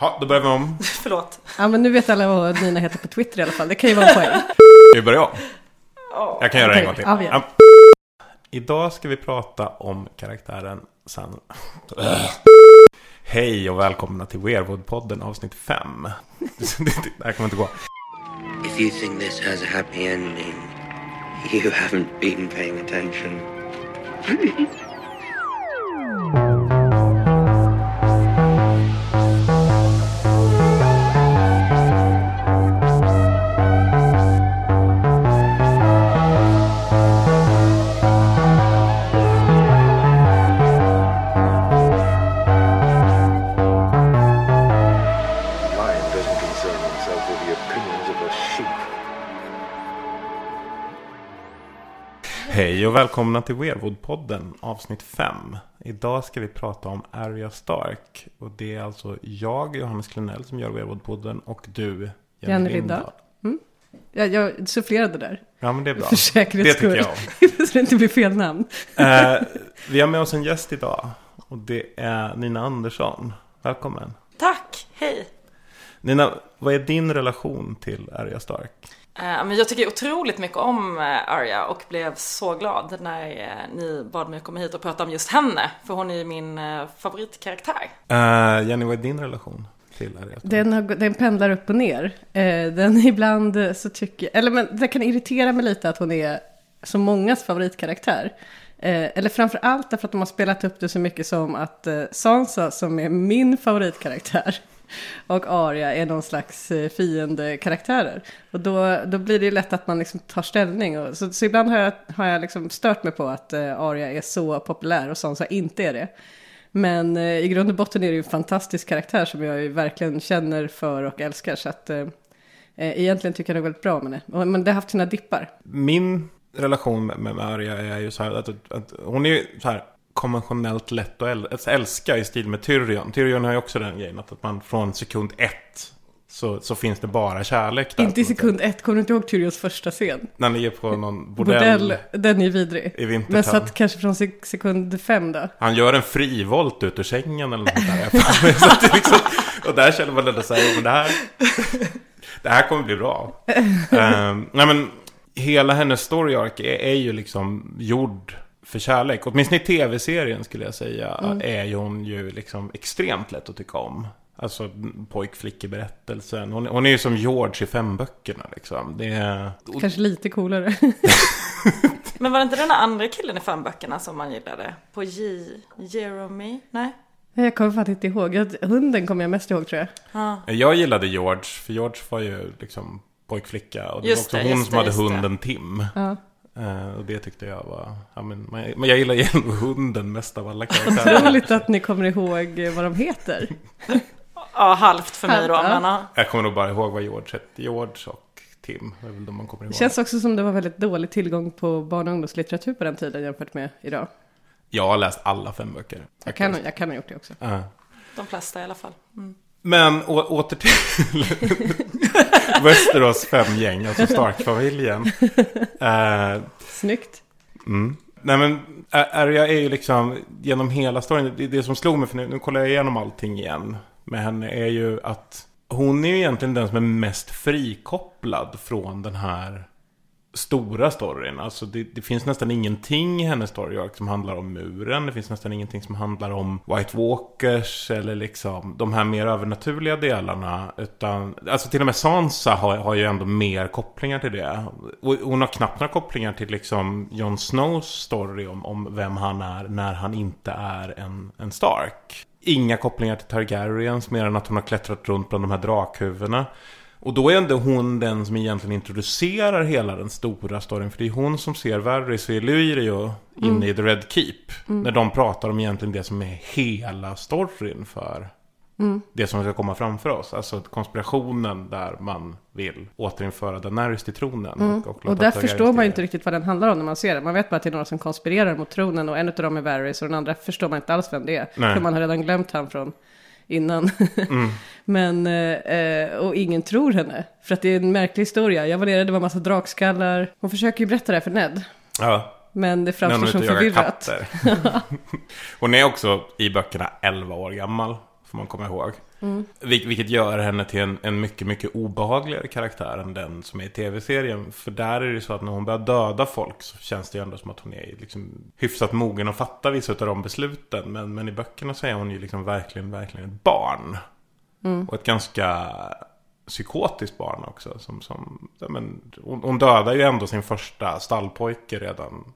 Ja, då börjar vi om. Förlåt. Ja, men nu vet alla vad Nina heter på Twitter i alla fall. Det kan ju vara en poäng. Vi börjar om. Jag kan göra det en gång till. Ja, vi gör. Ja. Idag ska vi prata om karaktären San... Hej och välkomna till Weirwood-podden avsnitt 5. Det här kommer inte gå. If you think this has a happy ending, you haven't been paying attention. välkomna till Weirwood-podden avsnitt 5. Idag ska vi prata om Arya Stark. Och det är alltså jag, Johannes Klenell, som gör Weirwood-podden och du, Jenny Lindahl. Ja, jag sufflerade där. Ja, men det är bra. För säkerhets Det tycker jag Så det inte blir fel namn. Eh, vi har med oss en gäst idag. Och det är Nina Andersson. Välkommen. Tack, hej. Nina, vad är din relation till Arya Stark? Eh, men jag tycker otroligt mycket om eh, Arya och blev så glad när eh, ni bad mig komma hit och prata om just henne. För hon är ju min favoritkaraktär. Eh, Jenny, vad är din relation till Arya? Den, har, den pendlar upp och ner. Den ibland så tycker eller men det kan irritera mig lite att hon är så mångas favoritkaraktär. Eh, eller framför allt därför att de har spelat upp det så mycket som att eh, Sansa som är min favoritkaraktär och Arya är någon slags eh, fiendekaraktärer. Och då, då blir det ju lätt att man liksom tar ställning. Och, så, så ibland har jag, har jag liksom stört mig på att eh, Arya är så populär och Sansa inte är det. Men eh, i grund och botten är det ju en fantastisk karaktär som jag ju verkligen känner för och älskar. Så att eh, eh egentligen tycker jag nog väldigt bra om henne. Men det har haft sina dippar. Min relation med, med Arya är ju så här att, att hon är ju så här konventionellt lätt att äl- att älska i stil med Tyrion. Tyrion har ju också den grejen att, man från sekund ett så, så finns det bara kärlek där. Inte i sekund ett, kommer du inte ihåg Tyrions första scen? När ni är på någon bordell, Bordell, den är vidrig. i Vintertown. Men så att kanske från sek- sekund fem då. Han gör en frivolt ut ur sängen eller något där. Så liksom, och där känner man ändå så här, men det här, det här kommer bli bra. Ehm, nej men, hela hennes story arc är, är ju liksom gjord för kärlek. Åtminstone i tv-serien skulle jag säga är ju hon ju liksom extremt lätt att tycka om. Alltså pojkflickeberättelsen. Hon, hon är ju som George i fem böckerna liksom. Det är... Kanske lite coolare. Men var det inte den andra killen i fem böckerna som man gillade? På J... Jeremy? Nej? jag kommer faktiskt inte ihåg. Hunden kommer jag mest ihåg tror jag. Ja. Jag gillade George, för George var ju liksom pojkflicka. Och det Just var också det, hon just som det, hade just det. hunden Tim. Ja. Eh, och det tyckte jag var... Ja, men, men jag gillar ju ändå hunden mest av alla karaktärer. Otroligt att ni kommer ihåg vad de heter. ja, halvt för mig då. Men, ja. Jag kommer nog bara ihåg vad George hette. George och Tim. Det är väl de man kommer ihåg. Det känns också som det var väldigt dålig tillgång på barn och ungdomslitteratur på den tiden jämfört med idag. Jag har läst alla fem böcker. Jag kan, jag kan ha gjort det också. Eh, De flesta i alla fall. Mm. Men å, åter till Västerås femgäng, alltså Stark-familjen. Eh, Snyggt. Mm. Nej men Arya är ju liksom genom hela storyn. Det, det som slog mig, för nu, nu kollar jag igenom allting igen. Med henne är ju att hon är ju egentligen den som är mest frikopplad från den här stora storyn. Alltså det, det finns nästan ingenting i hennes story arc som handlar om muren. Det finns nästan ingenting som handlar om White Walkers eller liksom de här mer övernaturliga delarna. Utan, alltså till och med Sansa har, har ju ändå mer kopplingar till det. Och hon har knappt några kopplingar till liksom Jon Snows story om, om vem han är när han inte är en, en Stark. Inga kopplingar till Targaryens mer än att hon har klättrat runt bland de här drakhuvudena. Och då är ändå hon den som egentligen introducerar hela den stora storyn. För det är hon som ser Varys och Illyrio inne i The Red Keep. När de pratar om egentligen det som är hela storyn för det som ska komma framför oss. Alltså konspirationen där man vill återinföra Daenerys till tronen. Och, och, Och där förstår man ju inte riktigt vad den handlar om när man ser den. Man vet bara att det är några som konspirerar mot tronen och en av dem är Varys och den andra förstår man inte alls vem det är. Nej. För man har redan glömt han från innan. Men, eh, och ingen tror henne. För att det är en märklig historia. Jag var nere, det var massa drakskallar. Hon försöker ju berätta det här för Ned. Ja, Men det framstår som förvirrat. hon är också i böckerna 11 år gammal. Får man komma ihåg. Vil- vilket gör henne till en, en mycket, mycket obehagligare karaktär än den som är i tv-serien. För där är det så att när hon börjar döda folk så känns det ju ändå som att hon är liksom hyfsat mogen att fatta vissa av de besluten. Men, men i böckerna så är hon ju liksom verkligen, verkligen ett barn. Och ett ganska psykotiskt barn också. Som, som, men, hon, hon dödar ju ändå sin första stallpojke redan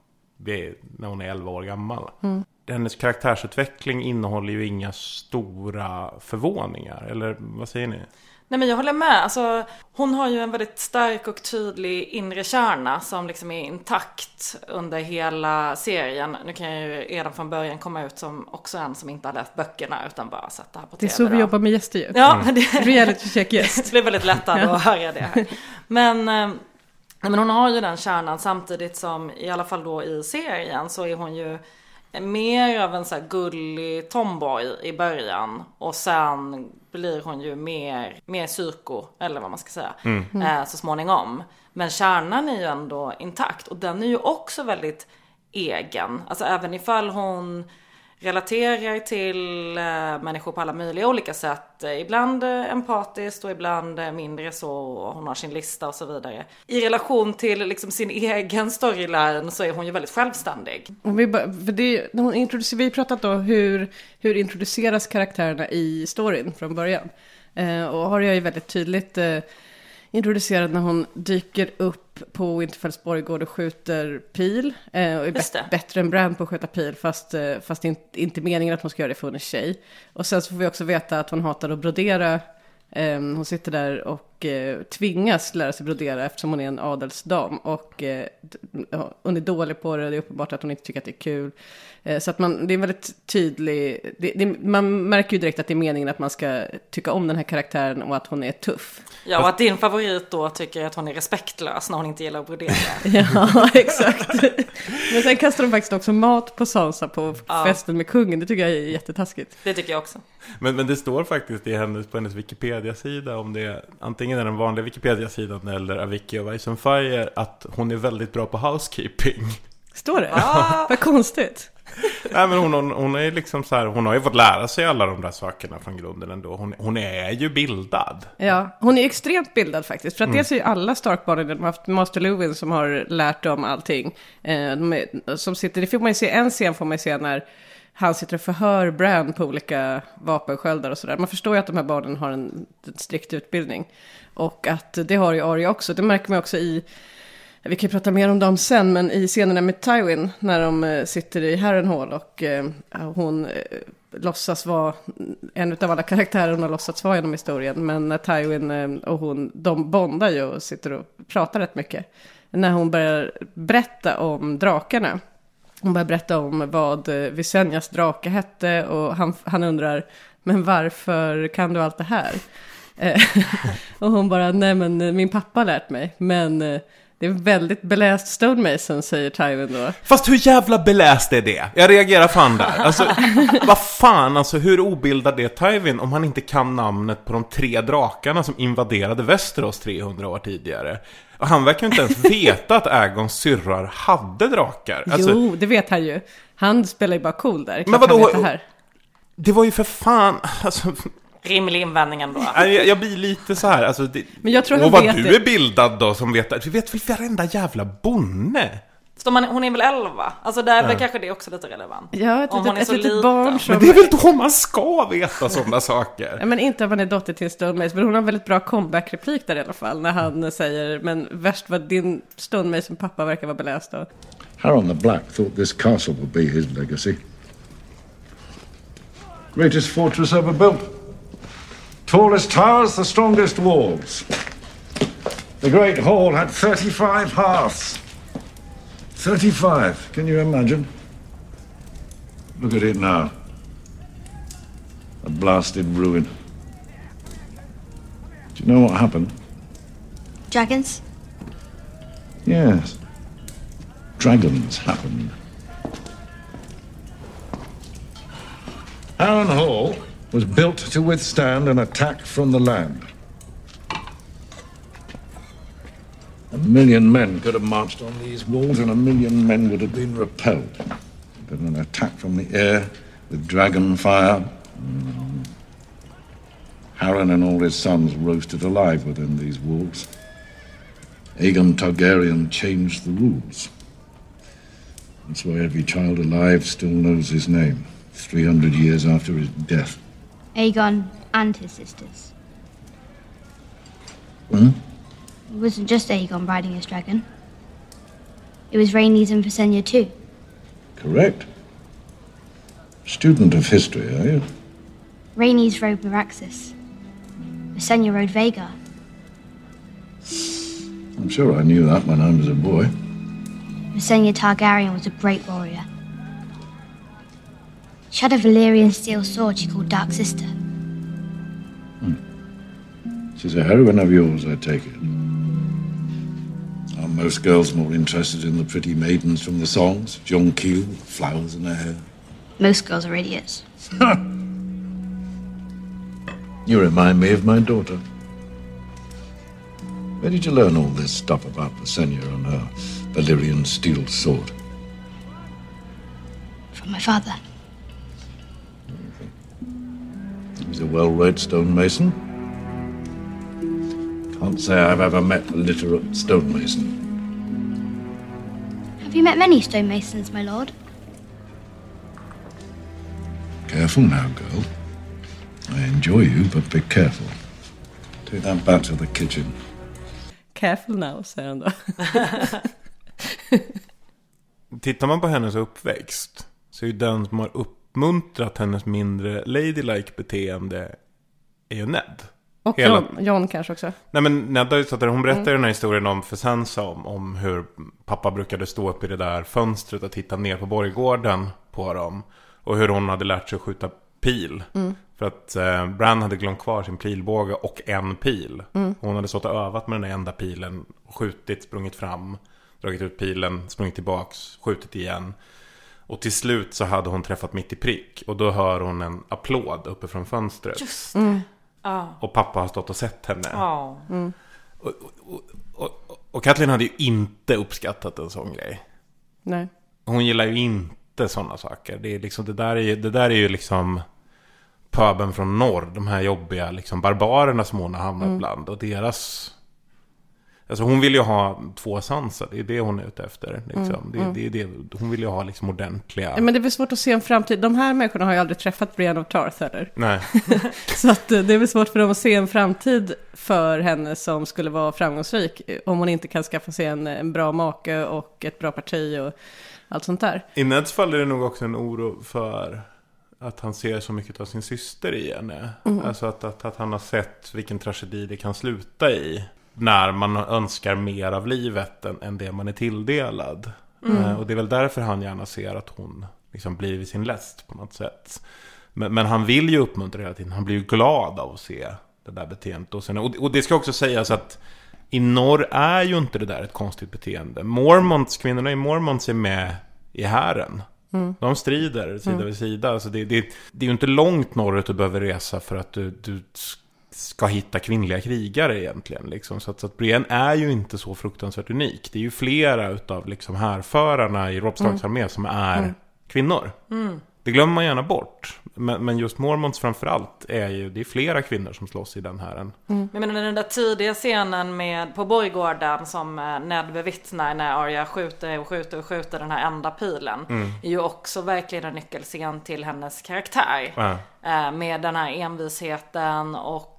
när hon är 11 år gammal. Hennes karaktärsutveckling innehåller ju inga stora förvåningar. Eller vad säger ni? Nej men jag håller med. Alltså, hon har ju en väldigt stark och tydlig inre kärna som liksom är intakt under hela serien. Nu kan jag ju redan från början komma ut som också en som inte har läst böckerna utan bara sett det här på Det är tv. så vi då. jobbar med gäster ju. Ja, det, Reality check gäst. det blir väldigt lättare att höra det här. Men, eh, men hon har ju den kärnan. Samtidigt som i alla fall då i serien så är hon ju mer av en så här gullig tomboy i början. Och sen blir hon ju mer, mer psyko, eller vad man ska säga, eh, så småningom. Men kärnan är ju ändå intakt. Och den är ju också väldigt egen. Alltså även ifall hon relaterar till eh, människor på alla möjliga olika sätt. Eh, ibland eh, empatiskt och ibland mindre så. och Hon har sin lista och så vidare. I relation till liksom sin egen storyline så är hon ju väldigt självständig. Om vi, för det, när hon introducerar, vi har pratat då hur, hur introduceras karaktärerna i storyn från början. Eh, och har jag ju väldigt tydligt eh, introducerad när hon dyker upp på Winterfells borggård och skjuter pil. Eh, och är bä- bättre än Bran på att skjuta pil, fast, eh, fast in, inte meningen att hon ska göra det för hon är tjej. Och sen så får vi också veta att hon hatar att brodera. Eh, hon sitter där och eh, tvingas lära sig brodera eftersom hon är en adelsdam. Och eh, hon är dålig på det, det är uppenbart att hon inte tycker att det är kul. Eh, så att man, det är väldigt tydlig, det, det, man märker ju direkt att det är meningen att man ska tycka om den här karaktären och att hon är tuff. Ja, och att din favorit då tycker att hon är respektlös när hon inte gillar att brodera. Ja, exakt. Men sen kastar de faktiskt också mat på Sansa på Ja. festen med kungen. Det tycker jag är jättetaskigt. Det tycker jag också. Men, men det står faktiskt i hennes, på hennes Wikipedia-sida om det antingen är den vanliga Wikipedia-sidan eller Avicii och Ice on Fire att hon är väldigt bra på housekeeping. Står det? Ah. Vad konstigt. Nej men hon, hon, hon är liksom så här, hon har ju fått lära sig alla de där sakerna från grunden ändå. Hon, hon är ju bildad. Ja, hon är extremt bildad faktiskt. För att dels är ju alla Starkbarnen, de har haft Master Luwin som har lärt dem allting. Eh, de är, som sitter, det får man ju se, en scen får man ju se när han sitter och förhör Bran på olika vapensköldar och sådär. Man förstår ju att de här barnen har en, en strikt utbildning. Och att det har ju Arya också. Det märker man också i vi kan ju prata mer om dem sen, men i scenerna med Tywin, när de eh, sitter i Harrenhal och eh, hon eh, låtsas vara en av alla karaktärer hon har låtsats vara genom historien. Men när Tywin eh, och hon, de bondar ju och sitter och pratar rätt mycket. När hon börjar berätta om drakarna. Hon börjar berätta om vad eh, Visenjas drake hette och han, han undrar, men varför kan du allt det här? Eh, och hon bara, nej men eh, min pappa har lärt mig, men eh, det är väldigt beläst stonemason, säger Tywin då. Fast hur jävla beläst är det? Jag reagerar fan där. Alltså, vad fan alltså, hur obildad är Tywin om han inte kan namnet på de tre drakarna som invaderade Västerås 300 år tidigare? Och han verkar inte ens veta att Agons syrrar hade drakar. Alltså, jo, det vet han ju. Han spelar ju bara cool där. Klart Men vadå? det var ju för fan, alltså, Rimlig invändning ändå. jag, jag blir lite så här, alltså, det, Men jag tror och vad vet du det. är bildad då som vet. Du vet väl varenda jävla bonde? Så man, hon är väl 11? Alltså där är väl kanske det också lite relevant. Ja, ett, Om hon litet, är ett så litet liten. barn som... Men det är väl då man ska veta sådana saker? Ja, men inte om man är dotter till en stonemason, men hon har en väldigt bra comeback-replik där i alla fall. När han säger, men värst vad din stonemason pappa verkar vara beläst då. Harold the Black thought this castle would be his legacy. Greatest fortress ever built. Tallest towers, the strongest walls. The Great Hall had 35 hearths. 35, can you imagine? Look at it now. A blasted ruin. Do you know what happened? Dragons? Yes. Dragons happened. Arran Hall was built to withstand an attack from the land. A million men could have marched on these walls, and a million men would have been repelled. But an attack from the air with dragon fire. mm, and all his sons roasted alive within these walls. Aegon Targaryen changed the rules. That's why every child alive still knows his name, 300 years after his death. Aegon and his sisters. Hmm? It wasn't just Aegon riding his dragon. It was Rhaenys and Visenya too. Correct. Student of history, are you? Rhaenys rode Meraxus. Visenya rode Vhagar. I'm sure I knew that when I was a boy. Visenya Targaryen was a great warrior. She had a Valyrian steel sword she called Dark Sister. Hmm. She's a heroine of yours, I take it. Are most girls more interested in the pretty maidens from the songs? John Keel, flowers in her hair? Most girls are idiots. You remind me of my daughter. Where did you learn all this stuff about Visenya and her Valyrian steel sword? From my father. He's a well-read stonemason. Can't say I've ever met a literate stonemason. Have you met many stonemasons, my lord? Careful now, girl. I enjoy you, but be careful. Take that back to the kitchen. Careful now, säger han då. Tittar man på hennes uppväxt så är ju den som har uppmuntrat hennes mindre ladylike beteende är ju Ned. Och Hela- John, John kanske också. Nej men Ned har ju satt hon berättar ju den här historien om för Sansa om, om hur pappa brukade stå upp i det där fönstret och titta ner på borggården på dem. Och hur hon hade lärt sig att skjuta pil. För att eh, Bran hade glömt kvar sin pilbåge och en pil. Hon hade stått och övat med den enda pilen, skjutit, sprungit fram, dragit ut pilen, sprungit tillbaks, skjutit igen. Och till slut så hade hon träffat mitt i prick. Och då hör hon en applåd uppe från fönstret. Just det. Ja. Och pappa har stått och sett henne. Ja. Och, och, och, och Kathleen hade ju inte uppskattat en sån grej. Nej. Hon gillar ju inte sådana saker. Det, är liksom, det, där är ju, det där är ju liksom pöben från norr. De här jobbiga liksom, barbarerna som hon har hamnat bland. Och deras... Alltså hon vill ju ha två Sansa. Det är det hon är ute efter. Liksom. Det, det är det, hon vill ju ha liksom ordentliga... Ja, Men det är väl svårt att se en framtid. De här människorna har ju aldrig träffat Brienne of Tarth heller. Nej. Så att eh, det är väl svårt för dem att se en framtid för henne som skulle vara framgångsrik. eh, Om hon inte kan skaffa sig en, en bra make och ett bra parti och allt sånt där. I Neds fall är det nog också en oro för att han ser så mycket av sin syster i henne. Alltså att, att, att han har sett vilken tragedi det kan sluta i. När man önskar mer av livet än, än det man är tilldelad. Eh, och det är väl därför han gärna ser att hon liksom blir vid sin läst på något sätt. Men, men han vill ju uppmuntra hela tiden. Han blir ju glad av att se det där beteendet. Och, sen, och, och det ska också sägas att i norr är ju inte det där ett konstigt beteende. Mormons, kvinnorna i Mormons är med i hären. De strider sida vid sida. Alltså det, det, det är ju inte långt norrut du behöver resa för att du, du ska hitta kvinnliga krigare egentligen. Liksom. Så, att, så att Brienne är ju inte så fruktansvärt unik. Det är ju flera utav liksom härförarna i Robb Starks armé som är kvinnor. Det glömmer man gärna bort. Men, men just Mormons framförallt är ju, det är flera kvinnor som slåss i den här. Men Jag menar den där tidiga scenen med, på borggården som eh, Ned bevittnar när Arya skjuter och skjuter och skjuter den här enda pilen. Är ju också verkligen en nyckelscen till hennes karaktär. Eh, Med den här envisheten och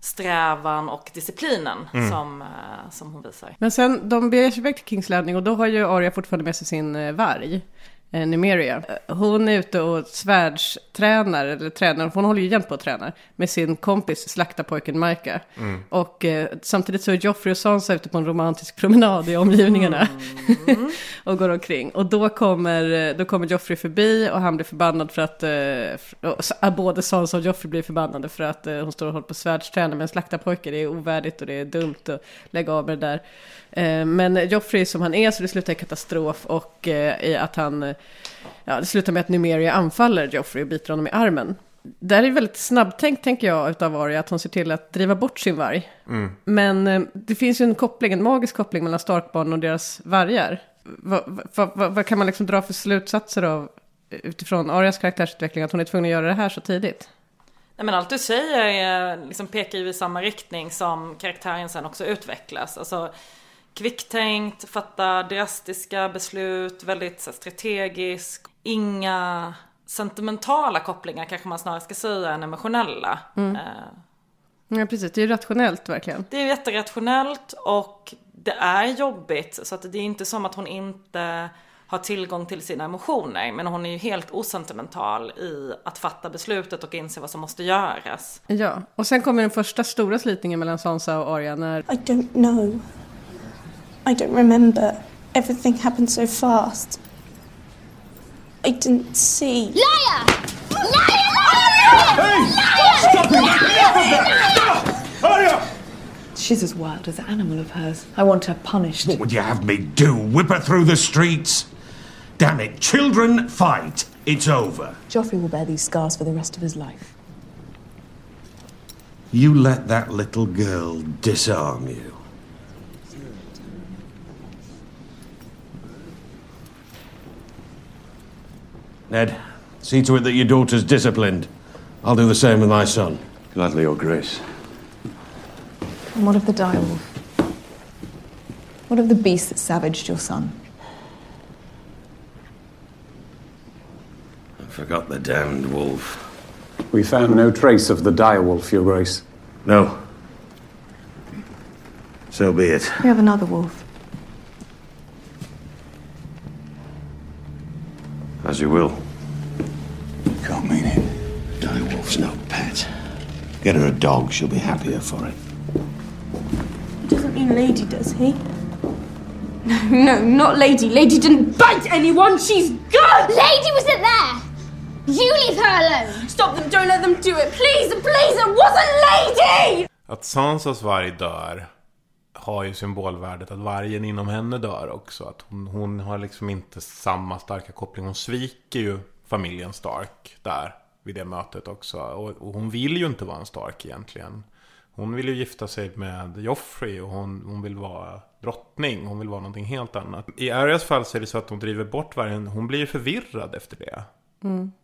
strävan och disciplinen som, eh, som hon visar. Men sen, de beger sig iväg till Kings Landing och då har ju Arya fortfarande med sig sin eh, varg. Eh, Numeria. Eh, Hon är ute och svärdstränar, eller tränar, hon håller ju jämt på att träna, med sin kompis slaktarpojken Micah. Och eh, samtidigt så är Joffrey och Sansa ute på en romantisk promenad i omgivningarna. och går omkring. Och då kommer, eh, då kommer Joffrey förbi och han blir förbannad för att, eh, ah, både Sansa och Joffrey blir förbannade för att eh, hon står och håller på att svärdsträna med en slaktarpojke. Det är ovärdigt och det är dumt att lägga av med det där. Men Joffrey som han är så det slutar i katastrof och i att han, ja det slutar med att Numeria anfaller Joffrey och biter honom i armen. Det här är väldigt snabbtänkt tänker jag utav Arya, att hon ser till att driva bort sin varg. Men eh, det finns ju en koppling, en magisk koppling mellan Starkbarnen och deras vargar. Vad, vad, vad, vad kan man liksom dra för slutsatser av utifrån Arias karaktärsutveckling att hon är tvungen att göra det här så tidigt? Nej, men allt du säger eh, liksom pekar ju i samma riktning som karaktären sen också utvecklas. Alltså kvicktänkt, fatta drastiska beslut, väldigt så här, strategisk. Inga sentimentala kopplingar kanske man snarare ska säga än emotionella. Eh, Ja, precis. Det är ju rationellt verkligen. Det är jätterationellt och det är jobbigt. Så att det är inte som att hon inte har tillgång till sina emotioner. Men hon är ju helt osentimental i att fatta beslutet och inse vad som måste göras. Ja, och sen kommer den första stora slitningen mellan Sansa och Arya när I don't know. I don't remember. Everything happened so fast. I didn't see. Liar! Liar! Hey! Liar! Stop him! Stop! Hurry up! She's as wild as an animal of hers. I want her punished. What would you have me do? Whip her through the streets? Damn it, children fight. It's over. Joffrey will bear these scars for the rest of his life. You let that little girl disarm you. Ned, see to it that your daughter's disciplined. I'll do the same with my son. Gladly, Your Grace. And what of the direwolf? What of the beast that savaged your son? I forgot the damned wolf. We found no trace of the direwolf, Your Grace. No. So be it. We have another wolf. As you will. You Can't mean it. Direwolf's no pet. Get her a dog, she'll be happier for it. He doesn't mean Lady, does he? No, no, not Lady. Lady didn't bite anyone. She's good. Lady wasn't there! You leave her alone! Stop them. Don't let them do it. Please, please. It wasn't Lady. Att Sansas varg dör har ju symbolvärdet att vargen inom henne dör också. Att hon, hon har liksom inte samma starka koppling. Hon sviker ju familjen Stark där vid det mötet också. Och, och hon vill ju inte vara en Stark egentligen. Hon vill ju gifta sig med Joffrey och hon, hon vill vara drottning. Hon vill vara någonting helt annat. I Arias fall så är det så att hon driver bort vargen. Hon blir ju förvirrad efter det.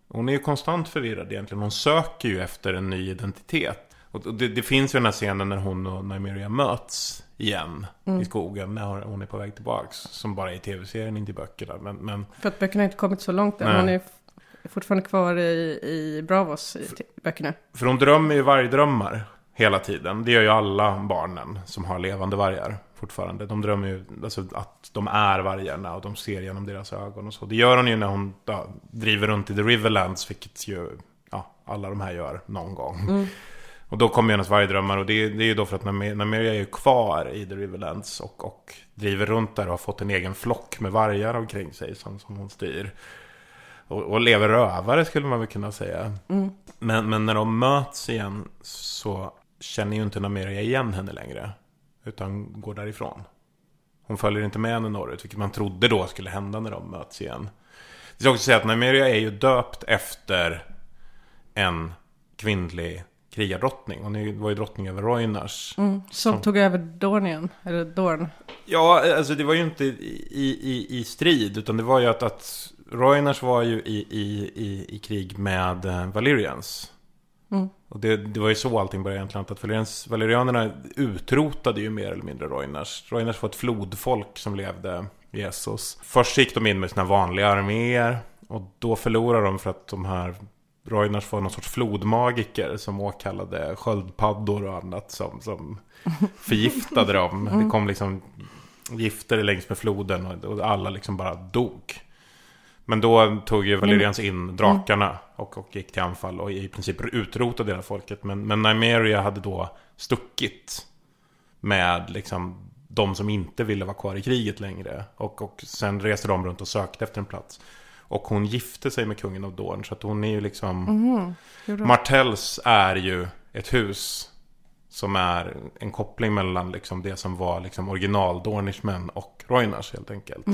Hon är ju konstant förvirrad egentligen. Hon söker ju efter en ny identitet. Och det, det finns ju den här scenen när hon och Nymeria möts igen i skogen. När hon är på väg tillbaks. Som bara är i tv-serien, inte i böckerna. Men, men För att böckerna har inte kommit så långt än. Hon är fortfarande kvar i, i Bravos i böckerna. För hon drömmer ju vargdrömmar hela tiden. Det gör ju alla barnen som har levande vargar fortfarande. De drömmer ju alltså, att de är vargarna och de ser genom deras ögon och så. Det gör hon ju när hon ja, driver runt i The Riverlands, vilket ju ja, alla de här gör någon gång. Och då kommer ju hennes vargdrömmar och det, det är ju då för att Namer- Nameria är ju kvar i The Riverlands och, och driver runt där och har fått en egen flock med vargar omkring sig som, som hon styr. Och, och lever rövare skulle man väl kunna säga. Men, men när de möts igen så känner ju inte Nameria igen henne längre. Utan går därifrån. Hon följer inte med henne norrut, vilket man trodde då skulle hända när de möts igen. Det ska också säga att Nameria är ju döpt efter en kvinnlig krigardrottning. Hon var ju drottning över Roynars. Som tog över Dornien, eller Dorn. Ja, alltså det var ju inte i, i, i strid, utan det var ju att, att Roynars var ju i, i, i, i krig med eh, Valyrians. Och det, det var ju så allting började egentligen. Att Valyrians, Valyrianerna utrotade ju mer eller mindre Roynars. Roynars var ett flodfolk som levde i Essos. Först gick de in med sina vanliga arméer. Och då förlorade de för att de här Roynars var någon sorts flodmagiker som åkallade sköldpaddor och annat som, som förgiftade dem. Det kom liksom gifter längs med floden och, och alla liksom bara dog. Men då tog ju Valerians in drakarna och, och gick till anfall och i princip utrotade hela folket. Men, men Nymeria hade då stuckit med liksom de som inte ville vara kvar i kriget längre. Och, och sen reste de runt och sökte efter en plats. Och hon gifte sig med kungen av Dorn. Så att hon är ju liksom... Martells är ju ett hus som är en koppling mellan liksom det som var liksom original Dornishmen och Roynars helt enkelt.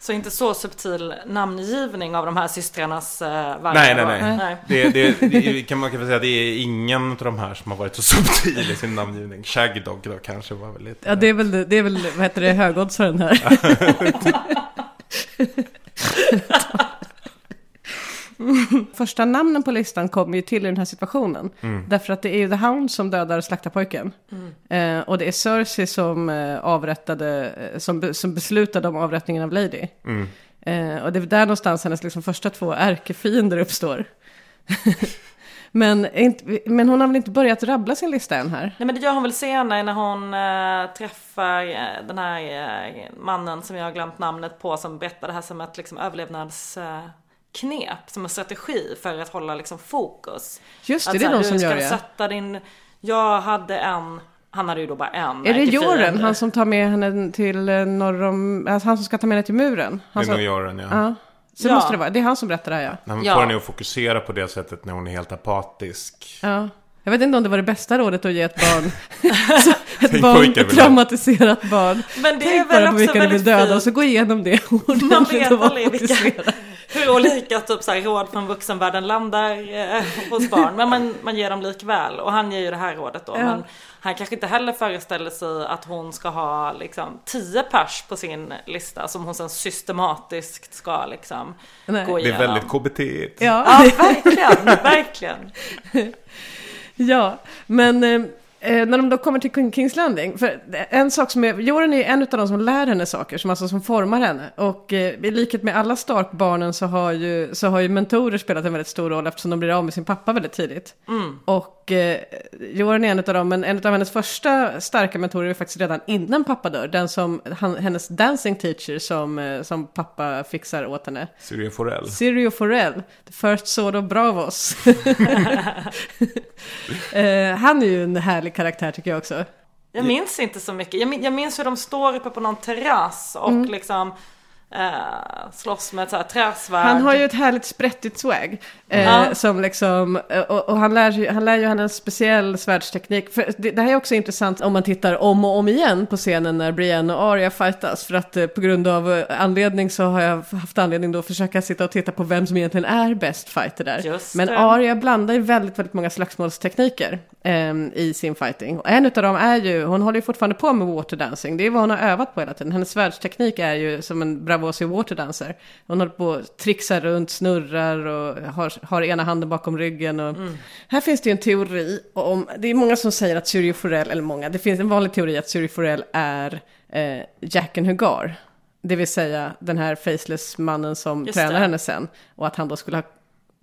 Så inte så subtil namngivning av de här systrarnas uh, vargar? Nej, nej, va? nej. Det, det, det kan man kan väl säga att det är ingen av de här som har varit så subtil i sin namngivning. Shagdog då kanske var väl lite... Ja, det är väl, det är väl vad heter det, högoddsaren här. Första namnen på listan kommer ju till i den här situationen. Mm. Därför att det är ju The Hound som dödar slaktarpojken. Eh, och det är Cersei som eh, avrättade, eh, som, som beslutade om avrättningen av Lady. Mm. Eh, och det är där någonstans hennes liksom första två ärkefiender uppstår. men, men hon har väl inte börjat rabbla sin lista än här? Nej men det gör hon väl senare när hon äh, träffar äh, den här äh, mannen som jag har glömt namnet på som berättar det här som ett liksom, överlevnadsknep, som en strategi för att hålla liksom, fokus. Just det, att, det är de som du ska gör det. sätta din, jag hade en, han hade ju då bara en. Är det. Joren, han som tar med henne till eh, norr om, alltså han som ska ta med henne till muren? Han Det är nog Joren, ja. ja. Så Ja. måste det vara, det är han som berättar det här ja. Han Ja. får henne att fokusera på det sättet när hon är helt apatisk. ja. Jag vet inte om det var det bästa rådet att ge ett barn. ett barn, ett traumatiserat barn. Men det är Tänk väl bara på också vilka du vill döda fint. och så gå igenom det Man ordentligt vet och vara aldrig vilka. Hur olika typ så här, råd från vuxenvärlden landar eh, hos barn. Men man, man ger dem likväl. Och han ger ju det här rådet då. Ja. Men han kanske inte heller föreställer sig att hon ska ha liksom 10 pers på sin lista. Som hon sen systematiskt ska liksom Nej. gå Det är igenom. väldigt KBT. Ja. Ja, verkligen, verkligen. Ja, men eh, när de då kommer till King- Kings Landing, för en sak som är, Joren är en av de som lär henne saker, som alltså som formar henne. Och eh, i likhet med alla Stark-barnen så har, ju, så har ju mentorer spelat en väldigt stor roll eftersom de blir av med sin pappa väldigt tidigt. Och eh, Joren är en av dem, men en av hennes första starka mentorer är faktiskt redan innan pappa dör. Den som, han, hennes dancing teacher som, eh, som pappa fixar åt henne. Syria Forell. Sirio Forell, the first sword of Bravos. eh, han är ju en härlig karaktär tycker jag också. Jag minns inte så mycket. Jag minns hur de står uppe på någon terrass och Mm. liksom eh, slåss med ett så här träsvärd. Han har ju ett härligt sprättigt swag. Eh, Ja. Som liksom, eh, och, och han, lär, ju- han lär ju henne en speciell svärdsteknik. För det, det här är också intressant om man tittar om och om igen på scenen när Brienne och Arya fightas. För att eh, på grund av eh, anledning så har jag haft anledning då att försöka sitta och titta på vem som egentligen är bäst fighter där. Just Men det. Arya blandar ju väldigt, väldigt många slagsmålstekniker eh, i sin fighting. Och en av dem är ju, hon håller ju fortfarande på med waterdancing. Det är vad hon har övat på hela tiden. Hennes svärdsteknik är ju som en bravosig waterdancer. Hon håller på och trixar runt, snurrar och har, har ena handen bakom ryggen. Och... Här finns det ju en teori om, det är många som säger att Syrio Forell, eller många, det finns en vanlig teori att Syrio Forell är eh, Jacken Hugar. Det vill säga den här faceless mannen som Just tränar det. henne sen. Och att han då skulle ha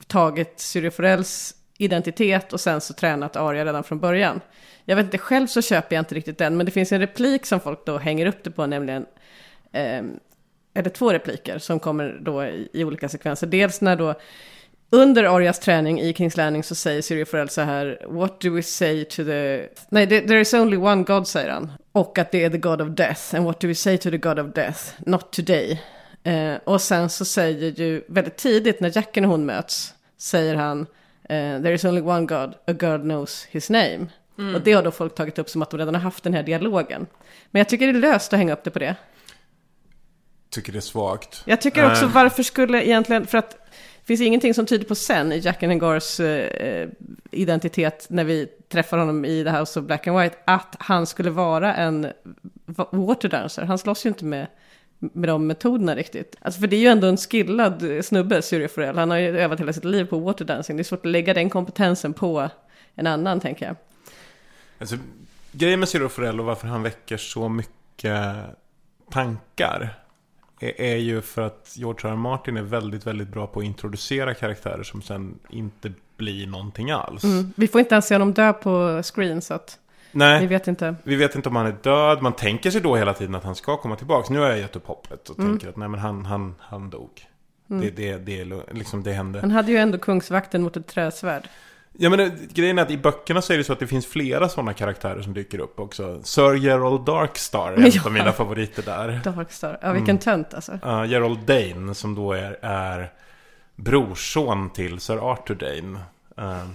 tagit Syrio Forells identitet och sen så tränat Arya redan från början. Jag vet inte, själv så köper jag inte riktigt den, men det finns en replik som folk då hänger upp det på, nämligen ehm, eller två repliker som kommer då i, i olika sekvenser. Dels när då under Arias träning i Kings Landing så säger Syrio Forell så här What do we say to the... Nej, there is only one God säger han. Och att det är the God of Death. And what do we say to the God of Death? Not today. Eh, och sen så säger ju väldigt tidigt när Jacken och hon möts säger han eh, There is only one God, a God knows his name. Och det har då folk tagit upp som att de redan har haft den här dialogen. Men jag tycker det är löst att hänga upp det på det. Tycker det är svagt. Jag tycker också varför skulle egentligen, för att det finns ingenting som tyder på sen i Jack and Hagars eh, identitet när vi träffar honom i The House of Black and White, att han skulle vara en waterdancer. Han slåss ju inte med, med de metoderna riktigt. Alltså för det är ju ändå en skillad snubbe, Syrio Forell. Han har ju övat hela sitt liv på waterdancing. Det är svårt att lägga den kompetensen på en annan, tänker jag. Alltså, grejen med Cyril Forell och varför han väcker så mycket tankar är, ju för att George R. R. Martin är väldigt, väldigt bra på att introducera karaktärer som sen inte blir någonting alls. Mm. Vi får inte ens se honom dö på screen, så att Nej, vi vet inte. vi vet inte om han är död. Man tänker sig då hela tiden att han ska komma tillbaka. Nu har jag gett upp hoppet och Mm. tänker att nej men han, han, han dog. Det, det, det, lo- liksom, det hände. Han hade ju ändå kungsvakten mot ett träsvärd. Ja men det, grejen är att i böckerna så är det så att det finns flera sådana karaktärer som dyker upp också. Sir Gerald Darkstar är en Ja. av mina favoriter där. Darkstar. Ja, vilken tönt alltså. Uh, Gerald Dane som då är, är brorson till Sir Arthur Dane. Uh,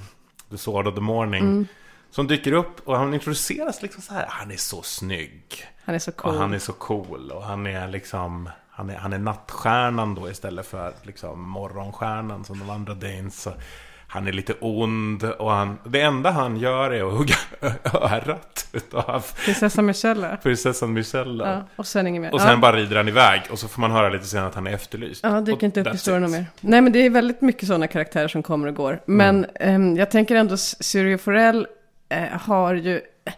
the Sword of the Morning. Mm. Som dyker upp och han introduceras liksom så här. Han är så snygg. Han är så cool. Och han är så cool. Och han är liksom... Han är, han är nattstjärnan då istället för liksom morgonstjärnan som de andra Danes. Han är lite ond och han, det enda han gör är att hugga örat utav Prinsessa Myrcella. prinsessan Myrcella. Ja, och sen inget mer. Och sen ja. bara rider han iväg och så får man höra lite senare att han är efterlyst. Ja, dyker inte upp i it. mer. Nej, men det är väldigt mycket sådana karaktärer som kommer och går. Men Mm. ehm, jag tänker ändå Syrio Forell eh, har ju... eh,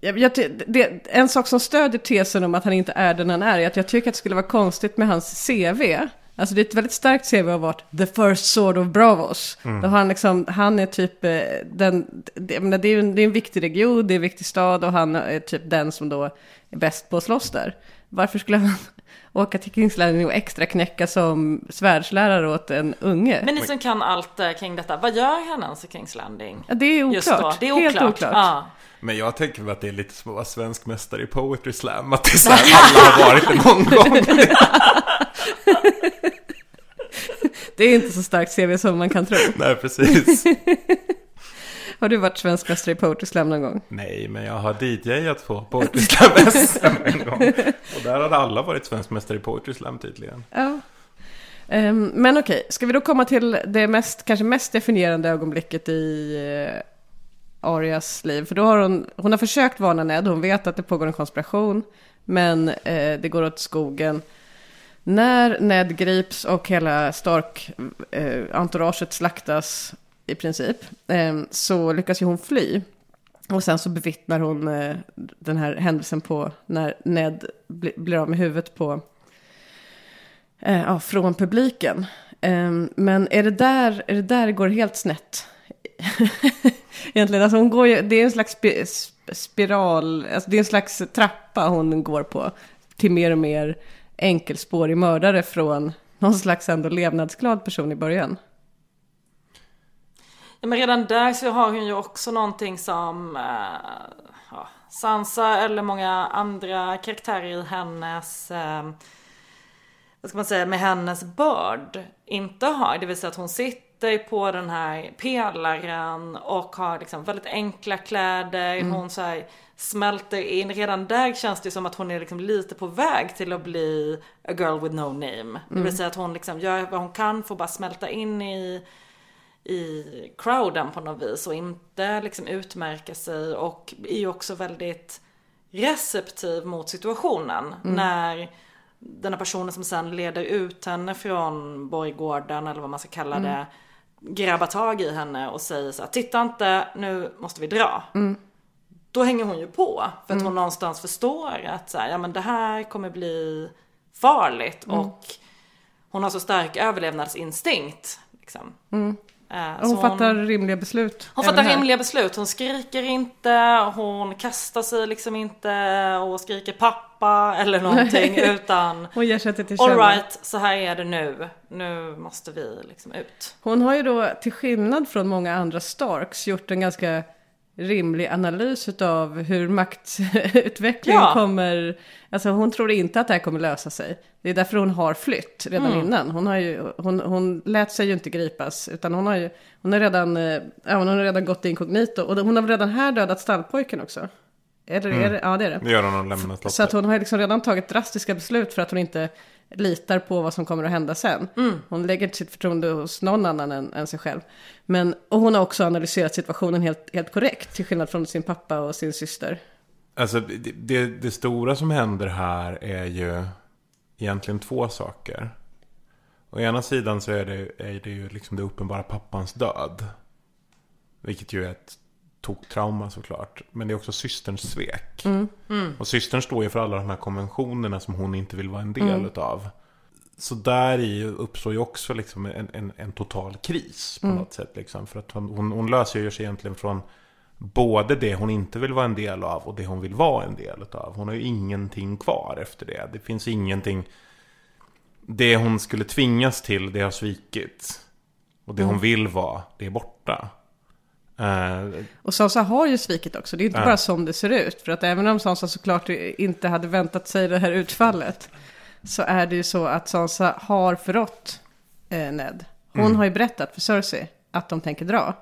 Jag, jag, det, en sak som stödjer tesen om att han inte är den han är är att jag tycker att det skulle vara konstigt med hans CV. Alltså det är ett väldigt starkt CV av varit the first sword of Bravos. Mm. Då har han, liksom, han är typ eh, den, det, menar, det, är en, det är en viktig region, det är en viktig stad och han är typ den som då är bäst på att slåss där. Varför skulle han åka till Kings Landing och extra knäcka som svärdslärare åt en unge? Men ni som kan allt eh, kring detta, vad gör han ens i Kings Landing? Ja, det är oklart. Just då, det är Helt oklart. oklart. Ja. Men jag tänker att det är lite som att vara svensk mästare i Poetry Slam. Att det är så här, alla har varit det någon gång. Det är inte så starkt CV som man kan tro. Nej, precis. Har du varit svensk mästare i Poetry Slam någon gång? Nej, men jag har DJat på Poetry Slam SM en gång. Och där hade alla varit svensk mästare i Poetry Slam tydligen. Ja. Ehm, men okej, ska vi då komma till det mest, kanske mest definierande ögonblicket i uh, Arias liv? För då har hon, hon har försökt varna Ned, hon vet att det pågår en konspiration, men eh, det går åt skogen. När Ned grips och hela Stark-entouraget eh, slaktas i princip, eh, så lyckas ju hon fly. Och sen så bevittnar hon eh, den här händelsen på när Ned bli, blir av med huvudet på eh, ja, från publiken. Eh, men är det, där, är det där det går helt snett? Egentligen, alltså hon går ju, det är en slags sp- spiral, alltså det är en slags trappa hon går på till mer och mer enkelspårig mördare från någon slags ändå levnadsglad person i början. Ja, men redan där så har hon ju också någonting som eh, ja, Sansa eller många andra karaktärer i hennes eh, vad ska man säga, med hennes börd inte har. Det vill säga att hon sitter på den här pelaren och har liksom väldigt enkla kläder. Mm. Hon så här smälter in. Redan där känns det som att hon är liksom lite på väg till att bli a girl with no name. Det vill Mm. säga att hon liksom gör vad hon kan för att bara smälta in i i crowden på något vis och inte liksom utmärka sig och är ju också väldigt receptiv mot situationen. Mm. När den här personen som sen leder ut henne från borggården eller vad man ska kalla Mm. Grabbar tag i henne och säger så här, titta inte, nu måste vi dra. Mm. Då hänger hon ju på för att Mm. hon någonstans förstår att så här, ja men det här kommer bli farligt Mm. och hon har så stark överlevnadsinstinkt. Liksom. Eh, hon så fattar rimliga beslut. hon fattar här. rimliga beslut. Hon skriker inte, hon kastar sig liksom inte och skriker pappa eller någonting utan Hon ger sig inte till känna. Alright, så här är det nu. Nu måste vi liksom ut. Hon har ju då, till skillnad från många andra Starks, gjort en ganska rimlig analys av hur maktutvecklingen Ja. kommer... Alltså hon tror inte att det här kommer lösa sig. Det är därför hon har flytt redan Mm. innan. Hon, har ju, hon, hon lät sig ju inte gripas, utan hon har ju hon har redan, eh, ja, hon har redan gått inkognito. Och hon har redan här dödat stallpojken också? Eller, Mm. är det, ja, det är det. Det gör hon och lämnar slottet. Så att hon har liksom redan tagit drastiska beslut för att hon inte litar på vad som kommer att hända sen. Mm. Hon lägger inte sitt förtroende hos någon annan än, än sig själv. Men, och hon har också analyserat situationen helt, helt korrekt, till skillnad från sin pappa och sin syster. Alltså det, det, det stora som händer här är ju egentligen två saker. Å ena sidan så är det, är det ju liksom det uppenbara pappans död. Vilket ju är ett toktrauma såklart. Men det är också systerns svek. Mm. Mm. Och systern står ju för alla de här konventionerna som hon inte vill vara en del Mm. utav. Så där i uppstår ju också liksom en, en, en total kris på Mm. något sätt. Liksom. För att hon, hon, hon löser sig egentligen från både det hon inte vill vara en del av och det hon vill vara en del av. Hon har ju ingenting kvar efter det. Det finns ingenting. Det hon skulle tvingas till, det har svikit. Och det Mm. hon vill vara, det är borta. Eh, Och Sansa har ju svikit också, det är inte Ja. bara som det ser ut. För att även om Sansa såklart inte hade väntat sig det här utfallet. Så är det ju så att Sansa har förrått eh, Ned. Hon Mm. har ju berättat för Cersei att de tänker dra.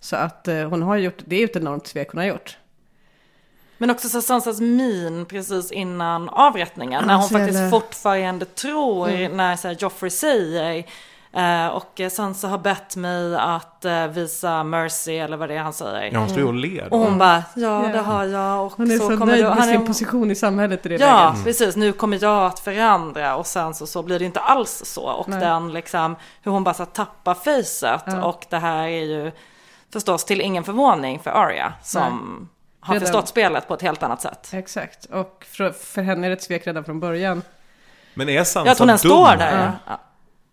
Så att eh, hon har gjort, det är ju ett enormt svek hon har gjort. Men också så Sansas min precis innan avrättningen. När hon faktiskt fortfarande tror Mm. när så här, Joffrey säger Eh, och Sansa har bett mig att eh, visa mercy eller vad det är han säger. Ja, hon står ju och ler. Och hon bara, ja Ja. det har jag. Och Hon är så, kommer nöjd du- med han är- sin position i samhället i det Ja, läget. precis. Nu kommer jag att förändra och sen så, så blir det inte alls så. Och Nej. den liksom, hur hon bara så tappar facet. Ja. Och det här är ju förstås till ingen förvåning för Arya som har Redan- förstått spelet på ett helt annat sätt. Exakt, och för, för henne är det ett svek redan från början. Men är Sansa Ja, att hon dum står där. Ja.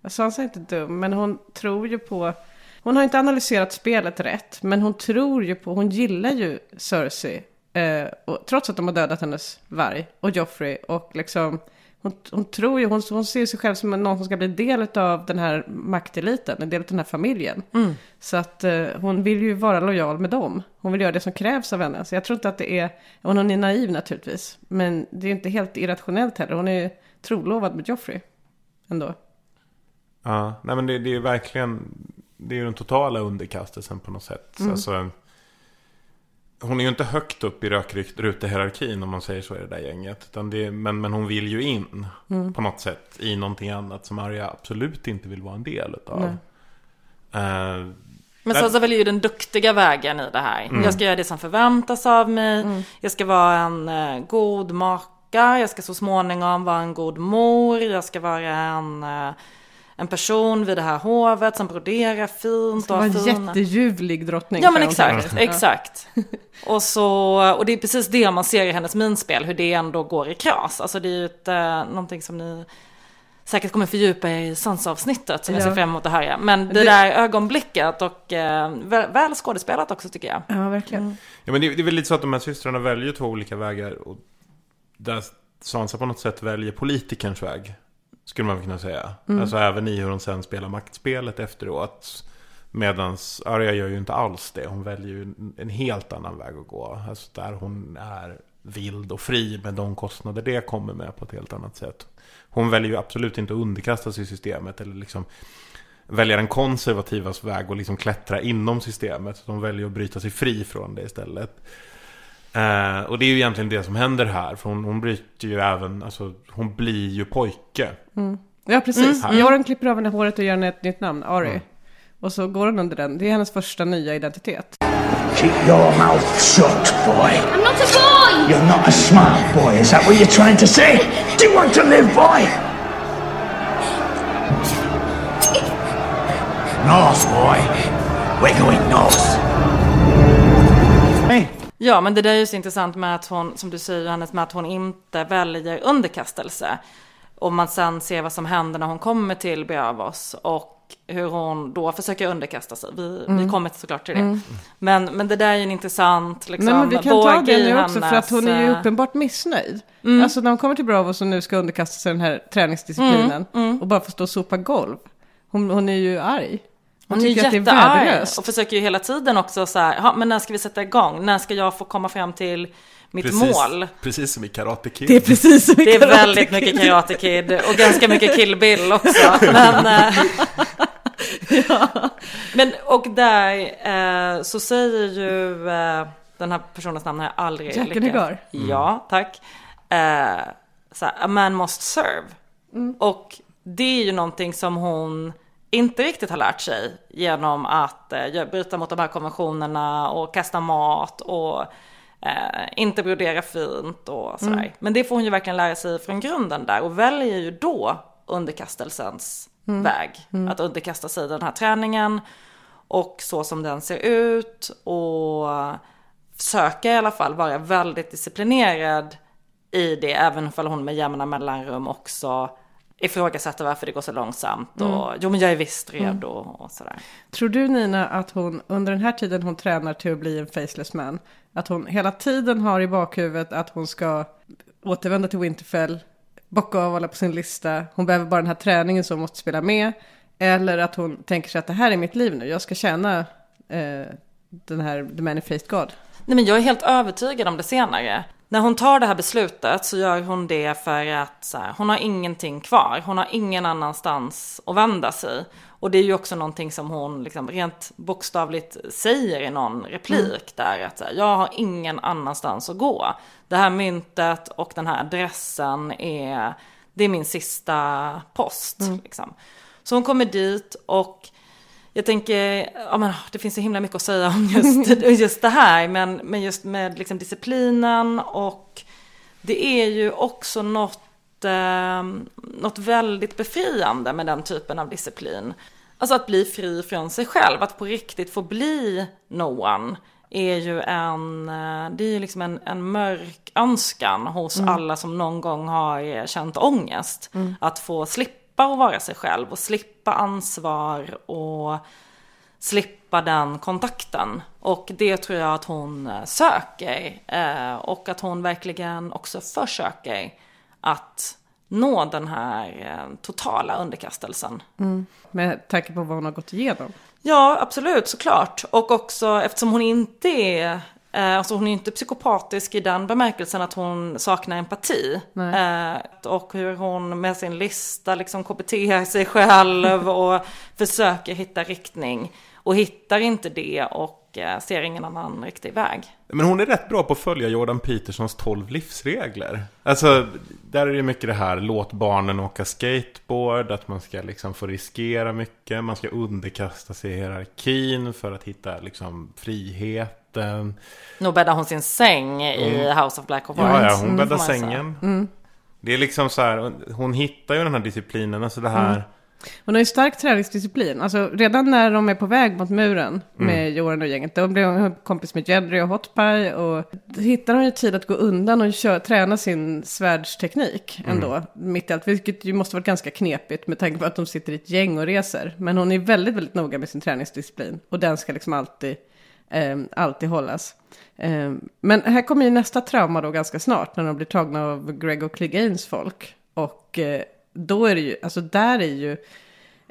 Ja. Sansa är inte dum, men hon tror ju på... Hon har inte analyserat spelet rätt, men hon tror ju på... Hon gillar ju Cersei. Eh, och, trots att de har dödat hennes varg och Joffrey. Och liksom... Hon, hon tror ju, hon, hon ser sig själv som någon som ska bli del av den här makteliten, en del av den här familjen. Mm. Så att eh, hon vill ju vara lojal med dem. Hon vill göra det som krävs av henne. Så jag tror inte att det är, hon är naiv naturligtvis. Men det är inte helt irrationellt heller. Hon är trolovad med Joffrey. Ändå. Ja, nej men det, det är ju verkligen Det är ju den totala underkastelsen på något sätt Mm. alltså, Hon är ju inte högt upp i rökrutehierarkin om man säger så i det där gänget utan det, men, men hon vill ju in Mm. På något sätt i någonting annat som Arya absolut inte vill vara en del utav. Eh, Men nej, Sansa väljer ju den duktiga vägen i det här. Mm. Jag ska göra det som förväntas av mig. Jag ska vara en eh, god maka. Jag ska så småningom vara en god mor. Jag ska vara en, eh, en person vid det här hovet som broderar fint. Det var har en jätteljuvlig drottning. Ja men exakt, exakt. Och, så, och det är precis det man ser i hennes minspel, hur det ändå går i kras. Alltså det är ju ett, eh, någonting som ni säkert kommer fördjupa i Sansa-avsnittet som jag Ja. ser fram emot att höra. Men det, Det- där ögonblicket och eh, väl, väl skådespelat också tycker jag. Ja, verkligen. Ja men det, det är väl lite så att de här systrarna väljer två olika vägar och Där Sansa på något sätt väljer politikerns väg Skulle man kunna säga Mm. Alltså även i hur hon sen spelar maktspelet efteråt Medans Arya gör ju inte alls det Hon väljer ju en, helt annan väg att gå Alltså där hon är vild och fri med de kostnader det kommer med på ett helt annat sätt Hon väljer ju absolut inte att underkasta sig systemet eller liksom välja den konservativas väg och liksom klättra inom systemet. De väljer att bryta sig fri från det istället. Eh, och det är ju egentligen det som händer här. För hon, hon bryter ju även, alltså hon blir ju pojke. Ja, precis. Mm. Jorun klipper av henne håret och ger henne ett nytt namn, Ari. Mm. Och så går hon under den. Det är hennes första nya identitet. Keep your mouth shut, boy. I'm not a boy! You're not a smart boy, is that what you're trying to say? Do you want to live, boy? North, boy. We're going north. Ja, men det där är ju så intressant med att hon, som du säger Hannes, med att hon inte väljer underkastelse. Och man sen ser vad som händer när hon kommer till Beavos och hur hon då försöker underkasta sig. Vi, vi Mm. kommer såklart till det. Mm. Men, men det där är ju en intressant liksom, Nej, men vi kan ta det nu också för att hon är ju eh, uppenbart missnöjd. Mm. Alltså när hon kommer till Bravos och nu ska underkasta sig den här träningsdisciplinen Mm, och bara få stå och sopa golv. Hon, hon är ju arg. Hon, Hon är jättearg och försöker ju hela tiden också så här, "Ja, men när ska vi sätta igång? När ska jag få komma fram till mitt mål? Precis som i Karate Kid. Det är precis som i Det är Karate väldigt Kid. mycket Karate Kid och ganska mycket Kill Bill också. Men, eh, men och där eh, så säger ju eh, den här personens namn har jag aldrig Jack lyckats- Hagar. Ja, tack. Eh, så här, a man must serve. Mm. Och det är ju någonting som hon inte riktigt har lärt sig genom att eh, bryta mot de här konventionerna och kasta mat och eh, inte brodera fint och sådär. Mm. Men det får hon ju verkligen lära sig från grunden där och väljer ju då underkastelsens Mm. väg. Mm. Att underkasta sig den här träningen och så som den ser ut och försöka i alla fall vara väldigt disciplinerad i det, även om hon med jämna mellanrum också ifrågasätter varför det går så långsamt och Mm. jo men jag är visst redo och sådär. Tror du Nina att hon under den här tiden hon tränar till att bli en faceless man, att hon hela tiden har i bakhuvudet att hon ska återvända till Winterfell, bocka av alla på sin lista, hon behöver bara den här träningen så hon måste spela med, eller att hon tänker sig att det här är mitt liv nu, jag ska tjäna eh, den här The Manifest God. Nej men jag är helt övertygad om det senare. När hon tar det här beslutet så gör hon det för att så här, hon har ingenting kvar. Hon har ingen annanstans att vända sig. Och det är ju också någonting som hon liksom rent bokstavligt säger i någon replik där. Att så här, jag har ingen annanstans att gå. Det här myntet och den här adressen är, det är min sista post. Mm. Liksom. Så hon kommer dit och jag tänker, ja men det finns så himla mycket att säga om just, just det här, men, men just med liksom disciplinen och det är ju också något, eh, något väldigt befriande med den typen av disciplin. Alltså att bli fri från sig själv, att på riktigt få bli one är ju en, eh, det är ju liksom en, en mörk önskan hos Mm. alla som någon gång har känt ångest. Mm. Att få slippa att vara sig själv och slippa ansvar och slippa den kontakten. Och det tror jag att hon eh, söker. Eh, och att hon verkligen också försöker att nå den här eh, totala underkastelsen. Mm. Med tanke på vad hon har gått igenom. Ja, absolut, såklart. Och också eftersom hon inte är Alltså hon är inte psykopatisk i den bemärkelsen att hon saknar empati. Nej. Eh, och hur hon med sin lista liksom KBT sig själv och försöker hitta riktning. Och hittar inte det och eh, ser ingen annan riktig väg. Men hon är rätt bra på att följa Jordan Petersons 12 livsregler. Alltså, där är det mycket det här, låt barnen åka skateboard, att man ska liksom få riskera mycket, man ska underkasta sig hierarkin för att hitta liksom friheten. Nu bäddar hon sin säng i Mm. House of Black och Ja, White. ja, hon får bäddar säga. sängen. Mm. Det är liksom så här, hon hittar ju den här disciplinen, alltså det här... Mm. Hon har ju stark träningsdisciplin. Alltså redan när de är på väg mot muren med Mm. Joran och gänget. Då blir hon kompis med Jedry och Hotpie. Och då hittar hon ju tid att gå undan och kör, träna sin svärdsteknik ändå. Mm. Mitt i allt. Vilket ju måste vara ganska knepigt med tanke på att de sitter i ett gäng och reser. Men hon är väldigt, väldigt noga med sin träningsdisciplin. Och den ska liksom alltid, eh, alltid hållas. Eh, men här kommer ju nästa trauma då ganska snart. När de blir tagna av Greg och Cleganes folk. Och eh, då är det ju, alltså där är ju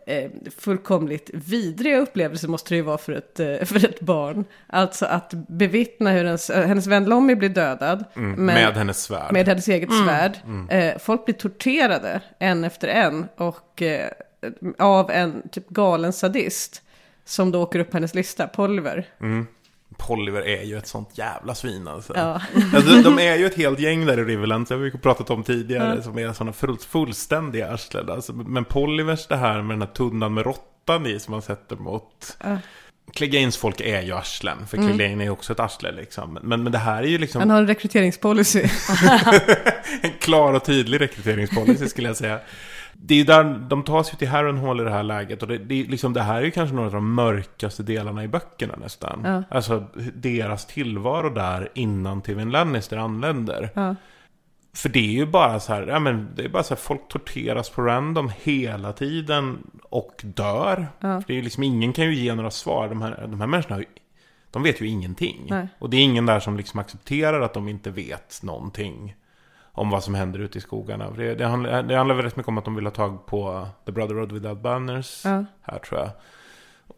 eh, fullkomligt vidriga upplevelser måste det ju vara för ett, eh, för ett barn. Alltså att bevittna hur ens, hennes vän Lommy blir dödad. Mm, men- med hennes svärd. Med hennes eget Mm. svärd. Mm. Eh, folk blir torterade en efter en. Och eh, av en typ galen sadist. Som då åker upp hennes lista, Poliver. Mm. Poliver är ju ett sånt jävla svin alltså. Ja. alltså de, är ju ett helt gäng där i Riverland, har vi pratat om tidigare, Ja. som är sådana full, fullständiga arslen. Alltså, men Polivers det här med den här tunnan med råttan i som man sätter mot... Ja. Cleganes folk är ju arslen, för Mm. Clegane är ju också ett arsle liksom. Men, men det här är ju liksom... Han har en rekryteringspolicy. en klar och tydlig rekryteringspolicy skulle jag säga. Det är där, de tas ju till Harrenhal i det här läget och det, det, liksom, det här är ju kanske några av de mörkaste delarna i böckerna nästan. Ja. Alltså deras tillvaro där innan Tywin Lannister anländer. Ja. För det är ju bara så här, ja men det är bara så här, folk torteras på random hela tiden och dör. Ja. För det är ju liksom, ingen kan ju ge några svar. De här, de här människorna de vet ju ingenting. Nej. Och det är ingen där som liksom accepterar att de inte vet någonting om vad som händer ute i skogarna. Det, det, handlar, det handlar väl rätt mycket om att de vill ha tag på The Brotherhood Without Banners Ja. här tror jag.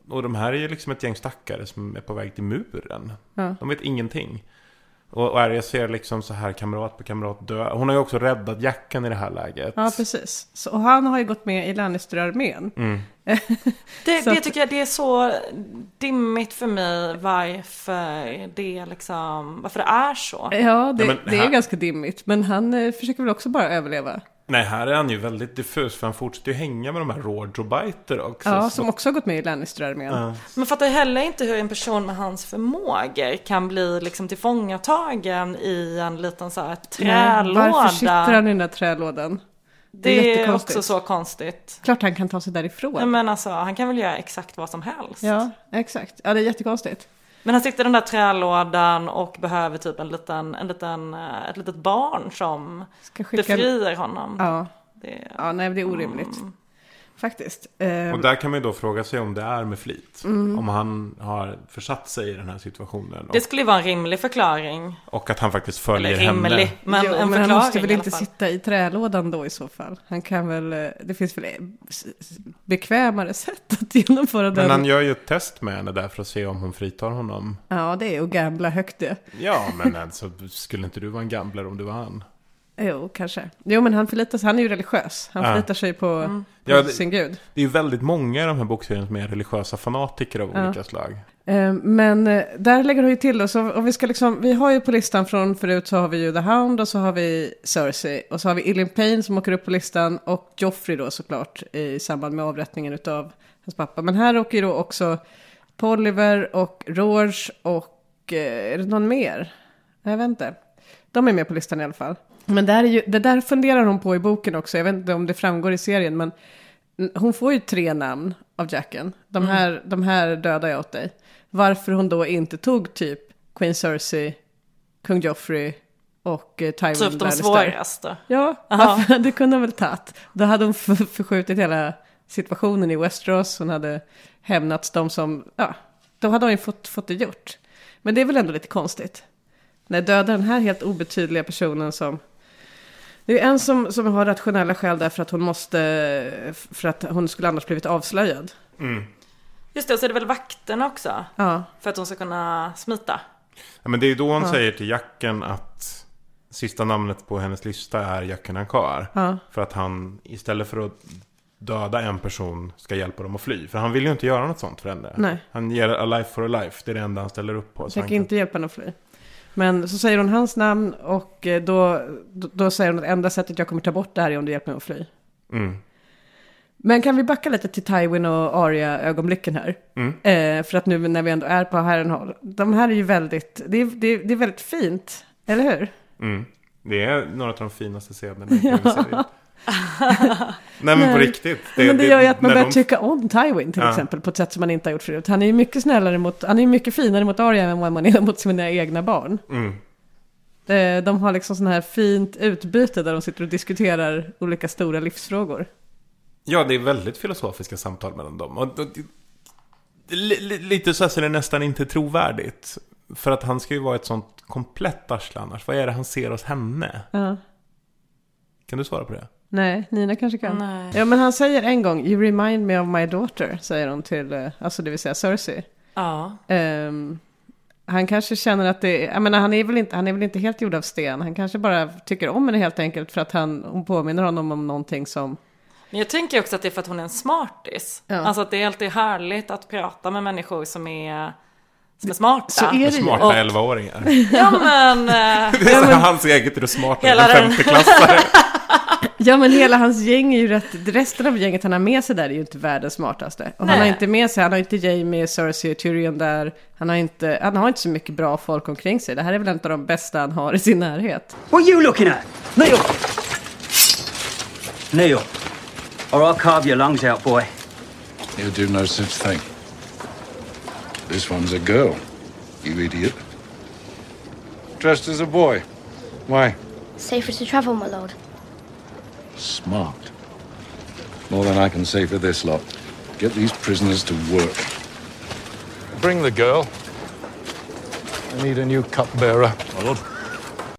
Och de här är ju liksom ett gäng stackare som är på väg till muren. Ja. De vet ingenting. Och, och Arya ser liksom så här kamrat på kamrat dö. Hon har ju också räddat Jackan i det här läget. Ja, precis. Så, och han har ju gått med i Lannister-armén. Mm. Det, det tycker jag det är så dimmigt för mig varför det liksom, varför det är så. Ja, det, Ja, men det är här- ganska dimmigt. Men han eh, försöker väl också bara överleva. Nej, här är han ju väldigt diffus för han fortsätter ju hänga med de här Rådrobiter också. Ja, så- som också har gått med i Lannister-armén. Ja. Man fattar ju heller inte hur en person med hans förmågor kan bli liksom tillfångatagen i en liten så här Nej, Varför trälåda. sitter han i den där trälådan? Det är jättekonstigt. också så konstigt. Klart han kan ta sig därifrån. Nej, men alltså, han kan väl göra exakt vad som helst. Ja, exakt. Ja, det är jättekonstigt. Men han sitter i den där trälådan och behöver typ en liten, en liten, eh, ett litet barn som Ska skicka- befriar honom. Ja. Det... Ja, nej, det är orimligt. Faktiskt. Och där kan man ju då fråga sig om det är med flit. Mm. Om han har försatt sig i den här situationen. Och, Det skulle ju vara en rimlig förklaring. och att han faktiskt följer Eller rimlig, henne. men jo, en men han måste väl inte sitta i trälådan då i så fall. Han kan väl, eh, det finns väl bekvämare sätt att genomföra den. Men han gör ju ett test med henne där för att se om hon fritar honom. Ja, det är att gambla högt det. Ja, men alltså, skulle inte du vara en gambler om du var han? Jo, kanske. Jo, men han förlitar sig, han är ju religiös. Han Ja. förlitar sig på, Mm. Ja, det- sin gud. Det är ju väldigt många i de här bokserierna som är religiösa fanatiker av Ja. olika slag. Eh, Men eh, där lägger hon ju till och så om vi ska liksom, vi har ju på listan från förut så har vi ju The Hound och så har vi Cersei och så har vi Ilian Payne som åker upp på listan och Joffrey då såklart i samband med avrättningen utav hans pappa. Men här åker ju då också Poliver och Rouge och eh, är det någon mer? Jag vet inte. De är med på listan i alla fall. Men där är ju, det där funderar hon på i boken också. Jag vet inte om det framgår i serien men hon får ju tre namn av Jacken. De Mm. här, de här dödar jag åt dig. Varför hon då inte tog typ Queen Cersei, kung Joffrey och eh, Tywin Typ de svåraste. Ja, varför, det kunde hon väl tagit. Då hade hon förskjutit hela situationen i Westeros. Hon hade hämnats de som, ja, då hade hon ju fått, fått det gjort. Men det är väl ändå lite konstigt. När döda den här helt obetydliga personen som... Det är en som, som har rationella skäl därför att hon måste, för att hon skulle annars blivit avslöjad. Mm. Just det, och så är det väl vakterna också. Ja. För att hon ska kunna smita. Ja, men det är då hon Ja. säger till Jacken att sista namnet på hennes lista är Jacken Ankar. Ja. För att han istället för att döda en person ska hjälpa dem att fly. För han vill ju inte göra något sånt för henne. Nej. Han ger a life for a life. Det är det enda han ställer upp på. Så Jag han kan inte hjälpa henne att fly. Men så säger hon hans namn och eh, då, då, då säger hon att enda sättet jag kommer ta bort det här är om du hjälper mig att fly. Mm. Men kan vi backa lite till Tywin och Arya-ögonblicken här? Mm. Eh, för att nu när vi ändå är på Harrenhal. De här är ju väldigt, det är, det är, det är väldigt fint, eller hur? Mm. Det är några av de finaste scenerna i Ja. tv-serien. Nej men på riktigt. men det gör ju att man börjar de- tycka om Tywin till Ja. exempel på ett sätt som man inte har gjort förut. Han är ju mycket snällare mot, han är ju mycket finare mot Arya än vad man är mot sina egna barn. Mm. Eh, De har liksom sån här fint utbyte där de sitter och diskuterar olika stora livsfrågor. Ja, det är väldigt filosofiska samtal mellan dem. Och, och, det- li, li, lite så här så är det nästan inte trovärdigt. För att han ska ju vara ett sånt komplett arsle annars. Vad är det han ser hos henne? Ja. Kan du svara på det? Nej, Nina kanske kan. Nej. Ja, men han säger en gång, you remind me of my daughter, säger hon till, eh, alltså det vill säga Cersei. Ja. Ehm, han kanske känner att det, jag menar han är, väl inte, han är väl inte helt gjord av sten. Han kanske bara tycker om henne helt enkelt för att han, hon påminner honom om någonting som... Men jag tänker också att det är för att hon är en smartis. Ja. Alltså att det är alltid härligt att prata med människor som är, som är smarta. Så är det ju. Smarta Och- 11-åringar. Ja men... eh, Det är så här hans eget, är du smartare än den- femteklassare? Ja men hela hans gäng är ju rätt, resten av gänget han har med sig där är ju inte världens smartaste. Och han har Nej. inte med sig, han har inte Jamie, Cersei och Tyrion där. Han har, inte, han har inte så mycket bra folk omkring sig. Det här är väl en av de bästa han har i sin närhet. What are you looking at? Kneel! Kneel. Or I'll carve your lungs out, boy. You do no such thing. This one's a girl, you idiot. Dressed as a boy. Why? Safer to travel, my lord. Smart. More than I can say for this lot. Get these prisoners to work. Bring the girl. I need a new cupbearer. My lord.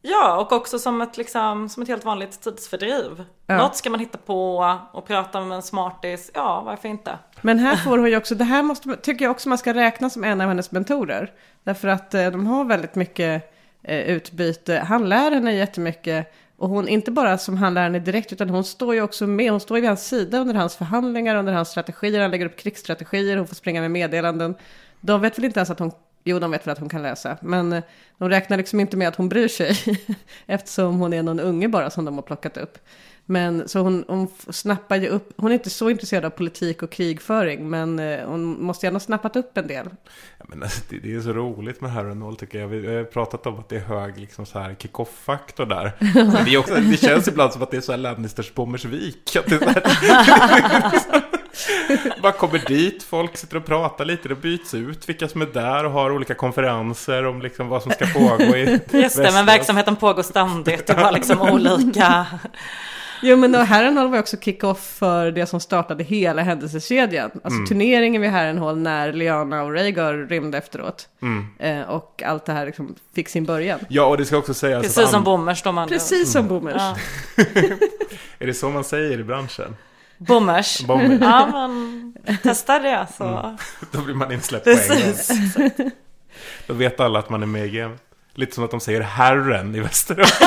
Ja, och också som ett, liksom, som ett helt vanligt tidsfördriv. Ja. Något ska man hitta på och prata med en smartis. Ja, varför inte? Men här får hon ju också, det här måste, tycker jag också man ska räkna som en av hennes mentorer. Därför att eh, de har väldigt mycket eh, utbyte. Han lär henne jättemycket. Och hon, inte bara som han lär direkt, utan hon står ju också med, hon står ju vid hans sida under hans förhandlingar, under hans strategier, han lägger upp krigsstrategier, hon får springa med meddelanden. De vet väl inte ens att hon, jo de vet väl att hon kan läsa, men eh, de räknar liksom inte med att hon bryr sig, eftersom hon är någon unge bara som de har plockat upp. Men så hon, hon snappar ju upp, hon är inte så intresserad av politik och krigföring, men eh, hon måste ändå ha snappat upp en del. Ja, men alltså, det, det är så roligt med Harrenhal tycker jag. Vi har pratat om att det är hög liksom, så här kick-off-faktor där. Men det, är också, det känns ibland som att det är så här Lannisters Bommersvik. Att det Bara kommer dit, folk sitter och pratar lite, det byts ut vilka som är där och har olika konferenser om liksom vad som ska pågå i Just det, men verksamheten pågår ständigt. Det var liksom olika... Jo men och Harrenhal var också kick-off för det som startade hela händelsekedjan. Alltså Mm. turneringen vid Harrenhal när Liana och Rhaegar rymde efteråt. Mm. Eh, och allt det här liksom fick sin början. Ja, och det ska också sägas Precis att som bommers de andra. Precis som boomers. Ja. Är det så man säger i branschen? Bommers. Bommers. Ja, men testa det så. Då blir man insläppt på en gång. Då vet alla att man är med i gamet. Lite som att de säger herren i Västerås.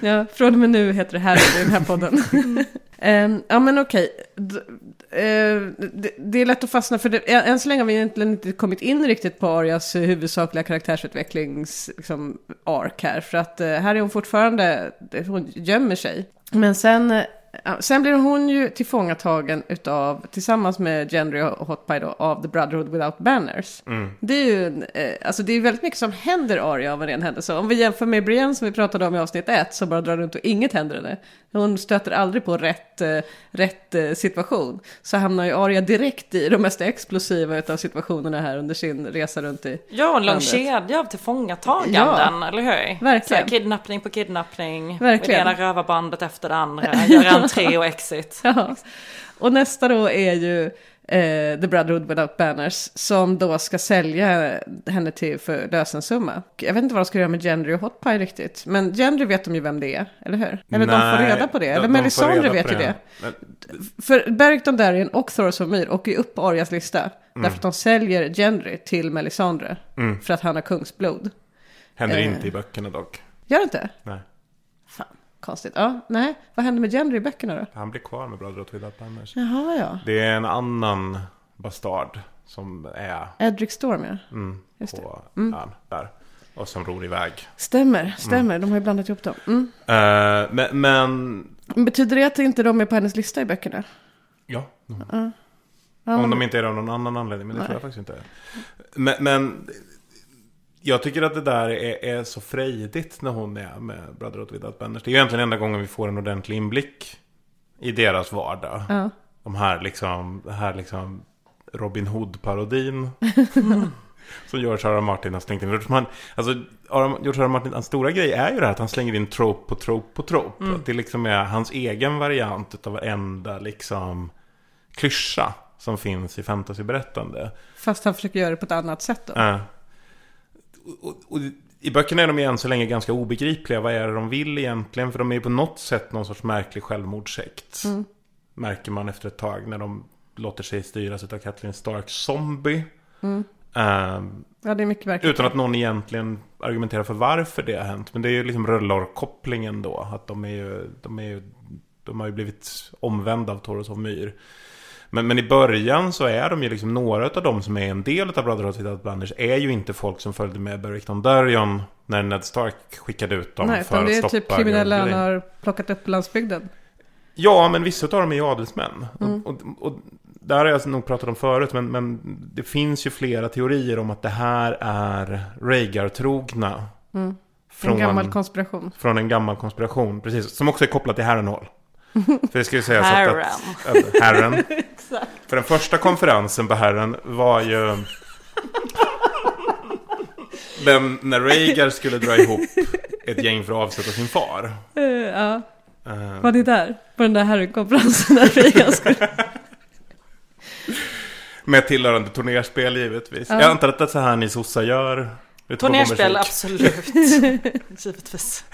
Ja, från och med nu heter det Harry i den här podden. Ehm, ja men okej. Eh, det, är lätt att fastna för det. Än så länge har vi egentligen inte kommit in riktigt på Arias huvudsakliga karaktärsutvecklings liksom, ark här. För att eh, här är hon fortfarande, hon gömmer sig. Men sen, sen blir hon ju tillfångatagen utav, tillsammans med Gendry och Hot Pie då, av The Brotherhood Without Banners. Mm. Det är ju, en, eh, alltså det är väldigt mycket som händer Arya av en ren händelse. Om vi jämför med Brienne som vi pratade om i avsnitt ett så bara drar runt och inget händer henne. Hon stöter aldrig på rätt, eh, rätt eh, situation. Så hamnar ju Arya direkt i de mest explosiva utav situationerna här under sin resa runt i Ja, en lång kedja av tillfångataganden, eller hur? Verkligen. Här, kidnappning på kidnappning. Verkligen. Det ena rövarbandet efter det andra. Gör entré och exit. Ja. Och nästa då är ju eh, The Brotherhood Without Banners som då ska sälja henne till för lösensumma. Och Jag vet inte vad de ska göra med Gendry och Hot Pie riktigt. Men Gendry vet de ju vem det är, eller hur? Eller de får Nej, reda på det. de- Eller de Melisandre vet ju det. Men- För Barrington Darien och Thoros of Myr åker ju upp på Arias lista. Mm. Därför att de säljer Gendry till Melisandre. Mm. För att han har kungsblod. Händer Eh. inte i böckerna dock. Gör det inte? Nej. Konstigt. Ja, nej. Vad händer med Gendry i böckerna då? Han blir kvar med Brotherhood Without Banners. Jaha, ja. Det är en annan bastard som är Edric Storm, ja. mm, Just det. på Mm. ön där. Och som ror iväg. Stämmer, stämmer. De har ju blandat ihop dem. Mm. Eh, men, men Betyder det att inte de är på hennes lista i böckerna? ja. Ja. Ja, Om de inte är av någon annan anledning, men det Nej. tror jag faktiskt inte. Men, men jag tycker att det där är, är så frejdigt när hon är med Brotherhood Without Banners. Det är ju egentligen enda gången vi får en ordentlig inblick i deras vardag. Ja. De här liksom, det här liksom Robin Hood-parodin. som George R. R. Martin har slängt in. Man, alltså. George R. R. Martin, hans stora grej är ju det här att han slänger in trope på trope på trope. Mm. Att det liksom är hans egen variant av varenda liksom klyscha som finns i fantasyberättande. Fast han försöker göra det på ett annat sätt då. Uh, och, och, och, I böckerna är de ju än så länge ganska obegripliga. Vad är det de vill egentligen? För de är ju på något sätt någon sorts märklig självmordssekt. Mm. Märker man efter ett tag när de låter sig styras av Kathleen Stark zombie. Mm. Ehm, Ja, det är mycket verkligt. utan att någon egentligen argumenterar för varför det har hänt. Men det är ju liksom rullorkopplingen då. Att de är ju, de är ju, de har ju blivit omvända av Toros av Myr. Men, men i början så är de ju liksom några av dem som är en del av Brotherhood Without Banners är ju inte folk som följde med Barrington Darrion när Ned Stark skickade ut dem Nej, för att det är stoppa typ kriminella han har plockat upp på landsbygden. Ja, men vissa av dem är ju adelsmän. Mm. Och, och, och där har jag nog pratat om förut, men, men det finns ju flera teorier om att det här är Rhaegar-trogna. Mm. En gammal konspiration. Från en gammal konspiration, precis. Som också är kopplad till Harrenhal. För det ska ju sägas Harren. att... att Harren. Exakt. För den första konferensen på Harren var ju... Den, när Rhaegar skulle dra ihop ett gäng för att avsätta sin far. Eh, ja. Eh, Var ni där? På den där Harry-konferensen när Reagan skulle... Med tillhörande turnerspel givetvis. Ja. Jag antar att det är så här ni sossar gör. Turnerspel, absolut. Givetvis.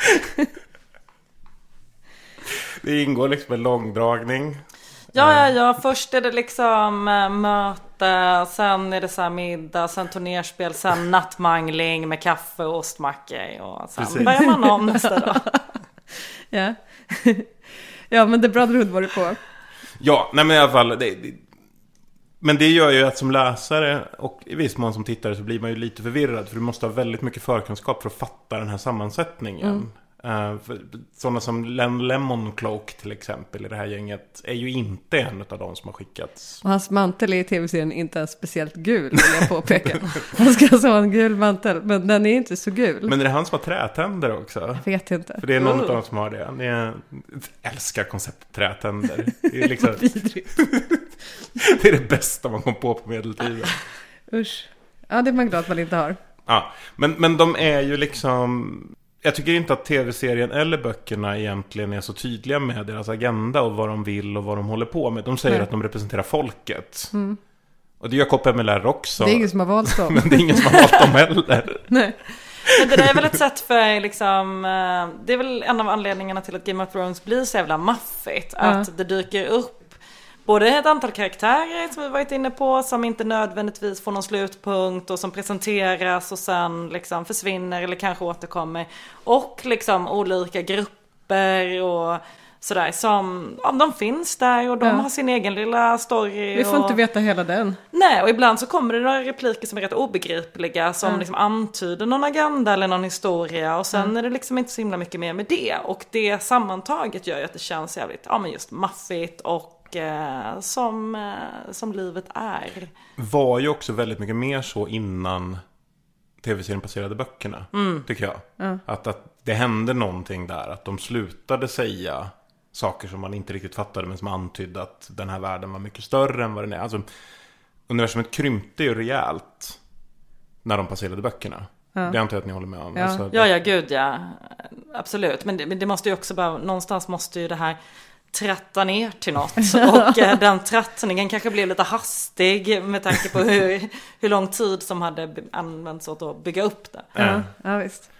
Det ingår liksom en långdragning. Ja, ja, ja. Först är det liksom eh, möte, sen är det så här middag, sen turnerspel, sen nattmangling med kaffe och ostmackor. Och sen Precis. börjar man om nästa dag. ja. ja, men The Brotherhood var det på. Ja, nej men i alla fall. Det, det, men det gör ju att som läsare och i viss mån som tittare så blir man ju lite förvirrad. För du måste ha väldigt mycket förkunskap för att fatta den här sammansättningen. Mm. För sådana som Len Lemon Cloak till exempel i det här gänget är ju inte en av de som har skickats. Och hans mantel är i tv-serien inte ens speciellt gul, vill jag påpeka. Han ska alltså ha en gul mantel, men den är inte så gul. Men är det han som har trätänder också? Jag vet inte. För det är någon Oh. av dem som har det. Ni är, älskar konceptet trätänder. Det är liksom... Det är det bästa man kom på på medeltiden. Usch. Ja, det är man glad att man inte har. Ja, men, men de är ju liksom... Jag tycker inte att tv-serien eller böckerna egentligen är så tydliga med deras agenda och vad de vill och vad de håller på med. De säger Nej. att de representerar folket. Mm. Och det gör KPML också. Det är ingen som har valt dem. men det är ingen som har valt dem heller. Nej. Men det där är väl ett sätt för liksom, eh, det är väl en av anledningarna till att Game of Thrones blir så jävla maffigt. Att det dyker upp både ett antal karaktärer som vi varit inne på som inte nödvändigtvis får någon slutpunkt och som presenteras och sen liksom försvinner eller kanske återkommer. Och liksom olika papper och sådär som, ja de finns där och de Ja. har sin egen lilla story. Vi får och... inte veta hela den. Nej, och ibland så kommer det några repliker som är rätt obegripliga som Ja. liksom antyder någon agenda eller någon historia och sen är det liksom inte så himla mycket mer med det. Och det sammantaget gör ju att det känns jävligt, ja men just maffigt och eh, som, eh, som livet är. Var ju också väldigt mycket mer så innan tv-serien passerade böckerna. Mm. Tycker jag. Ja. Att, att det hände någonting där. Att de slutade säga saker som man inte riktigt fattade. Men som antydde att den här världen var mycket större än vad den är. Alltså, universumet krympte ju rejält. När de passerade böckerna. Ja. Det antar jag att ni håller med om. Ja, Alltså, ja, ja gud ja. Absolut. Men det, men det måste ju också bara, någonstans måste ju det här tratta ner till något. Och eh, den trattningen kanske blev lite hastig med tanke på hur, hur lång tid som hade använts åt att bygga upp det. Ja, ja visst.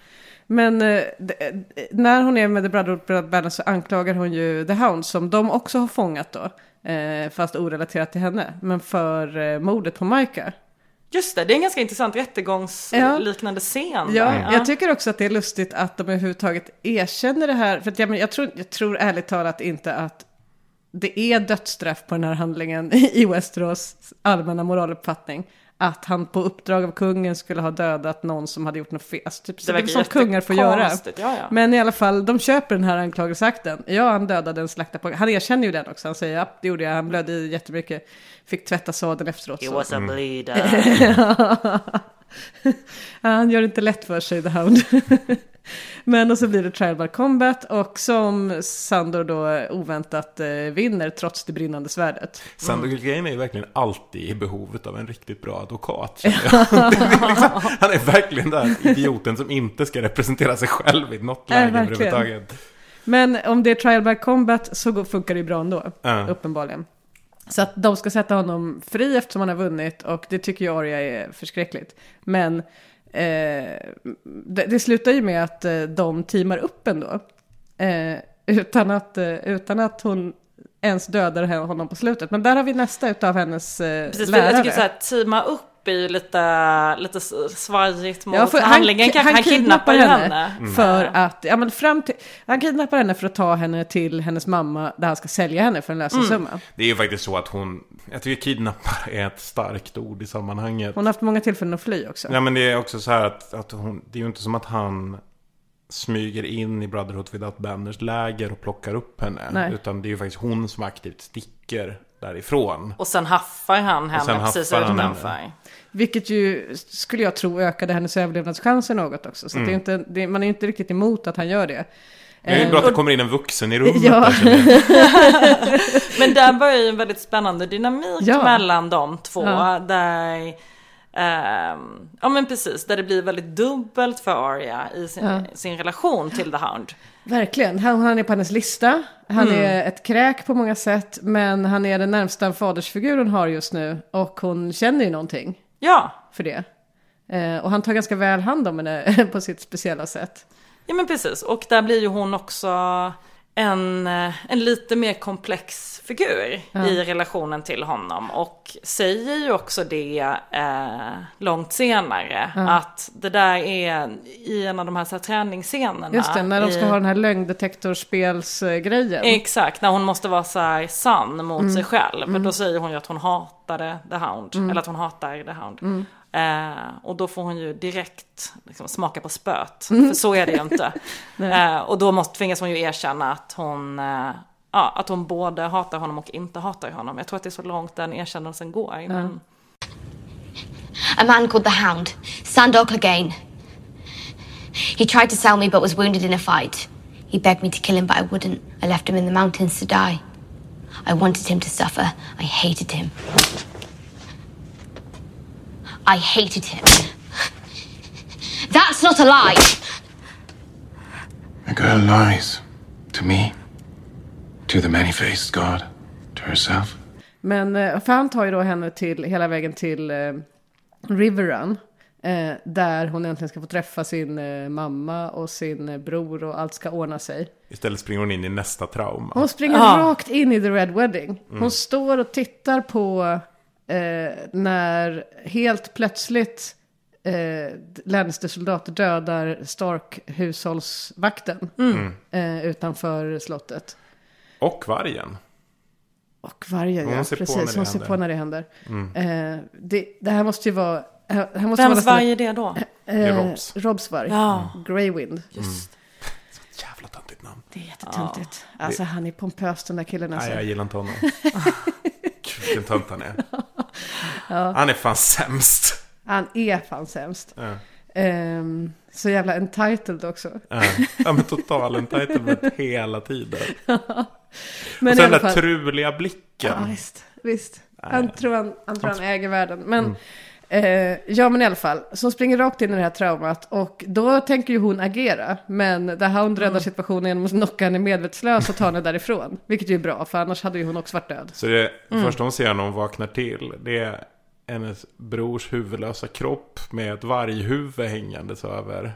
Men eh, eh, när hon är med The Brotherhood Banner så anklagar hon ju The Hound som de också har fångat då. Eh, fast orelaterat till henne. Men för eh, mordet på Micah. Just det, det är en ganska intressant rättegångsliknande scen. Ja, där. jag tycker också att det är lustigt att de överhuvudtaget erkänner det här. För jag, men jag, tror, jag tror ärligt talat inte att det är dödsstraff på den här handlingen i Westeros allmänna moraluppfattning. Att han på uppdrag av kungen skulle ha dödat någon som hade gjort något fel. Alltså, typ, så det är verkar som kungar får göra. ja, ja. Men i alla fall, de köper den här anklagelseakten. Ja, han dödade en slaktapojke. Han erkänner ju den också. Han säger ja, det gjorde jag. Han blödde jättemycket. Fick tvätta sadeln efteråt. He was a Mm. bleeder. Ja, han gör det inte lätt för sig, The Hound. Men och så blir det trial by combat och som Sandor då oväntat eh, vinner trots det brinnande svärdet. Sandor Gilgain är ju verkligen alltid i behovet av en riktigt bra advokat. är liksom, han är verkligen där idioten som inte ska representera sig själv i något läge verkligen. överhuvudtaget. Men om det är trial by combat så funkar det ju bra ändå, Ja. uppenbarligen. Så att de ska sätta honom fri eftersom han har vunnit och det tycker ju Arya är förskräckligt. Men det, det slutar ju med att eh, de teamar upp ändå. Eh, utan, att, eh, utan att hon ens dödar honom på slutet. Men där har vi nästa utav hennes eh, Precis, lärare. jag tycker så här, teama upp ju lite, lite svajigt mot Ja, för handlingen. Han, han, kidnappar ju henne. För att, ja men fram till, han kidnappar henne för att ta henne till hennes mamma där han ska sälja henne för en lösensumma. Mm. Det är ju faktiskt så att hon, jag tycker kidnappar är ett starkt ord i sammanhanget. Hon har haft många tillfällen att fly också. Ja men det är också så här att, att hon, det är ju inte som att han smyger in i Brotherhood Without Banners läger och plockar upp henne. Nej. Utan det är ju faktiskt hon som aktivt sticker därifrån. Och sen haffar han henne precis haffar han utanför. Vilket ju, skulle jag tro, ökade hennes överlevnadschanser något också. Så Mm. det är inte, det, man är inte riktigt emot att han gör det. Det är ju Eh, bra att det och- kommer in en vuxen i rummet Ja. där. Men där börjar ju en väldigt spännande dynamik Ja. mellan de två. Ja. Där, ehm, ja men precis, där det blir väldigt dubbelt för Arya i sin, Ja. sin relation till The Hound. Verkligen. Han, han är på hennes lista. Han Mm. är ett kräk på många sätt. Men han är den närmsta en fadersfigur hon har just nu. Och hon känner ju någonting Ja. för det. Eh, och han tar ganska väl hand om henne på sitt speciella sätt. Ja men precis, och där blir ju hon också en, eh, en lite mer komplex figur Ja. i relationen till honom. Och säger ju också det eh, långt senare. Ja. Att det där är i en av de här, så här träningsscenerna. Just det, när de ska i, ha den här lögndetektorspelsgrejen. Exakt, när hon måste vara så här sann mot Mm. sig själv. Mm. Då säger hon ju att hon hatade The Hound. Mm. Eller att hon hatar The Hound. Mm. Eh, och då får hon ju direkt liksom, smaka på spöet. Mm. För så är det ju inte. Eh, och då måste, tvingas hon ju erkänna att hon, eh, ja, att hon både hatar honom och inte hatar honom. Jag tror att det är så långt den erkännelsen går. innan- A man called the Hound, Sandor Clegane. He tried to sell me but was wounded in a fight. He begged me to kill him, but I wouldn't. I left him in the mountains to die. I wanted him to suffer. I hated him. I hated him. That's not a lie! A girl lies. To me. To the many-faced god. To herself. Men eh, för han tar ju då henne till, hela vägen till eh, Riverrun. Eh, där hon äntligen ska få träffa sin eh, mamma och sin eh, bror och allt ska ordna sig. Istället springer hon in i nästa trauma. Hon springer Ja. rakt in i The Red Wedding. Hon Mm. står och tittar på eh, när helt plötsligt eh, Lannister-soldater dödar Stark-hushållsvakten Mm. eh, utanför slottet. Och vargen. Och vargen, Hon ja. ser på Precis, när det hon ser händer. på när det händer. Mm. Eh, det, det här måste ju vara... Här här måste Vems vara varg är det då? Eh, Det är Robs. Robs varg. Ja. Greywind. Just. Jävla töntigt namn. Det är jättetöntigt. Alltså han är pompös den där killen alltså. Nej, jag gillar inte honom. Gud, vilken tönt han är. Ja. Han är fan sämst. Han är fan sämst. Ja. Ehm, så jävla entitled också. Ja, ja men total entitlement hela tiden. Men och sen den där fall- truliga blicken. Ja, visst. visst. Nej. Han tror han, han, tror han äger världen. Men, Mm. eh, ja, men i alla fall. Så hon springer rakt in i det här traumat. Och då tänker ju hon agera. Men The Hound räddar Mm. situationen genom att knocka henne medvetslös och ta henne därifrån. Vilket ju är bra, för annars hade ju hon också varit död. Så det Mm. första hon ser när hon vaknar till, det är hennes brors huvudlösa kropp med ett varghuvud hängandes över.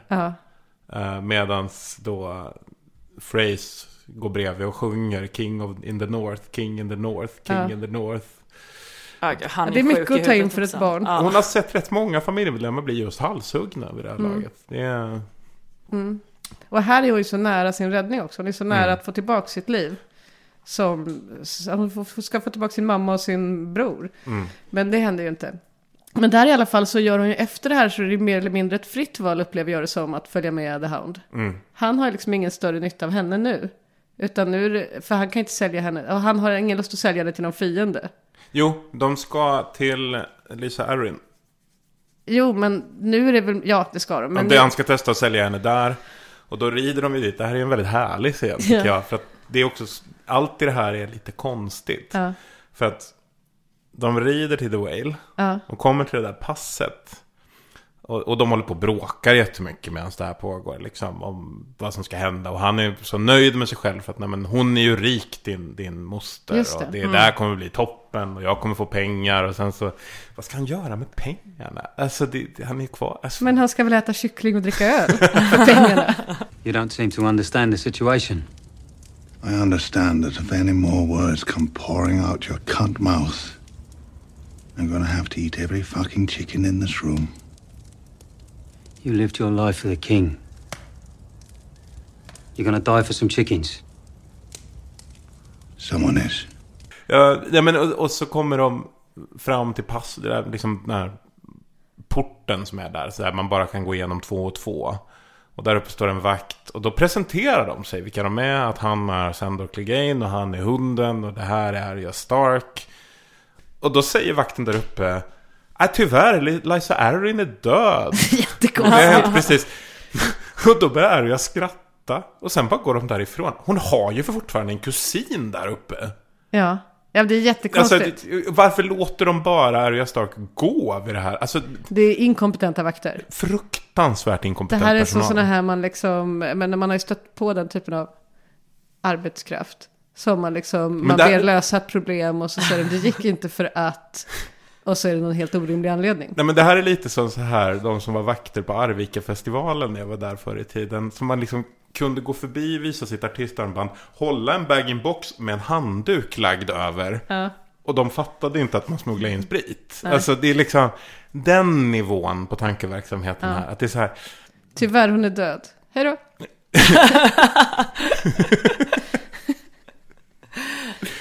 Uh, medans då Phrase går bredvid och sjunger King of in the North, King in the North, King Ja. in the North. Han Ja, det är mycket att ta in för ett barn. Ja. Hon har sett rätt många familjemedlemmar bli just halshuggna vid det här Mm. laget. Det är... Mm. Och här är hon ju så nära sin räddning också. Hon är så nära Mm. att få tillbaka sitt liv. Som, hon ska få tillbaka sin mamma och sin bror. Mm. Men det händer ju inte. Men där i alla fall så gör hon ju efter det här så är det mer eller mindre ett fritt val upplever jag det som att följa med The Hound. Mm. Han har liksom ingen större nytta av henne nu. Utan nu, det- för han kan inte sälja henne. Och han har ingen lust att sälja henne till någon fiende. Jo, de ska till Lisa Arryn. Jo, men nu är det väl, ja det ska de. Men nu- han ska testa att sälja henne där. Och då rider de ju dit. Det här är en väldigt härlig scen tycker Ja. jag. För att det är också, allt i det här är lite konstigt. Ja. För att de rider till The Whale. Ja. Och kommer till det där passet. Och, och de håller på och bråkar jättemycket medan det här pågår. Liksom, om vad som ska hända. Och han är så nöjd med sig själv. För att nej, men hon är ju rik din, din moster. Just det. Och det Mm. där kommer bli toppen. Och jag kommer få pengar. Och sen så, vad ska han göra med pengarna? Alltså det, det, han är kvar. Alltså, Men han ska väl äta kyckling och dricka öl för pengarna. You don't seem to understand the situation. I understand that if any more words come pouring out your cunt mouth, I'm gonna have to eat every fucking chicken in this room. You lived your life for the king. You're gonna die for some chickens. Someone is. Ja, ja, men, och, och så kommer de fram till pass, det där, liksom den här porten som är där. Så där man bara kan gå igenom två och två. Och där uppe står en vakt. Och då presenterar de sig vilka de är. Att han är Sandor Clegane och han är hunden. Och det här är Arya Stark. Och då säger vakten där uppe. Nej tyvärr, Li- Lysa Arryn är död. Jättekonstigt. Precis. Och då börjar Arya skratta. Och sen bara går de därifrån. Hon har ju för fortfarande en kusin där uppe. Ja, ja det är Alltså, jättekonstigt. det- varför låter de bara Arya Stark gå vid det här? Alltså, Det är inkompetenta vakter. fruktansvärt Det inkompetent här är så personal. sådana här man liksom, men man har ju stött på den typen av arbetskraft. Som man liksom, Men man där- ber lösa ett problem och så säger de det gick inte för att, och så är det någon helt orimlig anledning. Nej men det här är lite som så här, de som var vakter på Arvika-festivalen när jag var där förr i tiden. Som man liksom kunde gå förbi, visa sitt artistarmband, hålla en bag-in-box med en handduk lagd över. Ja. Och de fattade inte att man smugglade in sprit. Nej. Alltså det är liksom den nivån på tankeverksamheten Ja. här. Att det är så här, Tyvärr, hon är död. Hej då.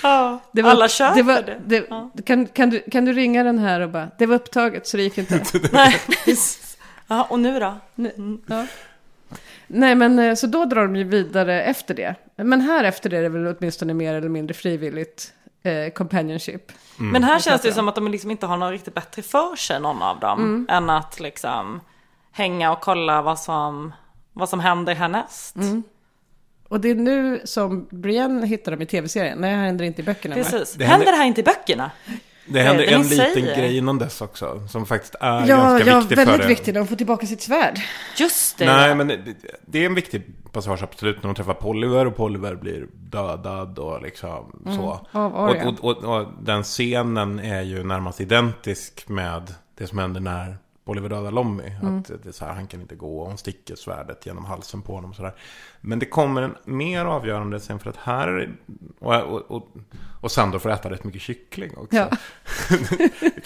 Ja, Det var, alla köper det. det. Var, det kan, kan, du, kan du ringa den här och bara, det var upptaget så det gick inte. Nej. Ja, och nu då? Mm. Ja. Nej, men eh, så då drar de ju vidare efter det. Men här efter det är det väl åtminstone mer eller mindre frivilligt eh, companionship. Men här känns det som att de liksom inte har något riktigt bättre för sig, någon av dem. Mm. Än att liksom hänga och kolla vad som, vad som händer härnäst. Mm. Och det är nu som Brienne hittar dem i tv-serien. Nej, det här händer inte i böckerna. Precis. Det händer, det här inte i böckerna? det händer en liten säger. grej innan dess också. Som faktiskt är Ja, ganska ja viktig för väldigt det. viktigt. De får tillbaka sitt svärd. Just det. Nej, men det, det är en viktig passage absolut när de träffar Poliver och Poliver blir dödad och liksom Mm, så. av Och, och, och, och den scenen är ju närmast identisk med det som händer när Oliver dödar Lommy. Mm. Att det är så här, han kan inte gå och hon sticker svärdet genom halsen på honom. och Så där. Men det kommer en mer avgörande scen för att här och, och, och, och Sandor får äta rätt mycket kyckling också. Ja.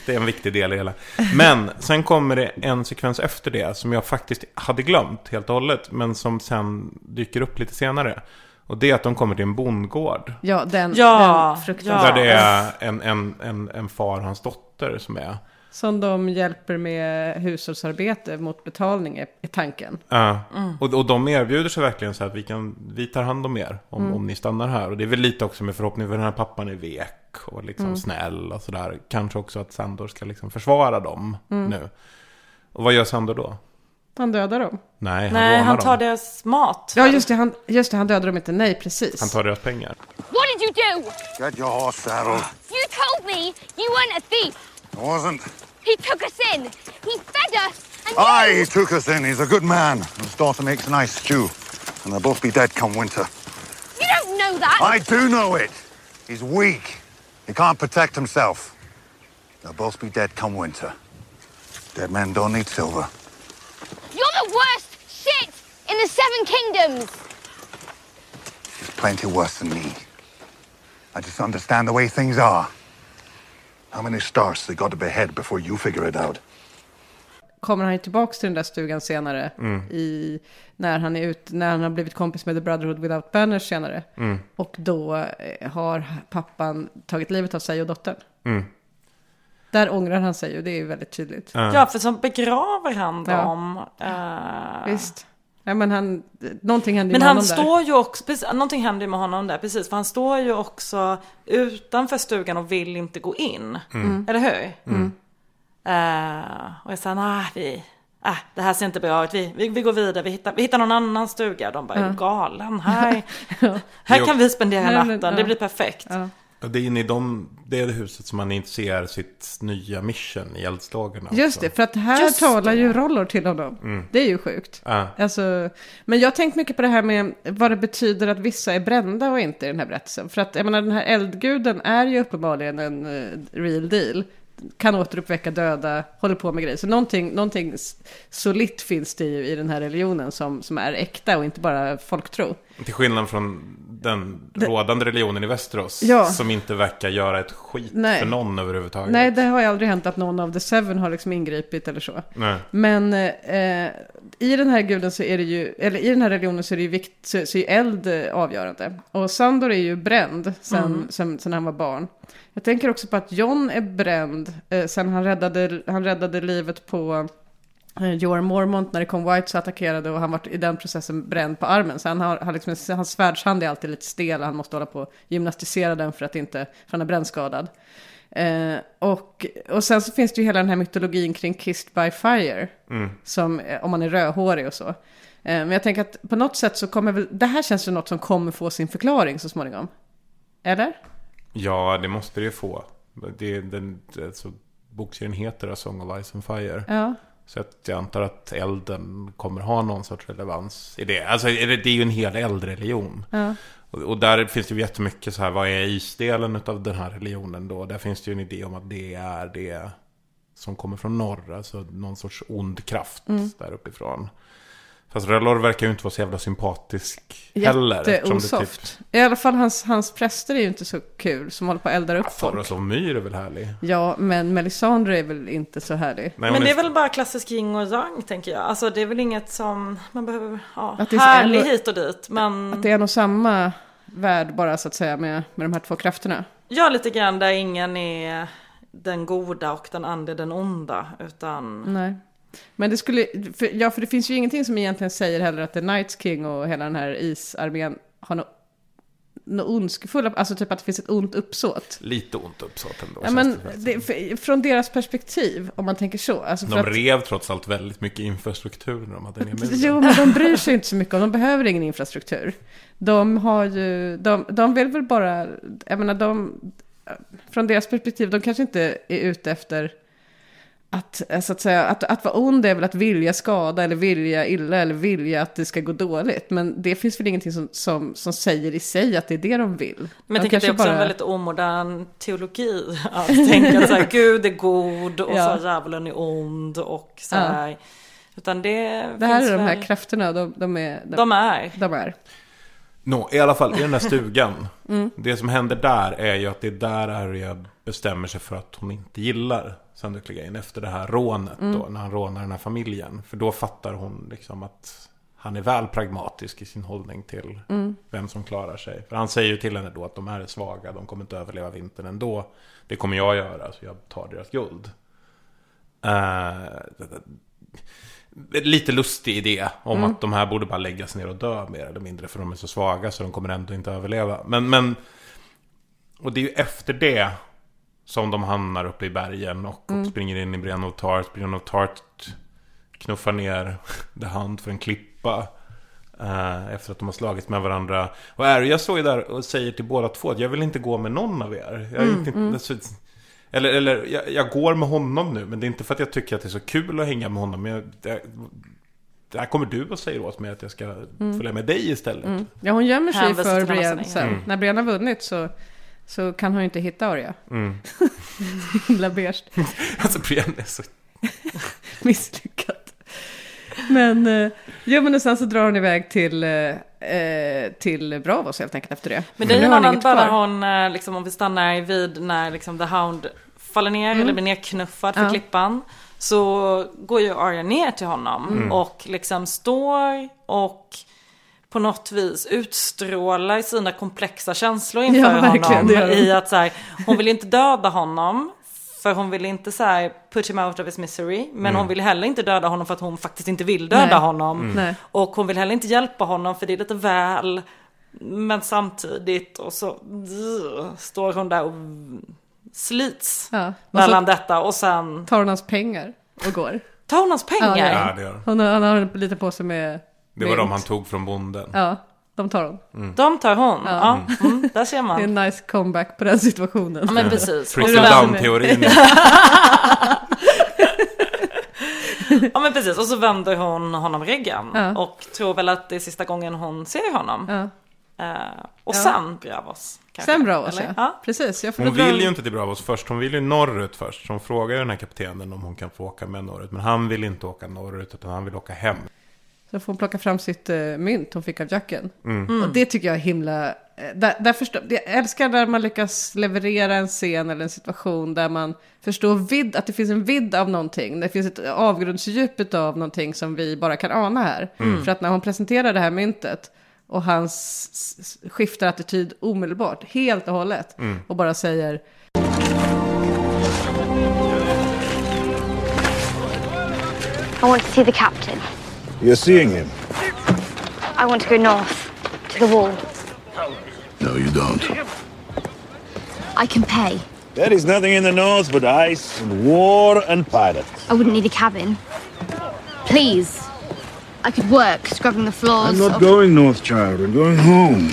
det är en viktig del i hela. Men sen kommer det en sekvens efter det som jag faktiskt hade glömt helt och hållet. Men som sen dyker upp lite senare. Och det är att de kommer till en bondgård. Ja, den, Ja, den fruktansvärda. Där det är en, en, en, en far och hans dotter som är. Som de hjälper med hushållsarbete mot betalning är, tanken. Ja. Mm. Och, och de erbjuder sig verkligen så att vi, kan, vi tar hand om er om, Mm. om ni stannar här. Och det är väl lite också med förhoppning för den här pappan är vek och liksom Mm. snäll och sådär. Kanske också att Sandor ska liksom försvara dem Mm. nu. Och vad gör Sandor då? Han dödar dem. Nej, han Nej, han dem. tar deras mat. Ja, just det, han, just det, han dödar dem inte. Nej, precis. Han tar deras pengar. What did you do? Get your horse saddled. You told me you weren't a thief. I wasn't. He took us in. He fed us. And Aye, he took us in. He's a good man. His daughter makes a nice stew. And they'll both be dead come winter. You don't know that. I do know it. He's weak. He can't protect himself. They'll both be dead come winter. Dead men don't need silver. You're the worst shit in the Seven Kingdoms. He's plenty worse than me. I just understand the way things are. How many stars they got to behead before you figure it out? Kommer han ju tillbaks till den där stugan senare. Mm. I, när, han är ut, när han har blivit kompis med The Brotherhood Without Banners senare. Mm. Och då eh, har pappan tagit livet av sig och dottern. Mm. Där ångrar han sig och det är ju väldigt tydligt. Ja, för så begraver han Ja. dem. eh, Visst. Ja, men han, någonting händer Men med han honom där. står ju också, precis, någonting händer med honom där, precis. För han står ju också utanför stugan och vill inte gå in. Mm. Eller hur? Mm. Eh, och jag sa, nej, vi, äh, det här ser inte bra ut. Vi, vi, vi går vidare, vi hittar, vi hittar någon annan stuga. De bara, Ja. galen? Här, Jo. här kan vi spendera Nej, men, natten, ja. det blir perfekt. Det är inne i de, det är det huset som man initierar sitt nya mission i eldslagarna. Just det, för att här Just talar det. ju roller till honom. Mm. Det är ju sjukt. Ja. Alltså, men jag har tänkt mycket på det här med vad det betyder att vissa är brända och inte i den här berättelsen. För att jag menar, den här eldguden är ju uppenbarligen en uh, real deal. Kan återuppväcka döda, håller på med grejer. Så någonting, någonting solitt finns det ju i den här religionen som, som är äkta och inte bara folktro. Till skillnad från den rådande religionen i Västerås. Ja. Som inte verkar göra ett skit Nej. för någon överhuvudtaget. Nej, det har ju aldrig hänt att någon av The Seven har liksom ingripit eller så. Nej. Men eh, i den här guden så är det ju, eller i den här religionen så är det ju vikt, så, så är eld avgörande. Och Sandor är ju bränd sen, Mm. sen, sen han var barn. Jag tänker också på att John är bränd eh, sen han räddade, han räddade livet på Joar Mormont när det kom Whites attackerade och han var i den processen bränd på armen. Så han har, har liksom, hans svärdshand är alltid lite stel och han måste hålla på och gymnastisera den för att inte, för han är brännskadad. Eh, och, och sen så finns det ju hela den här mytologin kring Kissed by Fire. Mm. Som, eh, om man är rödhårig och så. Eh, men jag tänker att på något sätt så kommer väl, det här känns som något som kommer få sin förklaring så småningom. Eller? Ja, det måste det ju få. Det, den, alltså, bokserien heter A Song of Ice and Fire. Ja. Så att jag antar att elden kommer ha någon sorts relevans i det. Alltså det är ju en hel eldreligion. Ja. Och, och där finns det ju jättemycket så här, vad är isdelen av den här religionen då? Där finns det ju en idé om att det är det som kommer från norr. Alltså någon sorts ond kraft Mm. där uppifrån. Fast Rellor verkar ju inte vara så jävla sympatisk heller. typ- Jätteosoft. I alla fall hans, hans präster är ju inte så kul som håller på att elda upp folk. Thoros och Myr är väl härlig? Ja, men Melisandre är väl inte så härlig. Nej, Men det är väl bara klassisk yin och yang tänker jag. Alltså det är väl inget som man behöver, ja, Att det är så härlig ändå- hit och dit. Men Att det är nog samma värld bara så att säga med, med de här två krafterna. ja, lite grann där ingen är den goda och den andra den onda. Utan Nej. Men det skulle, för, ja för det finns ju ingenting som egentligen säger heller att The Nights King och hela den här isarmén har något no ondskefulla, alltså typ att det finns ett ont uppsåt. Lite ont uppsåt ändå. Ja, men det för, från deras perspektiv, om man tänker så. Alltså De att, rev trots allt väldigt mycket infrastruktur när de hade ner muren. Jo, men de bryr sig inte så mycket om, de behöver ingen infrastruktur. De har ju, de, de vill väl bara, jag menar de, från deras perspektiv, de kanske inte är ute efter att, eh, så att, säga, att, att vara ond är väl att vilja skada eller vilja illa eller vilja att det ska gå dåligt. Men det finns väl ingenting som, som, som säger i sig att det är det de vill. Men jag De tänker att det är också bara- en väldigt omodern teologi. Att tänka så här, Gud är god och Ja. så djävulen är ond och så Ja. här. Utan det, Det här finns är de här väl- krafterna, de, de är... De är. De är. Nå, i alla fall i den där stugan. Mm. Det som händer där är ju att det är där Arya bestämmer sig för att hon inte gillar Sander Clegane efter det här rånet Mm. då, när han rånar den här familjen. För då fattar hon liksom att han är väl pragmatisk i sin hållning till Mm. vem som klarar sig. För han säger ju till henne då att de här är svaga, de kommer inte överleva vintern ändå. Det kommer jag göra, så jag tar deras guld. Eh, lite lustig idé om Mm. att de här borde bara läggas ner och dö mer eller mindre för de är så svaga så de kommer ändå inte överleva. Men, men och det är ju efter det som de hamnar uppe i bergen och, Mm. och springer in i Brienne of Tart. Brienne of Tart knuffar ner The Hunt för en klippa. eh, efter att de har slagits med varandra. Och Arya står ju där och säger till båda två att jag vill inte gå med någon av er. Jag Mm, inte, mm. alltså, eller, eller jag, jag går med honom nu, men det är inte för att jag tycker att det är så kul att hänga med honom. Men jag, det, det här kommer du och säger åt mig att jag ska Mm. följa med dig istället. Mm. Ja, hon gömmer sig Hänvisar för Brienne sen. Mm. När Brienne har vunnit så, så kan hon ju inte hitta Arya. Mm. Himla beige. Alltså Brienne är så... Misslyckat. Men, eh, ja men och sen så drar hon iväg till, eh, eh, till Bravos helt enkelt efter det. Men det är ju en har hon annan kvar. hon, eh, liksom, om vi stannar vid när liksom The Hound faller ner Mm. eller blir nerknuffad för Ja. klippan. Så går ju Arya ner till honom Mm. och liksom står och på något vis utstrålar sina komplexa känslor inför Ja, honom. I att så här, hon vill inte döda honom. För hon vill inte så här put him out of his misery. Men Mm. hon vill heller inte döda honom för att hon faktiskt inte vill döda Nej. honom. Mm. Och hon vill heller inte hjälpa honom för det är lite väl. Men samtidigt och så står hon där och slits Ja. Och mellan så detta och sen tar hon hans pengar och går. tar hon hans pengar. Ja, Ja, det gör hon. hon har, han har lite på sig med Det var de han tog från bonden. Ja, de tar hon. Mm. De tar hon. Ja. Ja, mm, där ser Det är man. en nice comeback på den situationen. Ja, men precis. Trickle down-teorin. Ja men precis och så vänder hon honom ryggen. Ja. Och tror väl att det är sista gången hon ser honom. Ja. Eh, och Ja. sen Bravos. kanske. Sen Bravos Eller? ja. ja. Precis. Jag får Hon vill ju inte till Bravos först, hon vill ju norrut först. Så hon frågar ju den här kaptenen om hon kan få åka med norrut. Men han vill inte åka norrut, utan han vill åka hem. Så får hon plocka fram sitt uh, mynt hon fick av Jacken. Mm. Och det tycker jag är himla... eh, Där, där förstår, jag älskar när man lyckas leverera en scen eller en situation där man förstår vidd, att det finns en vidd av någonting. Det finns ett avgrundsdjup av någonting som vi bara kan ana här. Mm. För att när hon presenterar det här myntet och han s- s- skiftar attityd omedelbart, helt och hållet. Mm. Och bara säger I want to see the captain. You're seeing him? I want to go north, to the wall. No, you don't. I can pay. There is nothing in the north but ice and war and pirates. I wouldn't need a cabin. Please. I could work scrubbing the floors. I'm not of- going north, child. I'm going home.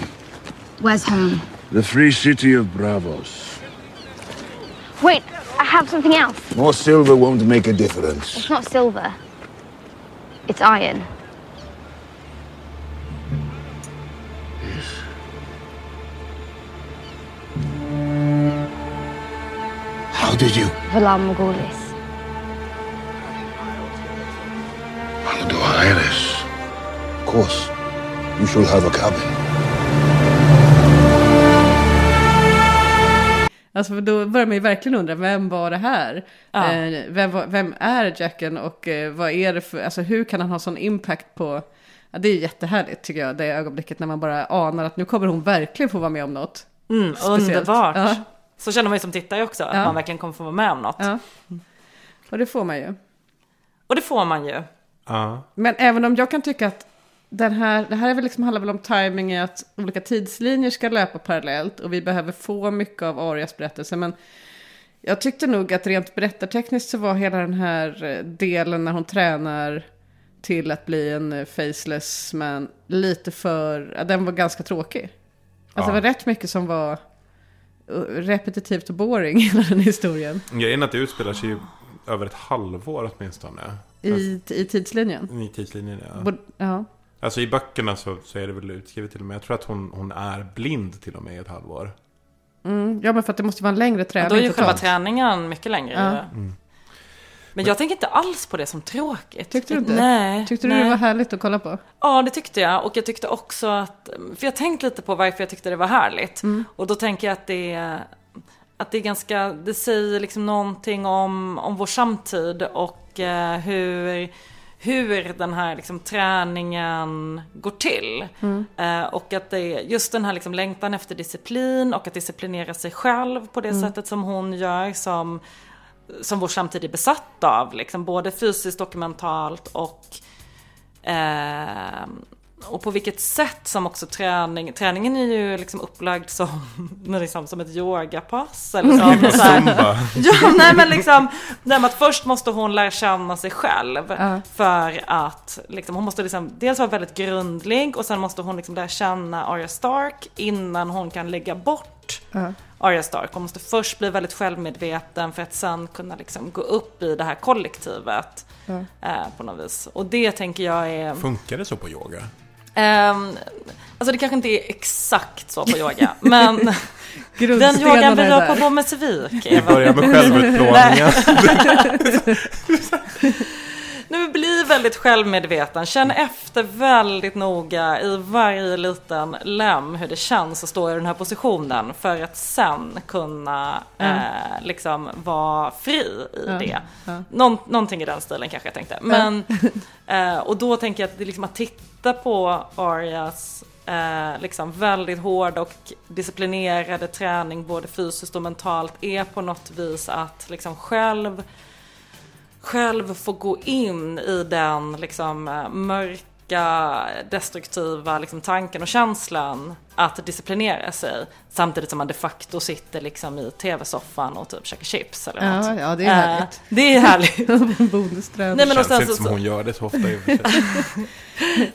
Where's home? The free city of Bravos. Wait, I have something else. More silver won't make a difference. It's not silver. It's iron. Yes. How did you? Valar Morghulis. Aldo Aires. Of course. You shall have a cabin. Alltså då börjar man ju verkligen undra, vem var det här? Ja. Eh, vem, vem är Jacken och eh, vad är det för, alltså hur kan han ha sån impact på, ja, det är jättehärligt tycker jag, det ögonblicket när man bara anar att nu kommer hon verkligen få vara med om något. Mm, underbart. Ja. Så känner man ju som tittare också, att man verkligen kommer få vara med om något. Ja. Och det får man ju. Och det får man ju. Ja. Men även om jag kan tycka att den här, det här är väl liksom, handlar väl om timing i att olika tidslinjer ska löpa parallellt och vi behöver få mycket av Arias berättelse. Men jag tyckte nog att rent berättartekniskt så var hela den här eh, delen när hon tränar till att bli en eh, faceless man lite för, den var ganska tråkig. Alltså Ja. det var rätt mycket som var eh, repetitivt och boring i hela den historien. Grejen är att det utspelar sig ju över ett halvår åtminstone. I, i tidslinjen? I tidslinjen, ja. Borde- ja. Alltså i böckerna så, så är det väl utskrivet till och med. Jag tror att hon, hon är blind till och med i ett halvår. Mm, ja, men för att det måste vara en längre Ja, träning då är ju själva träningen mycket längre. Ja. Mm. Men jag tänker inte alls på det som tråkigt. Tyckte du inte? Nej. Tyckte nej. du det var härligt att kolla på? Ja, det tyckte jag. Och jag tyckte också att, för jag tänkte lite på varför jag tyckte det var härligt. Mm. Och då tänker jag att det är, att det är ganska, det säger liksom någonting om, om vår samtid och eh, hur, hur den här liksom träningen går till. Mm. Eh, och att det är just den här liksom längtan efter disciplin och att disciplinera sig själv på det Mm. sättet som hon gör som, som vår samtid är besatt av. Liksom, både fysiskt och mentalt och Eh, och på vilket sätt som också träning, träningen är ju liksom upplagd som, liksom, som ett yogapass. Eller som, så här, ja, nej men liksom, nej, men att först måste hon lära känna sig själv. Ja. För att liksom, hon måste liksom, dels vara väldigt grundlig och sen måste hon liksom lära känna Arya Stark innan hon kan lägga bort Ja. Arya Stark. Hon måste först bli väldigt självmedveten för att sen kunna liksom gå upp i det här kollektivet. Eh, på något vis. Och det tänker jag är... Funkar det så på yoga? Ehm, alltså det kanske inte är exakt så på yoga, men den yogan vi där. på Bommersvik. Vi börjar med självutplåningen. Nej, men bli väldigt självmedveten. Känn efter väldigt noga i varje liten lem hur det känns att stå i den här positionen. För att sen kunna Ja. eh, liksom vara fri i Ja, det. ja. Någon, någonting i den stilen kanske jag tänkte. Men, eh, och då tänker jag att det liksom att titta på Arias eh, liksom väldigt hårda och disciplinerade träning både fysiskt och mentalt är på något vis att liksom själv själv få gå in i den liksom eh, mörka, destruktiva liksom, tanken och känslan att disciplinera sig. Samtidigt som man de facto sitter liksom i tv-soffan och typ käkar chips eller Ja, något. ja, det är Eh, härligt. Det är härligt. Nej, men och Känns inte så- som hon gör det så ofta i och för sig.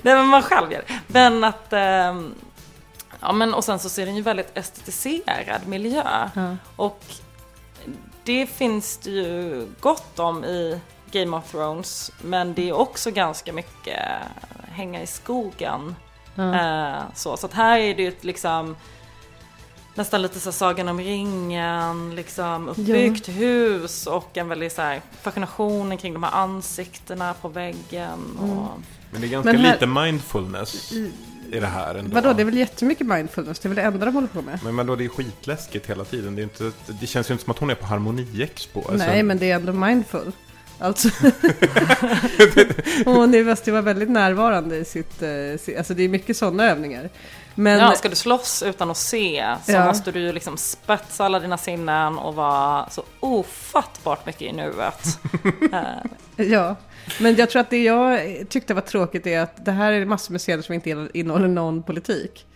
Nej men man själv gör det. Men att, ehm, ja men och sen så ser den ju väldigt estetiserad miljö. Ja. Och det finns det ju gott om i Game of Thrones. Men det är också ganska mycket hänga i skogen. Ja. Eh, så, så att här är det ju liksom nästan lite så Sagan om ringen, liksom uppbyggt hus och en väldigt så här fascinationen kring de här ansiktena på väggen. Och, Mm. Men det är ganska här- lite mindfulness i det här ändå. Vadå, det är väl jättemycket mindfulness? Det är väl det enda de håller på med? Men vadå, det är skitläskigt hela tiden. Det, är inte, det känns ju inte som att hon är på Harmoniexpo. Alltså, Nej, men det är ändå mindful. Alltså, hon är måste ju vara väldigt närvarande i sitt, eh, alltså det är mycket sådana övningar. Men, ja, ska du slåss utan att se så Ja. måste du ju liksom spetsa alla dina sinnen och vara så ofattbart mycket i nuet. Eh, Ja, men jag tror att det jag tyckte var tråkigt är att det här är massor med scener som inte innehåller någon politik.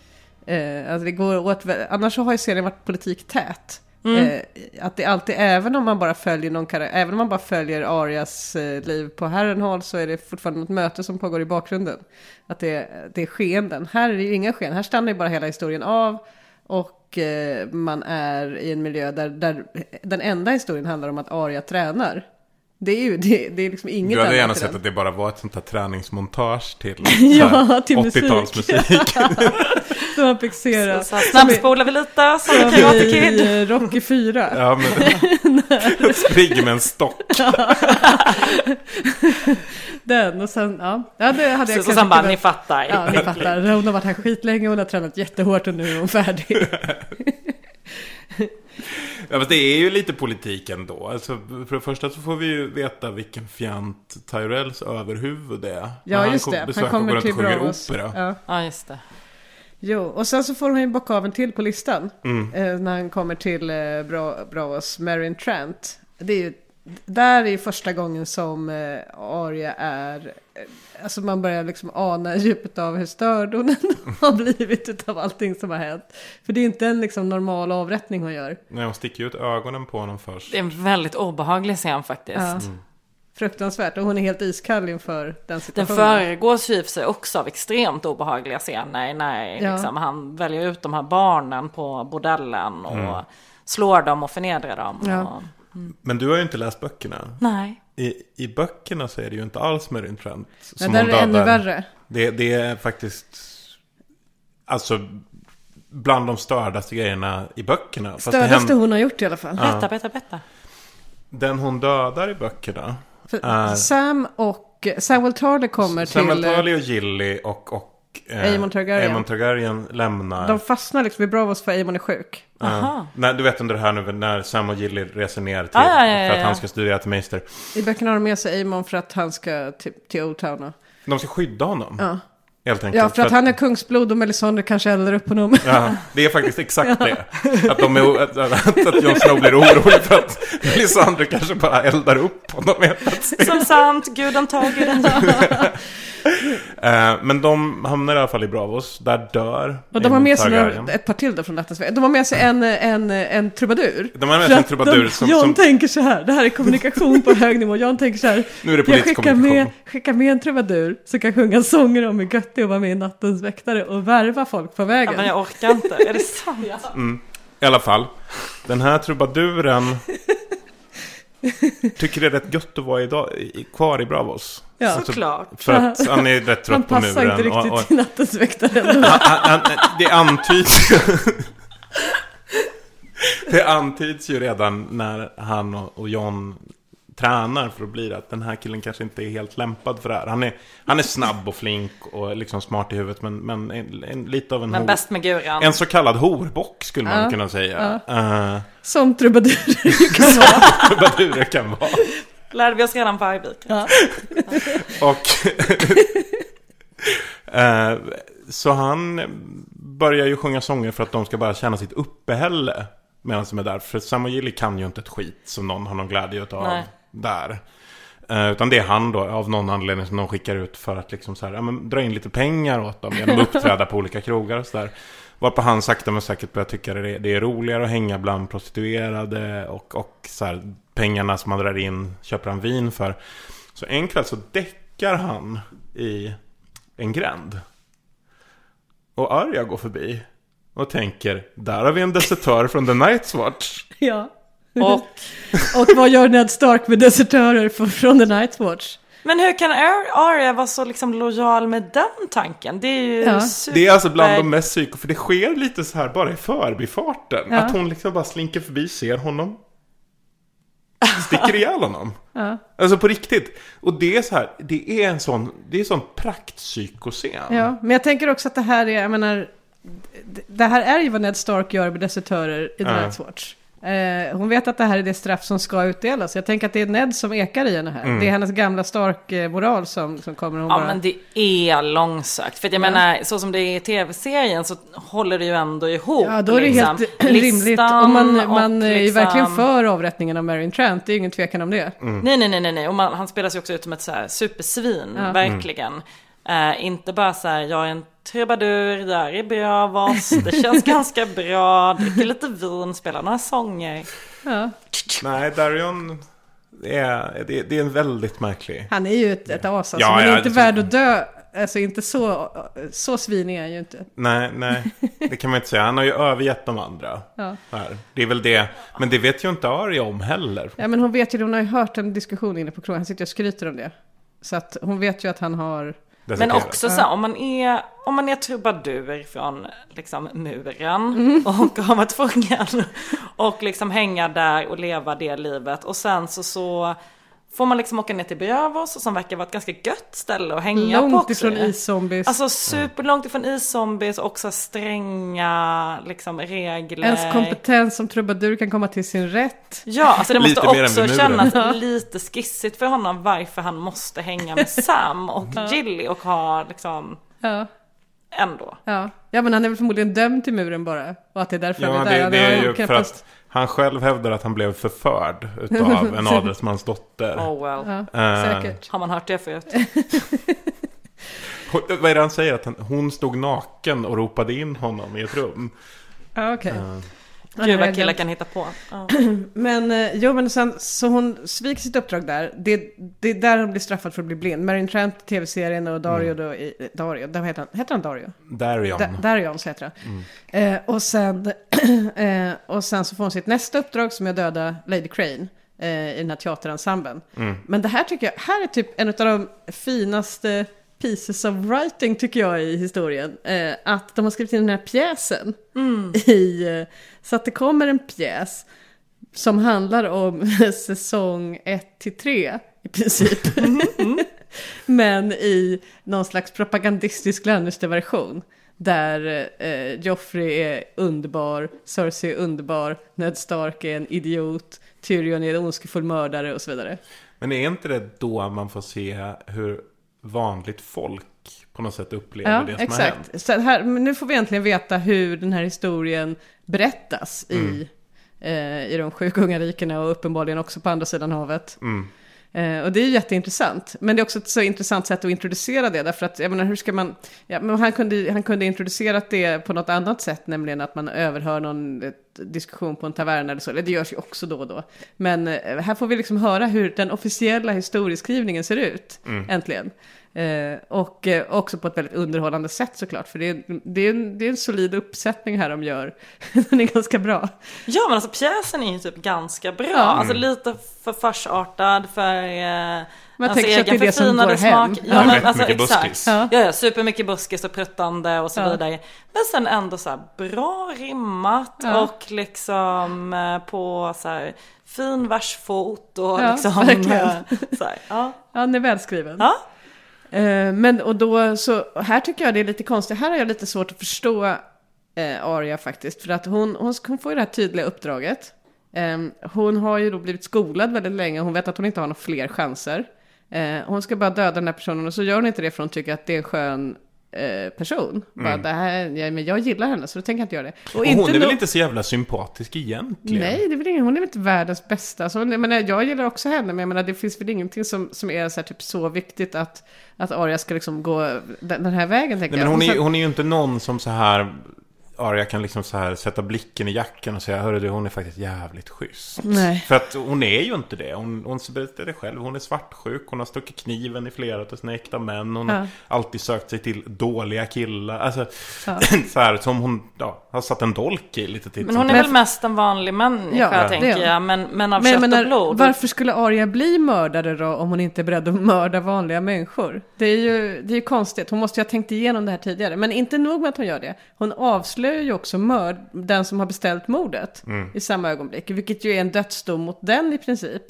Eh, alltså det går åt, annars så har ju serien varit politiktät. Mm. Eh, att det alltid, även om man bara följer någon även om man bara följer Arias eh, liv på Harrenhal så är det fortfarande något möte som pågår i bakgrunden. Att det, det är skeenden. Här är det ju inga sken, här stannar ju bara hela historien av. Och eh, man är i en miljö där, där den enda historien handlar om att Aria tränar. Det är ju det, det är liksom inget Du hade gärna sett den. att det bara var ett sånt här träningsmontage till Ja, till musik. 80-talsmusik. Som man fick se snabbspolar vi lite som i Karate i Kid. Rocky 4. ja, men springer med en stock. Den och sen, ja. ja det hade jag kanske sen bara, ni fattar. Ja, ni fattar. Hon har varit här skitlänge, hon har tränat jättehårt och nu är hon färdig. Ja, men det är ju lite politik ändå. Alltså, för det första så får vi ju veta vilken fjant Tyrells överhuvud är. Ja, just kom- det. Han kommer till Bravos. opera. Ja. Ja, just det. Jo, och sen så får hon ju bocka av en till på listan. Mm. Eh, när han kommer till eh, Bra, Bravos, Marion Trent. Det är ju, där är ju första gången som eh, Arya är... Eh, alltså man börjar liksom ana djupet av hur störd hon har blivit utav allting som har hänt. För det är inte en liksom normal avrättning hon gör. Nej, hon sticker ju ut ögonen på honom först. Det är en väldigt obehaglig scen faktiskt. Ja. Fruktansvärt. Och hon är helt iskall inför den Den situationen. föregås ju för sig också av extremt obehagliga scener när Ja. liksom, han väljer ut de här barnen på bordellen och Mm. slår dem och förnedrar dem. Ja. Och, Men du har ju inte läst böckerna. Nej. I, I böckerna så är det ju inte alls Marine Trent. Nej, där är det ännu värre. Det, det är faktiskt... Alltså... Bland de stördaste grejerna i böckerna. Fast det Stördaste händer- hon har gjort i alla fall. Ja. Berätta, berätta, berätta. Den hon dödar i böckerna För är Sam och Samuel Tarly kommer Samuel till... eh, Tarly och Gilly och, och eh, Aemon Targaryen. Aemon Targaryen lämnar. De fastnar liksom vid Bravos för Aemon är sjuk. Ja. Nej, du vet under det här nu när Sam och Gilly reser ner till, Ah, ja, ja, ja, för att ja. han ska studera till meister. I böckerna har de med sig Aemon för att han ska till, till Old Town. och- De ska skydda honom. Ja. Helt enkelt. Ja, för att han är kungsblod och Melisandre kanske eldar upp honom. Ja, det är faktiskt exakt det. Att, de är, att, att, att Jon Snow blir orolig för att Melisandre kanske bara eldar upp honom helt plötsligt. Som sant, guden tar, guden tar. Men de hamnar i alla fall i Bravos. Där dör Och de har med sig några, ett par till då från Nattens. De har med sig en, en, en trubadur. De har med För sig en trubadur de, som- John som- tänker så här, det här är kommunikation på hög nivå. John tänker så här, Nu är det jag skickar med, skickar med en trubadur som kan sjunga sånger om hur gött att vara med Nattens väktare och värva folk på vägen. Ja, men jag orkar inte. Är det sant? Mm. I alla fall. Den här trubaduren tycker det är rätt gött att vara idag, kvar i Bravos. Ja. Såklart. För att han är rätt Han trött på muren. passar inte riktigt och, och, till Nattens väktare. han, han, han, det antyds Det antyds ju redan när han och, och John tränar för att bli det att den här killen kanske inte är helt lämpad för det här. Han är, han är snabb och flink och liksom smart i huvudet men, men en, en, lite av en Men bäst med guran. En så kallad horbock skulle man Ja, kunna säga. ja. Eh, Som trubadurer kan vara. trubadurer kan vara. Lärde vi oss redan på Arvik. Och eh, så han börjar ju sjunga sånger för att de ska bara känna sitt uppehälle medan de är där. För Sam och Gilly kan ju inte ett skit som någon har någon glädje utav Nej. Där. Eh, utan det är han då av någon anledning som de skickar ut för att liksom så här, ja, men, dra in lite pengar åt dem genom att uppträda på olika krogar och sådär. Varpå han sakta men säkert börjar tycka det, det är roligare att hänga bland prostituerade och, och så här, pengarna som man drar in köper han vin för. Så en kväll så däckar han i en gränd. Och Arya går förbi och tänker, där har vi en desertör från The Night's Watch. Ja. Och? och vad gör Ned Stark med desertörer för- från The Night's Watch? Men hur kan Ar- Arya vara så liksom lojal med den tanken? Det är ju Ja. super... Det är alltså bland de mest psyko, för det sker lite så här bara i förbifarten. Ja. Att hon liksom bara slinker förbi, ser honom. Sticker ihjäl honom. Ja. Alltså på riktigt. Och det är så här, det är en sån, det är en sån praktpsykoscen. Ja, men jag tänker också att det här är, jag menar, det- det här är ju vad Ned Stark gör med desertörer i The Ja. Night's Watch. Eh, hon vet att det här är det straff som ska utdelas. Jag tänker att det är Ned som ekar i henne här. Mm. Det är hennes gamla Stark-moral som, som kommer. Hon Ja bara, men det är långsökt. För jag Ja. menar, så som det är i tv-serien så håller det ju ändå ihop. Ja, då är det liksom. helt rimligt. Listan Och man, och man är ju liksom- verkligen för avrättningen av Marion Trent. Det är ju ingen tvekan om det. Nej, nej, nej, nej, nej. Och man, han spelas ju också ut som ett så här supersvin, Ja. verkligen. Eh, inte bara så här, jag är en trubadur, jag är i Bravos, det känns ganska bra, dricker lite vin, spelar några sånger. Ja. Nej, Darion är, det, det är en väldigt märklig. Han är ju ett, ett as alltså, Ja, men ja, inte det- värd att dö. Alltså inte så, så svinig är han ju inte. Nej, nej, det kan man inte säga. Han har ju övergett de andra. Ja. Här. Det är väl det. Men det vet ju inte Arya om heller. Ja men hon vet ju, hon har ju hört en diskussion inne på krogen. Han sitter och skryter om det. Så att hon vet ju att han har... Men också så här, om man är, om man är trubadur från liksom muren och har varit tvungen och liksom hänga där och leva det livet och sen så, så får man liksom åka ner till Bravos som verkar vara ett ganska gött ställe att hänga på Långt ifrån iszombies. Alltså superlångt ifrån iszombies och också stränga liksom regler. Ens kompetens som trubadur kan komma till sin rätt. Ja, alltså det måste också kännas lite skissigt för honom varför han måste hänga med Sam och Gilly och ha liksom Ja. ändå. Ja. ja, men han är väl förmodligen dömd till muren bara. Och att det är därför Ja, han är det, där. det har är ju för att han själv hävdar att han blev förförd utav en adelsmans dotter. Oh well. Ja, Eh, säkert. Har man hört det förut? Hon- Vad är det han säger? Att han, hon stod naken och ropade in honom i ett rum. Ja, okej. Eh, Gud vad killar kan hitta på. Ja. Men eh, jo, men sen så hon sviker sitt uppdrag där. Det, det är där hon blir straffad för att bli blind. Marion Trent, tv-serien och Dario Mm. då, i, Dario, vad heter han? Heter han Dario? Darion. Da, Darion så heter han. Mm. Eh, och, sen, eh, och sen så får hon sitt nästa uppdrag som är att döda Lady Crane. eh, i den här teaterensemblen. Mm. Men det här tycker jag, här är typ en av de finaste pieces of writing tycker jag i historien. Eh, att de har skrivit in den här pjäsen. I, eh, så att det kommer en pjäs som handlar om säsong 1 till 3 i princip. Men i någon slags propagandistisk Lannister-version. Där eh, Joffrey är underbar, Cersei är underbar, Ned Stark är en idiot, Tyrion är en ondskefull mördare och så vidare. Men är inte det då man får se hur vanligt folk på något sätt upplever Ja, det som har hänt? exakt. Så här, nu får vi äntligen veta hur den här historien berättas Mm. i, eh, i de sju kungarikena och uppenbarligen också på andra sidan havet. Mm. Eh, och det är jätteintressant. Men det är också ett så intressant sätt att introducera det. Därför att, jag menar, hur ska man... Ja, men han, kunde, han kunde introducerat det på något annat sätt. Nämligen att man överhör någon diskussion på en tavern eller så. Eller det görs ju också då och då. Men eh, här får vi liksom höra hur den officiella historieskrivningen ser ut. Mm. Äntligen. Eh, och eh, också på ett väldigt underhållande sätt såklart. För det är, det, är en, det är en solid uppsättning här de gör. Den är ganska bra. Ja men alltså pjäsen är ju typ ganska bra. Ja. Alltså lite för farsartad för eh, Man alltså tänker sig att det är det som går hem. smak. Ja. Ja, men, alltså, mycket exakt. buskis. Ja. ja, supermycket buskis och pruttande och så Ja. vidare. Men sen ändå så här bra rimmat Ja. och liksom eh, på så här fin versfot och Ja, liksom. verkligen. eh, Så här, ja. Ja, den är välskriven. Ja. Eh, men och då så, här tycker jag det är lite konstigt. Här har jag lite svårt att förstå eh, Arya faktiskt. För att hon, hon, hon får ju det här tydliga uppdraget. Eh, hon har ju då blivit skolad väldigt länge. Hon vet att hon inte har några fler chanser. Eh, hon ska bara döda den här personen och så gör hon inte det för hon tycker att det är en skön eh, person. Bara, Mm. det här, ja, men jag gillar henne så då tänker jag inte göra det. Och hon är väl inte så jävla sympatisk egentligen? Nej, det är väl ingen, hon är väl inte världens bästa. Alltså, jag, menar, jag gillar också henne, men jag menar, det finns väl ingenting som, som är så, här, typ, så viktigt att, att Arya ska liksom gå den, den här vägen, tänker Nej, men jag. hon, Och är, hon är ju inte någon som så här... Arya kan liksom så här sätta blicken i jackan och säga Hörru du, hon är faktiskt jävligt schysst. Nej. För att hon är ju inte det. Hon, hon berättar det själv. Hon är svartsjuk. Hon har stuckit kniven i flera av sina äkta män. Hon Ja. har alltid sökt sig till dåliga killar. Alltså, Ja. så här som hon ja, har satt en dolk i lite titt Men hon är väl mest en vanlig människa Ja, tänker jag. Men, men av Men kött menar, och blod. varför skulle Arya bli mördare då om hon inte är beredd att mörda vanliga människor? Det är ju, det är konstigt, hon måste ju ha tänkt igenom det här tidigare. Men inte nog med att hon gör det, hon avslöjar ju också mörd, den som har beställt mordet Mm. i samma ögonblick. Vilket ju är en dödsdom mot den i princip.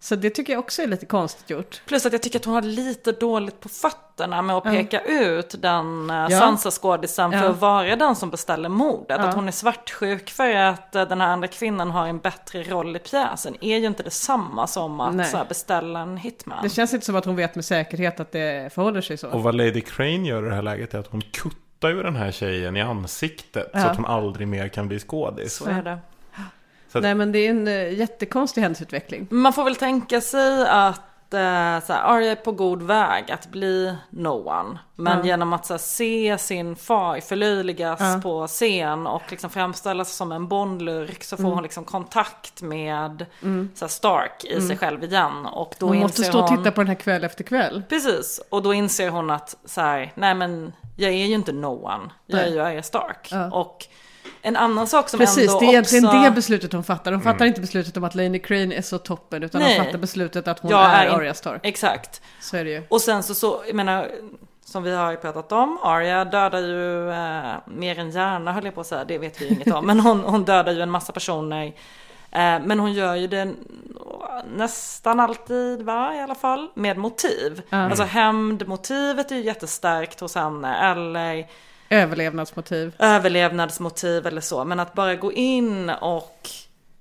Så det tycker jag också är lite konstigt gjort. Plus att jag tycker att hon har lite dåligt på fötterna med att peka ut den uh, Ja. Sansa-skådisen för Ja. att vara den som beställer mordet. Ja. Att hon är svartsjuk för att eh, den här andra kvinnan har en bättre roll i pjäsen är ju inte detsamma som att här, beställa en hitman. Det känns inte som att hon vet med säkerhet att det förhåller sig så. Och vad Lady Crane gör i det här läget är att hon kuttar ju den här tjejen i ansiktet. Så Ja. att hon aldrig mer kan bli skådis. Så är det. Så att- Nej men det är en uh, jättekonstig händelseutveckling. Man får väl tänka sig att eh, så här, Arya är på god väg att bli no one. Men Ja. genom att så här, se sin far förlöjligas Ja. på scen och liksom framställas som en bondlurk så får Mm. hon liksom kontakt med Mm. så här, Stark i Mm. sig själv igen. Och då Hon måste stå och hon... titta på den här kväll efter kväll. Precis, och då inser hon att så här, nej men jag är ju inte no one. Jag är ju Arya Stark. Ja. Och en annan sak som Precis, ändå det är egentligen också... det beslutet hon fattar. Hon fattar Mm. inte beslutet om att Lady Crane är så toppen, utan Nej. hon fattar beslutet att hon Jag är, in- Arya Stark. Exakt. Så är det ju. Och sen så, så jag menar, som vi har ju pratat om, Arya dödar ju eh, mer än gärna höll jag på att säga, det vet vi ju inget om. Men hon, hon dödar ju en massa personer. Eh, men hon gör ju det nästan alltid, va, i alla fall, med motiv. Ja. Alltså hämndmotivet är ju jättestarkt hos henne, eller Överlevnadsmotiv. överlevnadsmotiv eller så. Men att bara gå in och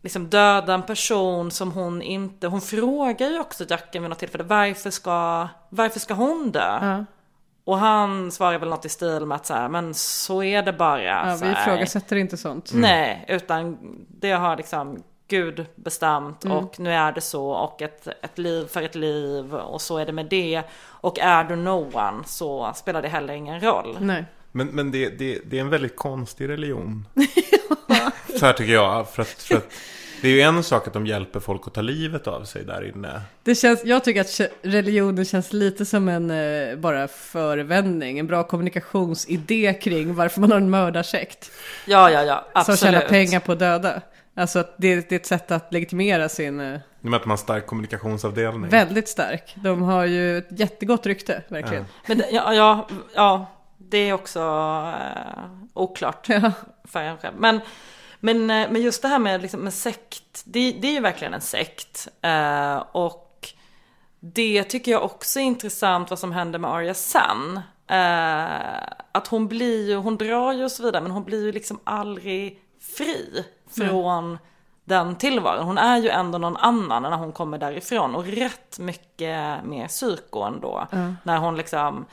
liksom döda en person som hon inte... Hon frågar ju också Jacken vid något tillfälle varför ska, varför ska hon dö? Ja. Och han svarar väl något i stil med att så här, men så är det bara. Ja, så vi ifrågasätter inte sånt. Nej, utan det har liksom Gud bestämt Mm. och nu är det så och ett, ett liv för ett liv och så är det med det. Och är du no one så spelar det heller ingen roll. Nej. Men, men det, det, det är en väldigt konstig religion. Så här tycker jag. För att, för att det är ju en sak att de hjälper folk att ta livet av sig där inne. Det känns, jag tycker att religionen känns lite som en eh, bara förevändning, en bra kommunikationsidé kring varför man har en mördarsekt. Ja, ja, ja, Som absolut. tjänar pengar på döda. Alltså att det, det är ett sätt att legitimera sin... eh, och med att de har stark kommunikationsavdelning. Väldigt stark. De har ju ett jättegott rykte, verkligen. Men det, ja, ja, ja, det är också eh, oklart Ja. för en själv. Men, men, eh, men just det här med, liksom, med sekt, det, det är ju verkligen en sekt. Eh, och det tycker jag också är intressant vad som händer med Arya sen. Eh, att hon blir ju, hon drar ju och så vidare, men hon blir ju liksom aldrig fri från den tillvaron. Hon är ju ändå någon annan när hon kommer därifrån. Och rätt mycket mer psyko ändå. Ja. När hon liksom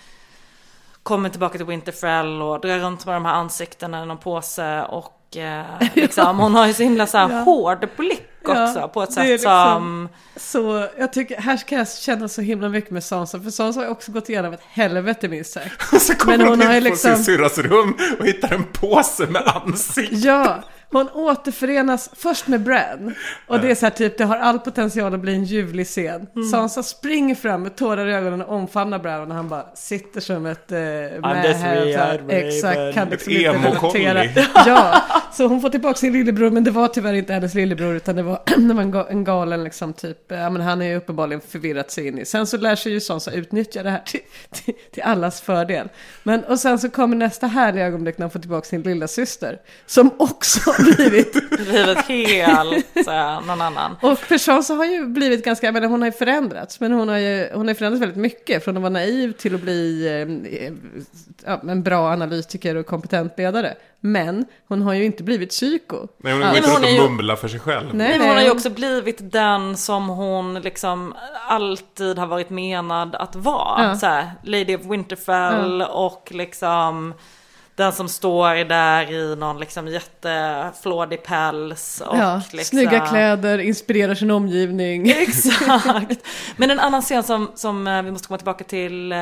kommer tillbaka till Winterfell och drar runt med de här ansiktena i någon påse. Och eh, liksom, hon har ju så himla så här Ja. hård blick också Ja, på ett sätt liksom- som... Så jag tycker, här kan jag känna så himla mycket med Sansa, för Sansa har också gått igenom ett helvete minst sagt. Så kommer Men hon hon in på liksom- sin syrras rum och hittar en påse med ansikte. Ja, hon återförenas först med Bran. Och det är så här typ, det har all potential att bli en ljuvlig scen. Mm. Sansa springer fram med tårar i ögonen och omfamnar Bran och han bara sitter som ett eh, här, raven. Exakt, kan Ett liksom inte relatera. Ja, så hon får tillbaka sin lillebror, men det var tyvärr inte hennes lillebror, utan det var, det var en, ga- en galen liksom typ, ja men han är ju uppenbarligen förvirrat sig in i. Sen så lär sig ju Sansa utnyttja det här till, till, till allas fördel. Men, och sen så kommer nästa härliga ögonblick när hon får tillbaka sin lilla syster som också blivit Blivit helt här, någon annan. och för Sansa har ju blivit ganska, jag menar, hon har ju förändrats, men hon har ju hon har förändrats väldigt mycket. Från att vara naiv till att bli eh, ja, en bra analytiker och kompetent ledare. Men hon har ju inte blivit psyko. Nej, hon går inte men hon och är ju- mumlar för sig själv. Nej. Nej, men hon har ju också blivit den som hon liksom alltid har varit menad att vara. Ja. Så här, Lady of Winterfell och liksom den som står där i någon liksom jätteflådig päls. Och ja, liksom... Snygga kläder, inspirerar sin omgivning. Exakt. Men en annan scen som, som eh, vi måste komma tillbaka till eh,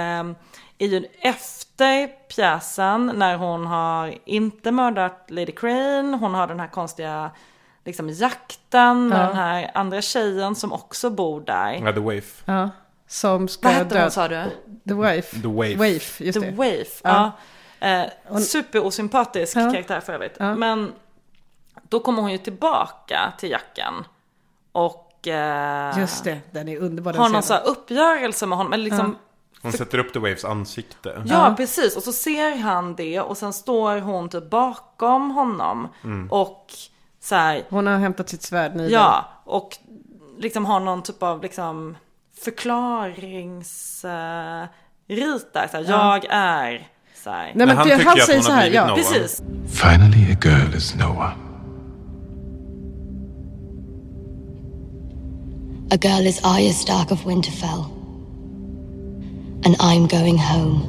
är ju efter pjäsen när hon har inte mördat Lady Crane. Hon har den här konstiga liksom, jakten med Ja. den här andra tjejen som också bor där. Ja, The Waif. Ja, som ska Vad hette hon sa du? The Wife. The Waif. Waif, just The det. Waif. Ja. Ja. Eh, superosympatisk Ja. karaktär för övrigt. Ja. Men då kommer hon ju tillbaka till jacken. Och eh, Just det, den är underbar den har någon så här uppgörelse med honom. Eller liksom, Hon sätter upp The Waves ansikte. Ja, precis. Och så ser han det och sen står hon typ bakom honom. Mm. Och så här, Hon har hämtat sitt svärd Nida. ja, och liksom har någon typ av liksom förklaringsrit där. Så här, Ja. Jag är så här. Nej men han det, tycker han att säger hon så har blivit ja. någon. Precis. Finally, a girl is no one. A girl is Arya Stark of Winterfell. And I'm going home.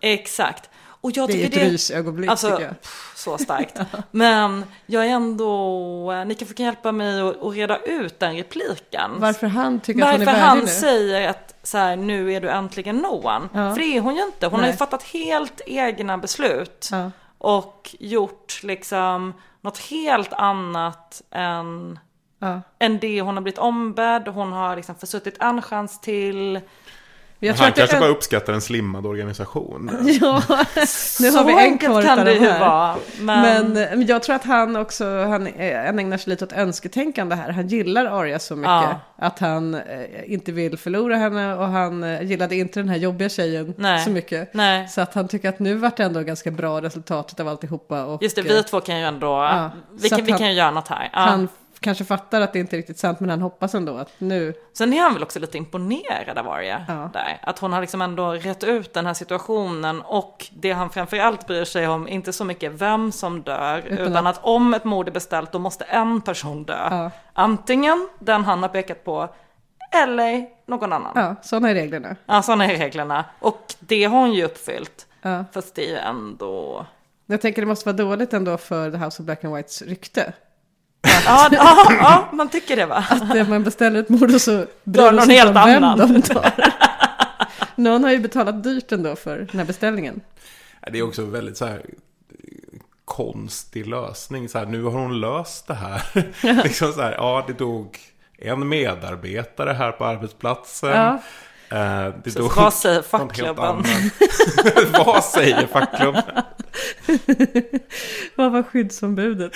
Exakt. Och jag Det är ett rysögonblick, alltså, tycker jag. pff, Så starkt. Men jag är ändå, eh, ni kan få hjälpa mig att, att reda ut den repliken. Varför han tycker att hon är Varför värdig han nu. säger att så här, nu är du äntligen Noan. Ja. För det är hon ju inte. Hon har Nej. ju fattat helt egna beslut. Ja. Och gjort liksom något helt annat än, Ja. än det hon har blivit ombedd. Hon har liksom försuttit en chans till. Jag tror Han kanske är- bara uppskattar en slimmad organisation. Ja, nu Så har vi en kvar kan det de ju här. vara, men- Men... jag tror att han också, han, eh, han ägnar sig lite åt önsketänkande här. Han gillar Arya så mycket. Ja. Att han eh, inte vill förlora henne och han eh, gillade inte den här jobbiga tjejen Nej. så mycket. Nej. Så att han tycker att nu vart det ändå ganska bra resultatet av alltihopa. Och, Just det, vi två kan ju ändå, Ja, vi, kan, vi han- kan ju göra något här. Ja. Han kanske fattar att det inte är riktigt sant men han hoppas ändå att nu... Sen är han väl också lite imponerad av Arya. Ja. Där. Att hon har liksom ändå rätt ut den här situationen och det han framförallt bryr sig om, inte så mycket vem som dör, Utan utan, att- att... om ett mord är beställt då måste en person dö. Ja. Antingen den han har pekat på, eller någon annan. Ja, sådana är reglerna. Ja, sådana är reglerna. Och det har hon ju uppfyllt. Ja. Fast det är ju ändå... Jag tänker det måste vara dåligt ändå för The House of Black and Whites rykte. Ja, ja, ja man tycker det va? Att man beställer ett mord och så Drar någon helt annan. de tar. Någon har ju betalat dyrt ändå för den här beställningen. Det är också väldigt så här konstig lösning. Så här, nu har hon löst det här. liksom så här, ja, det dog en medarbetare här på arbetsplatsen. Ja. Eh, det Precis, dog vad säger fackklubben? vad säger fackklubben? Vad var skyddsombudet?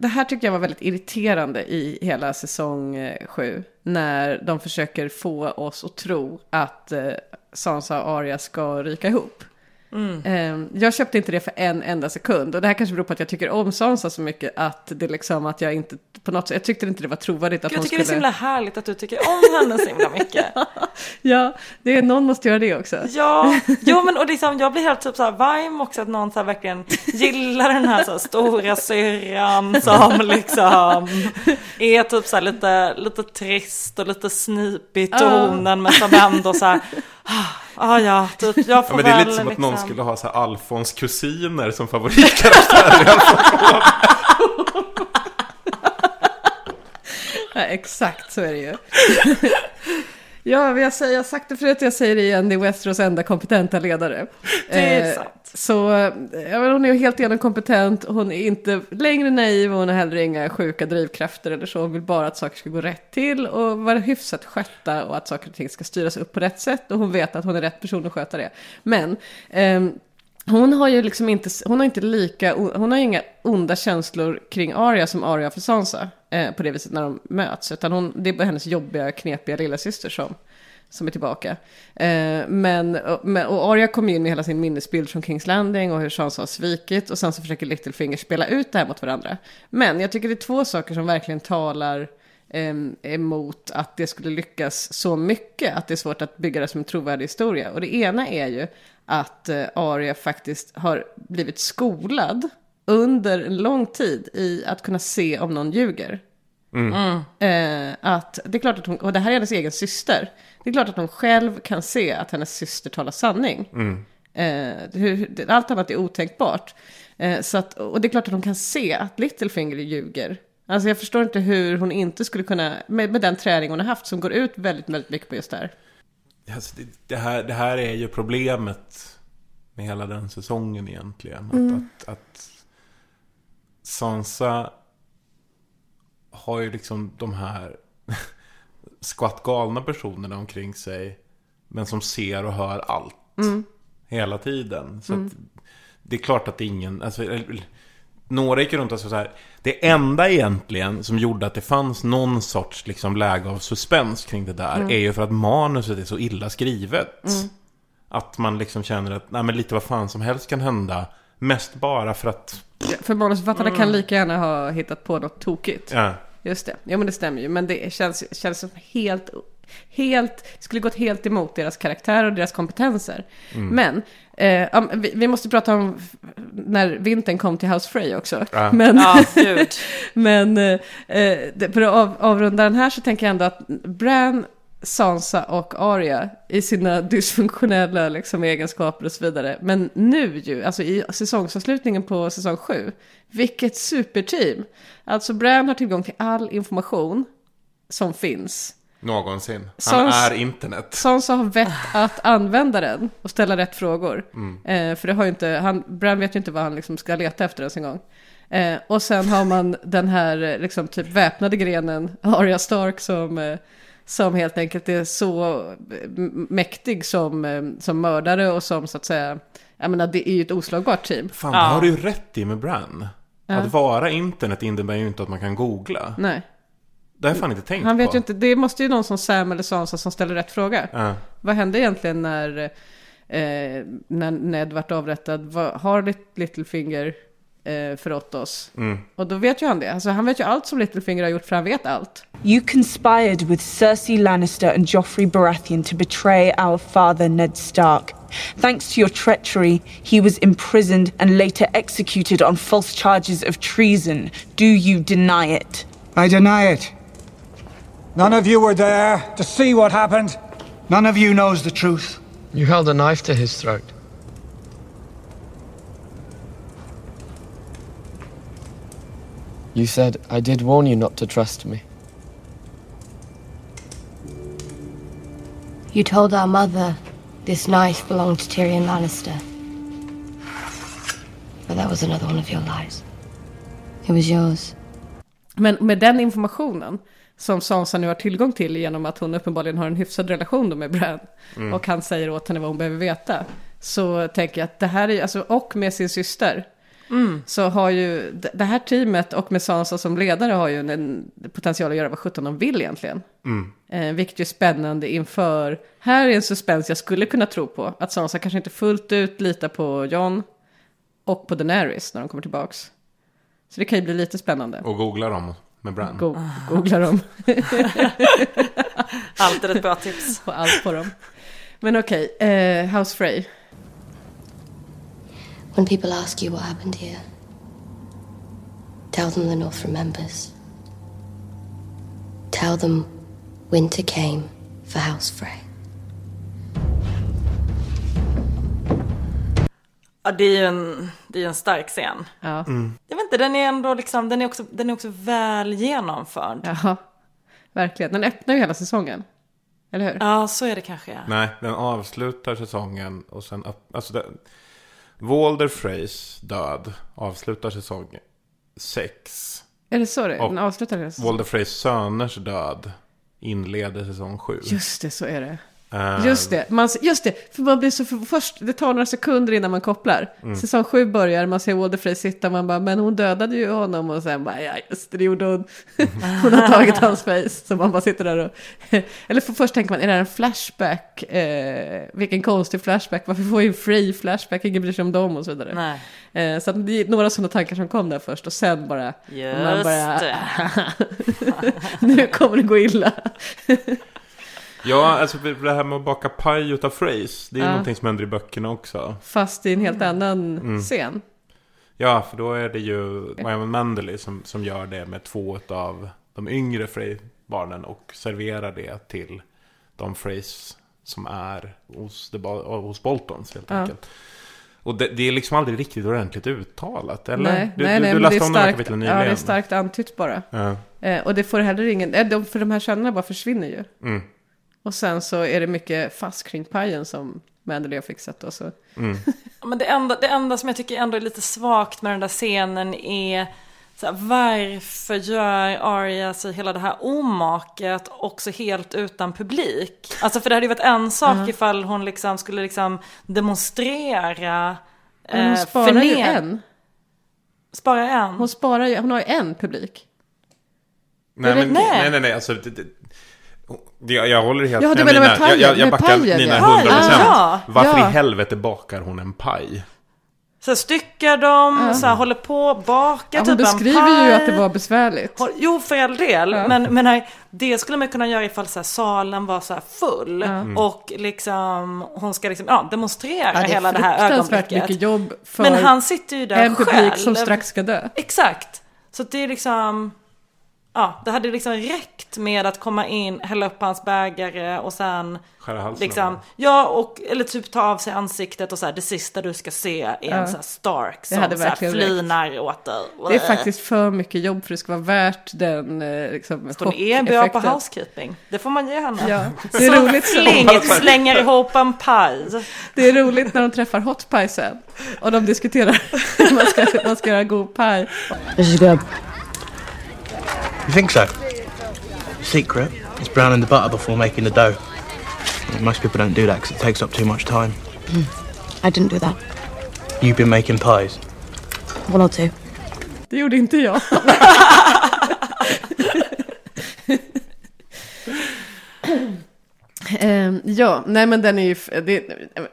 Det här tycker jag var väldigt irriterande i hela säsong eh, sju. När de försöker få oss att tro att eh, Sansa och Arya ska ryka ihop. Mm. Jag köpte inte det för en enda sekund. Och det här kanske beror på att jag tycker om Sansa så mycket att det liksom att jag inte på något sätt, jag tyckte inte det var trovärdigt att Jag hon tycker det är så skulle... himla härligt att du tycker om henne så himla mycket. Ja, det är, någon måste göra det också. Ja, jo men och liksom, jag blir helt typ så här varm också att någon så verkligen gillar den här, så här stora syrran som liksom är typ så här lite, lite trist och lite snipig i tonen men som ändå så här, ah, ja, typ jag Ja, får men det är väl lite som att liksom... någon skulle ha så här Alfons kusiner som favoritkaraktärer. i Alfons Ja, exakt så är det ju. Ja, jag, säger, jag har sagt det förut, jag säger det igen, det är Westeros enda kompetenta ledare. Det är Eh, sant. Så ja, hon är helt igenom kompetent, hon är inte längre naiv och hon har heller inga sjuka drivkrafter eller så. Hon vill bara att saker ska gå rätt till och vara hyfsat skötta och att saker och ting ska styras upp på rätt sätt. Och hon vet att hon är rätt person att sköta det. Men ehm, hon har ju liksom inte, hon har inte lika, hon har ju inga onda känslor kring Arya som Arya har för Sansa. Eh, på det viset när de möts. Utan hon, det är bara hennes jobbiga, knepiga lillasyster som, som är tillbaka. Eh, men, och, men, och Arya kommer in med hela sin minnesbild från Kings Landing och hur Sansa har svikit. Och sen så försöker Littlefinger spela ut det här mot varandra. Men jag tycker det är två saker som verkligen talar eh, emot att det skulle lyckas så mycket. Att det är svårt att bygga det som en trovärdig historia. Och det ena är ju att eh, Arya faktiskt har blivit skolad under en lång tid i att kunna se om någon ljuger. Eh, att det är klart att hon, och det här är hennes egen syster. Det är klart att hon själv kan se att hennes syster talar sanning. Eh, hur, det- allt annat är otänkbart. Eh, så att, och det är klart att hon kan se att Littlefinger ljuger. Alltså jag förstår inte hur hon inte skulle kunna, med, med den träning hon har haft som går ut väldigt, väldigt mycket på just det här. Alltså, det, det, här, det här är ju problemet med hela den säsongen egentligen. Att, Mm. att, att Sansa har ju liksom de här skvattgalna personerna omkring sig. Men som ser och hör allt. Mm. Hela tiden. Så Mm. att det är klart att ingen... Alltså, några gick runt och sa så här. Det enda egentligen som gjorde att det fanns någon sorts liksom läge av suspens kring det där. Mm. Är ju för att manuset är så illa skrivet. Mm. Att man liksom känner att nej, men lite vad fan som helst kan hända. Mest bara för att... För manusförfattarna kan lika gärna ha hittat på något tokigt. Ja. Just det. Ja men det stämmer ju. Men det känns, känns som helt, helt, skulle gått helt emot deras karaktär och deras kompetenser. Mm. Men, eh, vi, vi måste prata om när vintern kom till House Frey också. Ja. Men, Ja, men eh, eh, för att av, avrunda den här så tänker jag ändå att Bran, Sansa och Arya i sina dysfunktionella liksom, egenskaper och så vidare. Men nu ju, alltså i säsongsavslutningen på säsong 7, vilket superteam. Alltså Bran har tillgång till all information som finns. Någonsin. Han Sans- är internet. Sansa har vett att använda den och ställa rätt frågor. Mm. Eh, för det har ju inte, han, Bran vet ju inte vad han liksom ska leta efter ens en gång. Eh, och sen har man den här eh, liksom typ väpnade grenen, Arya Stark, som, eh, som helt enkelt är så eh, mäktig som, eh, som mördare och som så att säga, jag menar det är ju ett oslagbart team. Fan, det har du ju rätt i med Bran. Ja. Att vara internet innebär ju inte att man kan googla. Nej. Det har jag fan inte tänkt Han vet på. ju inte, det måste ju någon som Sam eller Sansa som ställer rätt fråga. Ja. Vad hände egentligen när, eh, när Ned vart avrättad? Vad, har Lit- Littlefinger eh, förrått oss? Mm. Och då vet ju han det. Alltså, han vet ju allt som Littlefinger har gjort för han vet allt. You conspired with Cersei Lannister and Joffrey Baratheon to betray our father Ned Stark. Thanks to your treachery, he was imprisoned and later executed on false charges of treason. Do you deny it? I deny it. None of you were there to see what happened. None of you knows the truth. You held a knife to his throat. You said I did warn you not to trust me. You told our mother this knife belonged to Tyrion Lannister. But that was another one of your lies. It was yours. Men med den informationen som Sansa nu har tillgång till genom att hon uppenbarligen har en hyfsad relation då med Bran Mm. och han säger åt henne vad hon behöver veta. Så tänker jag att det här är, alltså, och med sin syster. Mm. Så har ju det här teamet och med Sansa som ledare har ju en, en potential att göra vad sjutton de vill egentligen. Mm. Eh, vilket ju är spännande inför, här är en suspens jag skulle kunna tro på. Att Sansa kanske inte fullt ut litar på Jon och på Daenerys när de kommer tillbaks. Så det kan ju bli lite spännande. Och googla dem med Bran. Go- googla dem. Alltid ett bra tips. Få allt på dem. Men okej, eh, House Frey. When people ask you what happened here, tell them the North remembers. Tell them winter came for House Frey. Ja, det är ju en, det är en stark scen. Ja. Jag vet inte, den är ändå liksom, den är också, den är också väl genomförd. Jaha, verkligen. Den öppnar ju hela säsongen. Eller hur? Ja, så är det kanske. Ja. Nej, den avslutar säsongen och sen... Alltså det, Walder Freys död avslutar säsong 6. Är det så det är? Den avslutar hela säsongen? Walder Freys söners död inleder säsong 7. Just det, så är det. Eh, Just det, man, just det, för man blir så för, först, det tar några sekunder innan man kopplar. Mm. Säsong sju börjar, man ser Walder Frey sitta, man bara, men hon dödade ju honom och sen bara, ja just det, gjorde hon. hon har tagit hans face, så man bara sitter där och, eller för först tänker man, är det här en flashback? Eh, vilken konstig flashback, varför får en free flashback, ingen bryr sig om dem och så vidare. Nej. Eh, så att det är några sådana tankar som kom där först och sen bara, Just det. nu kommer det gå illa. Ja, alltså det här med att baka paj utav Freys. Det är ju Ja. någonting som händer i böckerna också. Fast i en helt annan Mm. scen. Ja, för då är det ju Wyman Manderley som, som gör det med två av de yngre Frey-barnen och serverar det till de Freys som är hos, hos Boltons helt Ja. enkelt. Och det, det är liksom aldrig riktigt ordentligt uttalat, eller? Nej, du, nej, du, nej, du läste det är om de här starkt, ja, det är starkt antytt bara. Ja. Eh, och det får heller ingen, eh, de, för de här scenerna bara försvinner ju. Mm. Och sen så är det mycket fast kring pajen som Manderley har fixat. Och så. Mm. Men det enda, det enda som jag tycker ändå är lite svagt med den där scenen är så här, varför gör Arya sig hela det här omaket också helt utan publik? Alltså för det hade ju varit en sak Ja. ifall hon liksom skulle liksom demonstrera Men hon eh, sparar ju förned- en. Sparar en? Hon sparar ju, hon har ju en publik. Nej, men, nej, nej, nej, alltså, det, det, jag, jag håller helt Ja, med med Nina. Jag, jag, pajen, jag med backar pajen, Nina ja. 100%. Ja, Varför ja. i helvete bakar hon en paj? Så styckar de, Ja. så här, håller på, bakar Ja, hon typ en beskriver ju paj. att det var besvärligt. Jo, för all del. Ja. Men, men nej, det skulle man kunna göra ifall så här, salen var så här full. Mm. Och liksom, hon ska liksom, ja, demonstrera Ja, det hela det här ögonblicket. mycket jobb för Men han sitter ju där en publik själv. som strax ska dö. Exakt. Så det är liksom, ja, det hade liksom räckt med att komma in, hälla upp hans bägare och sen Skära halsen liksom, ja, och, eller typ ta av sig ansiktet och så här, det sista du ska se är Ja. en så här Stark som hade så här verkligen räckt. flinar åt dig. Det är faktiskt för mycket jobb för att det ska vara värt den eh, liksom, Hon är bra på housekeeping. Det får man ge henne. Ja, det är Som roligt. flink slänger ihop en paj. Det är roligt när de träffar Hot Pie sen. Och de diskuterar hur man ska, man ska göra god paj. You think so? Secret is browning the butter before making the dough. Most people don't do that because it takes up too much time. Hmm. I didn't do that. You've been making pies. One or two. Det gjorde inte jag. Ehm, ja, nej men den är ju,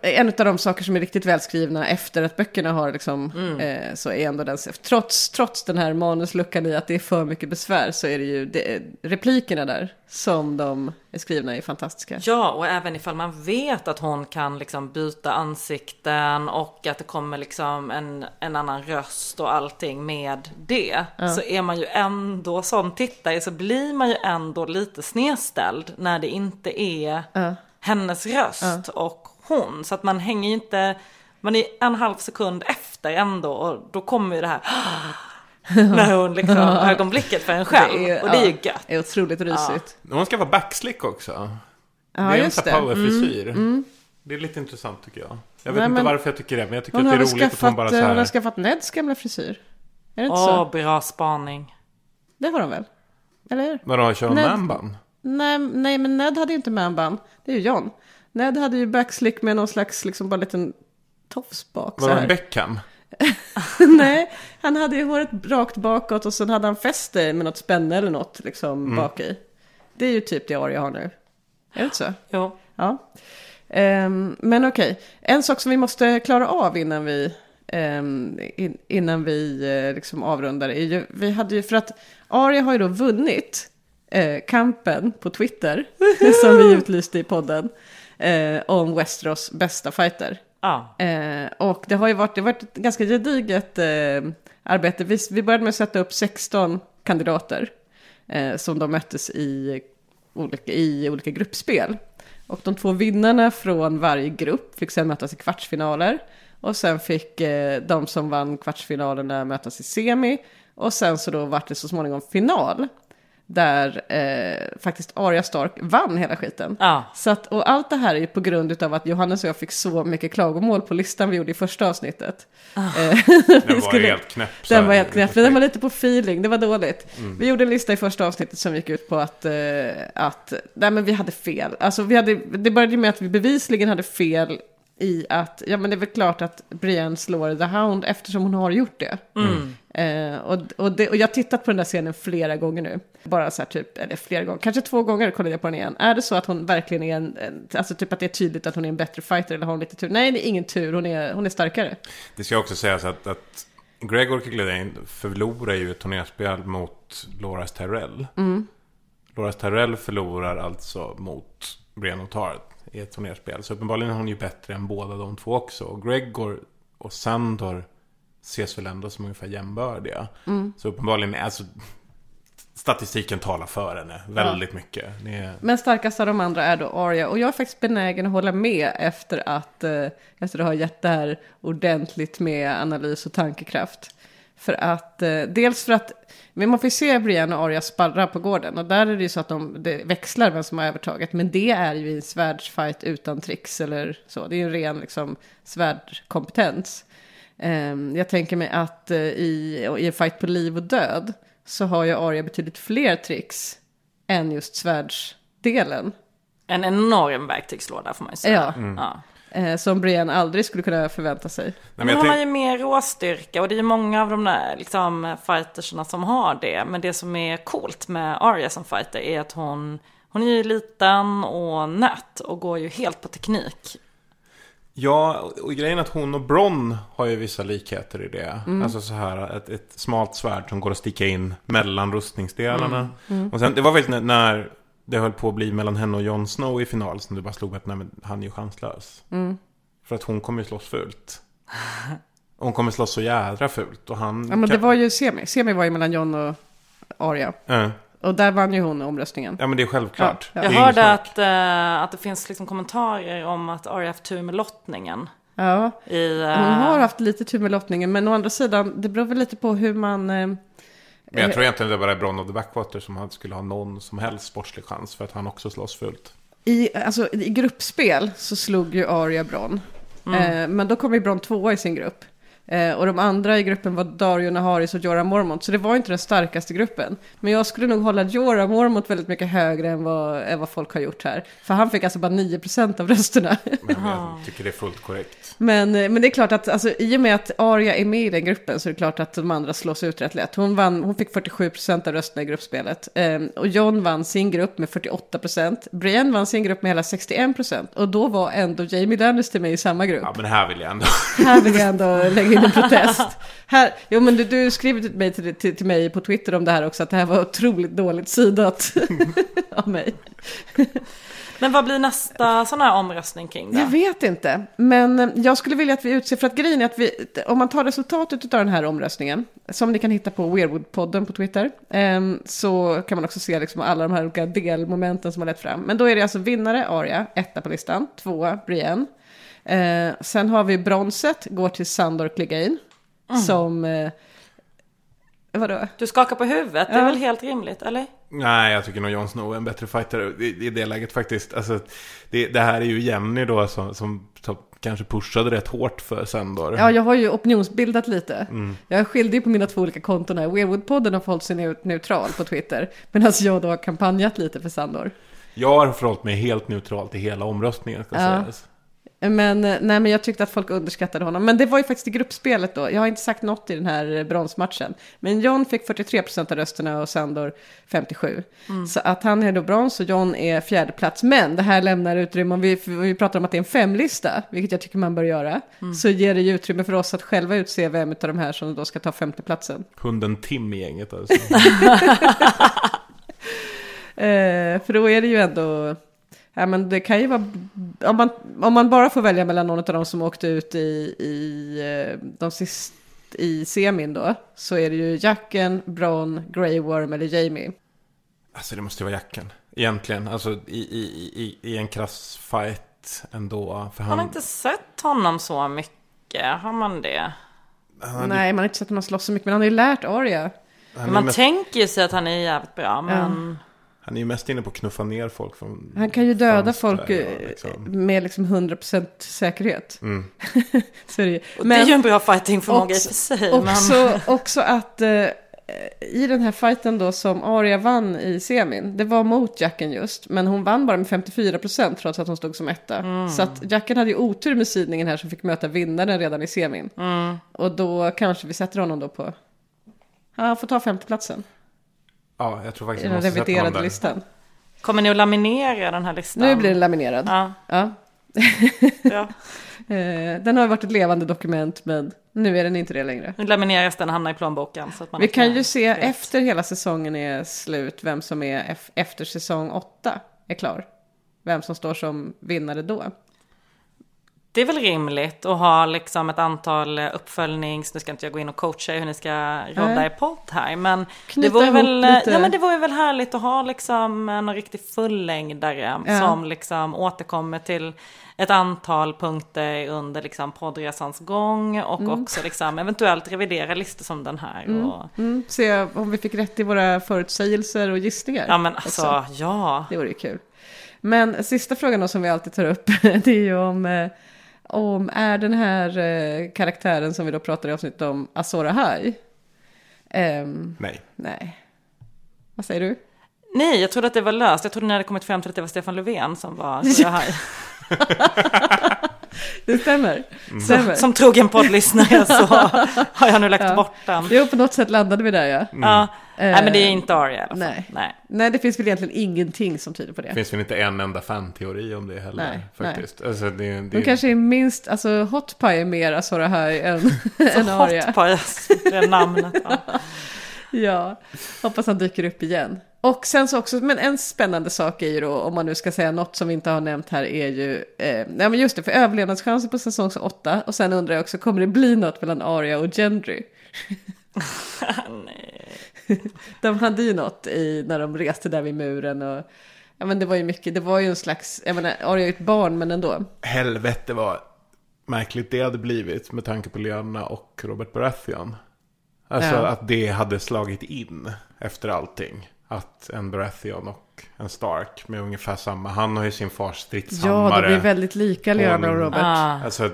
är en av de saker som är riktigt välskrivna efter att böckerna har liksom, Mm. eh, så är ändå den, trots, trots den här manusluckan i att det är för mycket besvär så är det ju det, replikerna där som de är skrivna är fantastiska. Ja, och även ifall man vet att hon kan liksom byta ansikten och att det kommer liksom en, en annan röst och allting med det. Ja. Så är man ju ändå som tittare så blir man ju ändå lite snedställd när det inte är Ja. hennes röst och hon. Så att man hänger ju inte, man är en halv sekund efter ändå och då kommer ju det här när hon liksom, ögonblicket för en själv. och det är ju ja, gött. Det är otroligt rysigt. Hon ska vara backslick också. Ja, det är en sån det. här powerfrisyr. Mm, mm. Det är lite intressant tycker jag. Jag vet Nej, inte varför jag tycker det, men jag tycker Hon att det är roligt att skaffat, hon bara så eh, hon har här... skaffat Neds gamla frisyr. Är det inte Åh, så? bra spaning. Det har de väl? Eller hur? Vadå, kör hon manband? Nej, nej, men Ned hade ju inte manband. Det är ju John. Ned hade ju backslick med någon slags, liksom bara liten tofs bak. här. en Beckham? Nej, han hade ju håret rakt bakåt och sen hade han fäst det med något spänne eller något liksom Mm. bak i. Det är ju typ det Arya har nu. Är det inte så? Jo. Ja. Ehm, men okej, en sak som vi måste klara av innan vi, ehm, in, innan vi eh, liksom avrundar är ju, vi hade ju, för att Arya har ju då vunnit eh, kampen på Twitter, som vi utlyste i podden, eh, om Westeros bästa fighter. Ja. Eh, och det har ju varit, det har varit ett ganska gediget eh, arbete. Vi, vi började med att sätta upp 16 kandidater eh, som de möttes i olika, i olika gruppspel. Och de två vinnarna från varje grupp fick sedan mötas i kvartsfinaler. Och sen fick eh, de som vann kvartsfinalerna mötas i semi. Och sen så då vart det så småningom final. Där eh, faktiskt Arya Stark vann hela skiten. Ja. Så att, och allt det här är ju på grund av att Johannes och jag fick så mycket klagomål på listan vi gjorde i första avsnittet. Ah. Eh, Den var helt knäpp, Den var helt knäpp, den var lite på feeling, det var dåligt. Mm. Vi gjorde en lista i första avsnittet som gick ut på att, eh, att nej men vi hade fel. Alltså vi hade, det började med att vi bevisligen hade fel i att, ja men det är väl klart att Brienne slår The Hound eftersom hon har gjort det. Mm. Eh, och, och, det, och jag har tittat på den där scenen flera gånger nu. Bara så här typ, eller flera gånger, kanske två gånger kollade jag på den igen. Är det så att hon verkligen är en, en alltså typ att det är tydligt att hon är en bättre fighter eller har hon lite tur? Nej, det är ingen tur, hon är, hon är starkare. Det ska också sägas att, att Gregor Clegane förlorar ju ett turnerspel mot Loras Tyrell. Mm. Loras Tyrell förlorar alltså mot Brienne och Tart i ett turnerspel. Så uppenbarligen är hon ju bättre än båda de två också. Och Gregor och Sandor ses väl ändå som ungefär jämbördiga. Mm. Så uppenbarligen, alltså statistiken talar för henne väldigt mycket. Det är... Men starkast av de andra är då Arya. Och jag är faktiskt benägen att hålla med efter att, eh, efter att ha gett det här ordentligt med analys och tankekraft. För att, eh, dels för att, men man får ju se Brienne och Arya sparra på gården. Och där är det ju så att de det växlar vem som har övertaget. Men det är ju en svärdsfight utan tricks eller så. Det är ju en ren liksom, svärdkompetens. Ehm, jag tänker mig att eh, i, i en fight på liv och död så har ju Arya betydligt fler tricks än just svärdsdelen. En enorm verktygslåda får man ju säga. Ja. Ja. Eh, som Brienne aldrig skulle kunna förvänta sig. Men hon har ju mer råstyrka och det är ju många av de där liksom, fightersna som har det. Men det som är coolt med Arya som fighter är att hon, hon är ju liten och nött och går ju helt på teknik. Ja, och grejen är att hon och Bronn har ju vissa likheter i det. Mm. Alltså så här, ett, ett smalt svärd som går att sticka in mellan rustningsdelarna. Mm. Mm. Och sen, det var väl när, när det höll på att bli mellan henne och Jon Snow i final som det bara slog mig att nej, men han är ju chanslös. Mm. För att hon kommer ju slåss fult. Hon kommer slåss så jädra fult. Och han Ja, men det kan- var ju semi. Semi var ju mellan John och Arya. Ja. Och där vann ju hon omröstningen. Ja men det är självklart. Ja, Det ja. är Jag hörde att, eh, att det finns liksom kommentarer om att Arya haft tur med lottningen. Ja, I, eh, hon har haft lite tur med lottningen. Men å andra sidan, det beror väl lite på hur man... Eh, Men jag tror egentligen det bara är Bronn of the Backwater som han skulle ha någon som helst sportslig chans. För att han också slåss fult. I, alltså, I gruppspel så slog ju Arya Bronn. Mm. Eh, men då kom ju Bronn tvåa i sin grupp. Eh, och de andra i gruppen var Dario Naharis och Jorah Mormont. Så det var inte den starkaste gruppen. Men jag skulle nog hålla Jorah Mormont väldigt mycket högre än vad, än vad folk har gjort här. För han fick alltså bara 9% av rösterna. Men jag tycker det är fullt korrekt. Men, eh, men det är klart att alltså, i och med att Arya är med i den gruppen så är det klart att de andra slås ut rätt lätt. Hon, vann, hon fick 47% av rösterna i gruppspelet. Ehm, och John vann sin grupp med 48%. Brienne vann sin grupp med hela 61%. Och då var ändå Jamie Lannister med i samma grupp. Ja men här vill jag ändå. Här vill jag ändå lägga in en protest. Här, jo men du, du skrev till mig, till, till, till mig på Twitter om det här också, att det här var otroligt dåligt sidat av mig. Men vad blir nästa sån här omröstning kring det? Jag vet inte, men eh, jag skulle vilja att vi utser, för att grejen är att vi, om man tar resultatet av den här omröstningen, som ni kan hitta på Weirwood-podden på Twitter, ehm, så kan man också se liksom alla de här olika delmomenten som har lett fram. Men då är det alltså vinnare, Arya, etta på listan, tvåa, Brienne. Eh, sen har vi bronset, går till Sandor Clegane, Mm. som... Eh, vadå? Du skakar på huvudet, det är Ja. väl helt rimligt, eller? Nej, jag tycker nog Jon Snow är en bättre fighter i, i det läget faktiskt. Alltså, det, det här är ju Jenny då som, som, som kanske pushade rätt hårt för Sandor. Ja, jag har ju opinionsbildat lite. Mm. Jag skilde ju på mina två olika konton här. Weirwood-podden har förhållit sig neu- neutral på Twitter. Medan jag då har kampanjat lite för Sandor. Jag har förhållit mig helt neutralt i hela omröstningen ska Ja. sägas. Men, eh, nej, men jag tyckte att folk underskattade honom. Men det var ju faktiskt i gruppspelet då. Jag har inte sagt något i den här eh, bronsmatchen. Men John fick 43% av rösterna och Sandor 57. Mm. Så att han är då brons och John är fjärde plats. Men det här lämnar utrymme, om vi, vi pratar om att det är en femlista, vilket jag tycker man bör göra, Mm. så ger det ju utrymme för oss att själva utse vem av de här som då ska ta femteplatsen. Hunden Tim i gänget alltså. Eh, för då är det ju ändå... Ja, men det kan ju vara... Om man, om man bara får välja mellan någon av dem som åkte ut i, i, eh, de sist, i semin då, så är det ju Jacken, Bron, Grey Worm eller Jamie. Alltså det måste ju vara jacken. Egentligen. Alltså i, i, i, i en krass fight ändå. För Man han, har inte sett honom så mycket, har man det? han, Nej, man har inte sett honom slåss så mycket, men han har ju lärt Arya. Man mest, tänker ju sig att han är jävligt bra, men... han är ju mest inne på att knuffa ner folk från Han kan ju döda folk eh, liksom. med liksom 100% säkerhet. Mm. så är det ju. Och det är ju en bra fightingförmåga i och också- för sig. Också, också att eh, i den här fighten då som Arya vann i semin, det var mot Jacken just, men hon vann bara med 54% trots att hon stod som etta. Mm. Så att Jacken hade ju otur med sidningen här som fick möta vinnaren redan i semin. Mm. Och då kanske vi sätter honom då på, ja, han får ta femteplatsen Ja, jag tror faktiskt i jag den reviderade listan. Kommer ni att laminera den här listan? Nu blir den laminerad. Ja. Ja. Ja. Eh, den har varit ett levande dokument, men nu är den inte det längre. Nu lamineras den och hamnar i plånboken. Så att man Vi kan ju se vet. efter hela säsongen är slut vem som är ef- efter säsong åtta är klar. Vem som står som vinnare då. Det är väl rimligt att ha liksom ett antal uppföljnings... Nu ska inte jag gå in och coacha hur ni ska rodda i podd här. Men Knyta det vore, väl, lite. ja, men det vore väl härligt att ha liksom en riktig fullängdare. Ja. Som liksom återkommer till ett antal punkter under liksom poddresans gång. Och Mm. också liksom eventuellt revidera listor som den här. Mm. Och, Mm. Se om vi fick rätt i våra förutsägelser och gissningar. ja men alltså, också. ja. Det vore ju kul. Men sista frågan då som vi alltid tar upp, det är ju om, eh, om är den här eh, karaktären som vi då pratar i avsnittet om Azor Ahai? Ehm, Nej. nej. Vad säger du? Nej, jag trodde att det var löst. Jag trodde ni hade kommit fram till att det var Stefan Löfven som var så här. Det stämmer. Som, stämmer. som trogen poddlyssnare så har jag nu lagt Ja. bort den. Jo, på något sätt landade vi där ja. Ja, nej men det är Eh, inte Arya i alla fall. Nej. Nej. nej, det finns väl egentligen ingenting som tyder på det. Det finns väl inte en enda fan-teori om det heller. Nej, faktiskt. Alltså, det, det, De kanske är minst, alltså Hot Pie är mer Azor Ahai än, än Så Arya. hot på alltså, det namnet. Ja. Ja, hoppas han dyker upp igen. Och sen så också, men en spännande sak är ju då, om man nu ska säga något som vi inte har nämnt här, är ju, eh, nej men just det, för överlevnadschanser på säsong 8, och sen undrar jag också, kommer det bli något mellan Arya och Gendry? De hade ju något i, när de reste där vid muren och, ja men det var ju mycket, det var ju en slags, jag menar, Arya är ju ett barn, men ändå. Helvete vad märkligt det hade blivit med tanke på Lyanna och Robert Baratheon. Alltså Ja. att det hade slagit in efter allting. Att en Baratheon och en Stark med ungefär samma. Han har ju sin fars stridshammare. Ja, de blir väldigt lika, Lyanna och Robert. Ah. Alltså,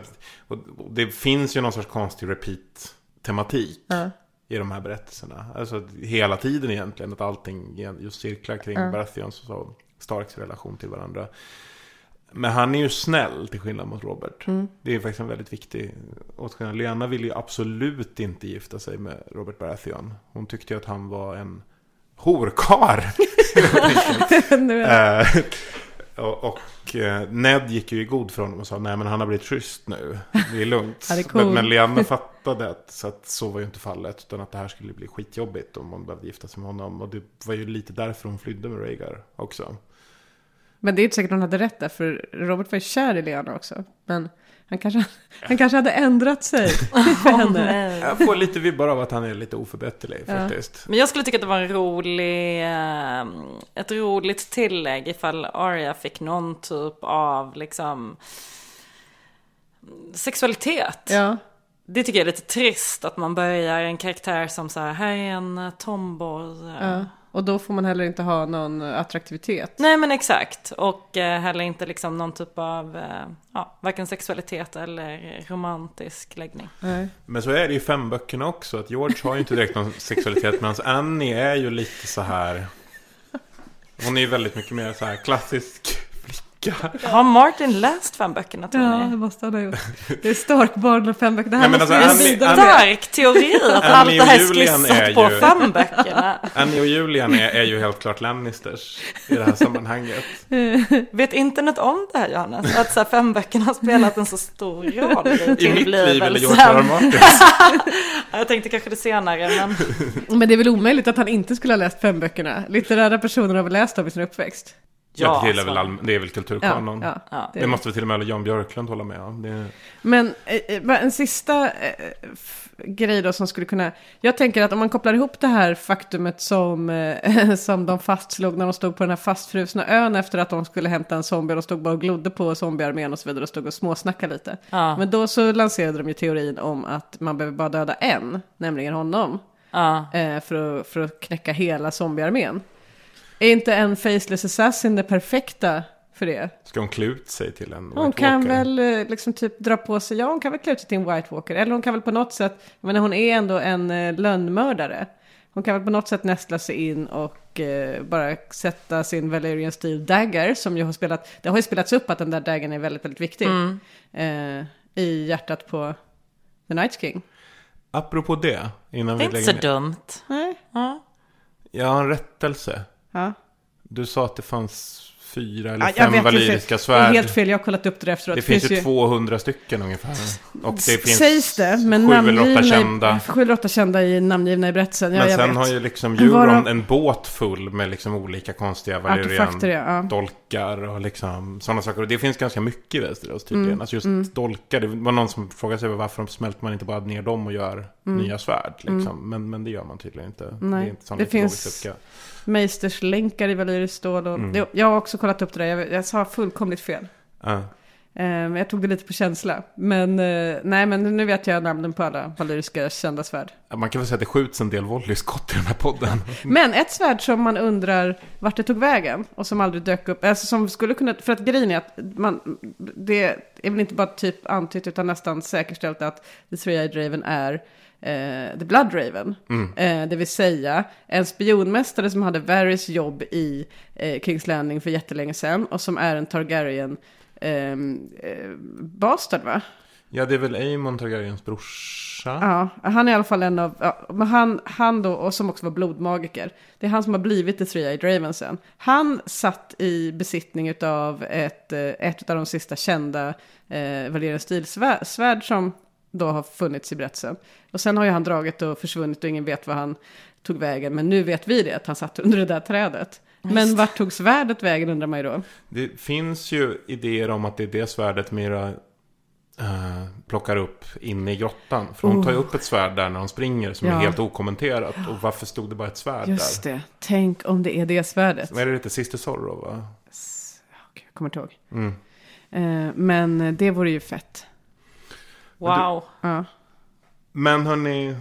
och och det finns ju någon sorts konstig repeat-tematik. Ja. I de här berättelserna. Alltså hela tiden egentligen. Att allting just cirklar kring Ja. Baratheons och Starks relation till varandra. Men han är ju snäll till skillnad mot Robert. Mm. Det är faktiskt en väldigt viktig åtskillnad. Lyanna vill ju absolut inte gifta sig med Robert Baratheon. Hon tyckte ju att han var en horkar. Eh, och och eh, Ned gick ju i god för honom och sa nej men han har blivit schysst nu. Det är lugnt. Han är cool. men, men Lyanna fattade att, så att så var ju inte fallet. Utan att det här skulle bli skitjobbigt om hon behövde gifta sig med honom. Och det var ju lite därför hon flydde med Rhaegar också. Men det är inte säkert hon hade rätt där, för Robert var ju kär i Lyanna också. Men han kanske, han kanske hade ändrat sig för henne. Jag får lite vibbar av att han är lite oförbätterlig Ja. faktiskt. Men jag skulle tycka att det var en rolig, eh, ett roligt tillägg ifall Arya fick någon typ av liksom sexualitet. Ja. Det tycker jag är lite trist att man börjar en karaktär som så här, här är en tomboy. Ja. Och då får man heller inte ha någon attraktivitet. Nej men exakt. Och eh, heller inte liksom någon typ av, eh, ja, varken sexualitet eller romantisk läggning. Nej. Men så är det ju i fem böckerna också. Att George har ju inte direkt någon sexualitet. Medan Annie är ju lite så här. Hon är ju väldigt mycket mer så här klassisk Har Martin läst fem böckerna Tony? Ja, det måste han ha gjort. Det är Starkbarn och fem böcker. Det här Nej, men måste alltså, vi gå Annie- vidare med. Stark teori att allt det här skissat på ju- fem böckerna. Annie och Julian är, är ju helt klart Lannisters i det här sammanhanget. Vet internet om det här Johannes? Att så här, fem böckerna har spelat en så stor roll i I mitt liv eller George R. Martins. Ja, Jag tänkte kanske det senare men Men det är väl omöjligt att han inte skulle ha läst fem böckerna. Litterära personer har väl läst dem i sin uppväxt. Ja, det, är väl all, det är väl kulturkanon. Ja, ja, det, det måste väl till och med Jan Björklund hålla med om. Det, Men eh, eh, en sista eh, grej då som skulle kunna... Jag tänker att om man kopplar ihop det här faktumet som, som de fastslog när de stod på den här fastfrusna ön efter att de skulle hämta en zombie och de stod bara och glodde på zombiearmén och så vidare och stod och småsnackade lite. Ja. Men då så lanserade de ju teorin om att man behöver bara döda en, nämligen honom. Ja. för, att, för att knäcka hela zombiearmén. Är inte en faceless assassin det perfekta för det? ska hon klä ut sig till en Hon White kan Walker? väl eh, liksom typ dra på sig, ja hon kan väl klä ut sig till en White Walker. Eller hon kan väl på något sätt, jag menar hon är ändå en eh, lönnmördare. Hon kan väl på något sätt nästla sig in och eh, bara sätta sin Valerian Steel Dagger som ju har spelat, det har ju spelats upp att den där daggern är väldigt, väldigt viktig. Mm. Eh, I hjärtat på The Night King. Apropå det, innan det är vi inte så lägger ner. dumt. Nej. Ja. Jag har en rättelse. Ja. Du sa att det fanns fyra eller Ja, fem valyriska svärd. helt fel, jag har kollat upp det efteråt. Det finns ju 200 stycken ungefär. Och det finns Sägs det, men sju eller åtta kända. sju eller åtta kända i namngivna i berättelsen. Ja, Men sen vet. har ju liksom Euron en båt full med liksom olika konstiga ja. Valerian-dolkar och liksom sådana saker. Och det finns ganska mycket i Västerås tydligen. Mm, Alltså just mm. dolkar. Det var någon som frågade sig varför smälter man inte bara ner dem och gör Mm. nya svärd. Liksom. Mm. Men, men det gör man tydligen inte. Det är Nej, inte det finns lucka. Meisters-länkar i valyriskt stål. Och, Mm. jag har också kollat upp det där, jag, jag sa fullkomligt fel. Eh, men jag tog det lite på känsla. Men eh, nej, men nu vet jag namnen på alla valyriska kända svärd. Man kan väl säga att det skjuts en del volleyskott i den här podden. Men ett svärd som man undrar vart det tog vägen och som aldrig dök upp, alltså som skulle kunna, för att grejen är att man, det är väl inte bara typ antytt utan nästan säkerställt att The Three-Eyed Raven är eh, The Blood Raven. Mm. Eh, det vill säga en spionmästare som hade Varys jobb i eh, Kings Landing för jättelänge sedan och som är en Targaryen ehm, eh, bastard va? Ja, det är väl Aemon Targaryens brorsa. Ja, han är i alla fall en av, ja, men han, han då, och som också var blodmagiker. Det är han som har blivit The Three-Eyed Raven sen. Han satt i besittning av ett, eh, ett av de sista kända eh, Valerian Steel-svärd som då har funnits i berättelsen. Och sen har ju han dragit och försvunnit och ingen vet vad han tog vägen. Men nu vet vi det, att han satt under det där trädet. Men vart tog svärdet vägen undrar man ju då. Det finns ju idéer om att det är det svärdet Mira eh, plockar upp inne i grottan. För hon Oh. tar ju upp ett svärd där när hon springer som Ja. är helt okommenterat. Och varför stod det bara ett svärd Just där? det, tänk om det är det svärdet. Vad är det inte? Sister Sorrow va? Jag kommer inte ihåg. Mm. Eh, men det vore ju fett. Wow. Ja. Men hörni...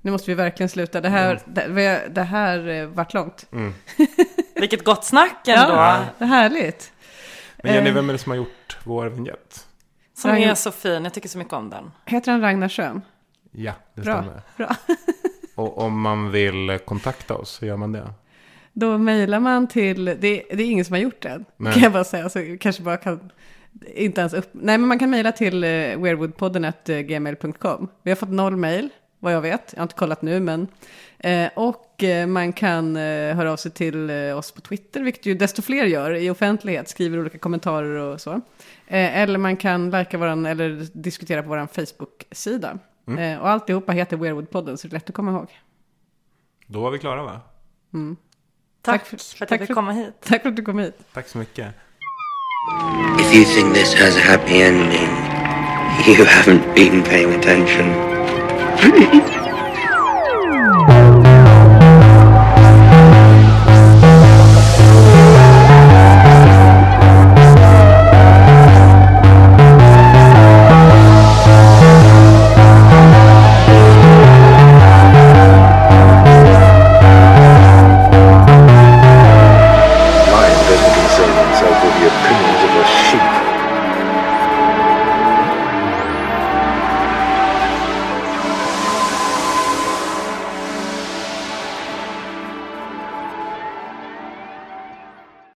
Nu måste vi verkligen sluta. Det här, det, vi- det här eh, vart långt. Mm. Vilket gott snack ändå. Ja, det är härligt. Men Jenny, Eh, vem är det som har gjort vår vignett? Som Ragn- är så fin, jag tycker så mycket om den. Heter han Ragnar Schön? Ja, det Bra. stämmer. Bra. Och om man vill kontakta oss så gör man det. Då mejlar man till, det, det är ingen som har gjort det än, Nej. kan jag bara säga. Så kanske bara kan, inte ens upp, nej men man kan mejla till eh, weirwoodpodden.gmail.com. Vi har fått noll mejl, vad jag vet. Jag har inte kollat nu, men. Eh, och eh, man kan eh, höra av sig till eh, oss på Twitter, vilket ju desto fler gör i offentlighet, skriver olika kommentarer och så. Eh, eller man kan likea våran, eller diskutera på vår Facebook-sida. Mm. Eh, och alltihopa heter Weirwoodpodden, så det är lätt att komma ihåg. Då var vi klara va? Mm. Tack för att jag fick komma hit. Tack för att du kom hit. Tack så mycket. If you think this has a happy ending, you haven't been paying attention.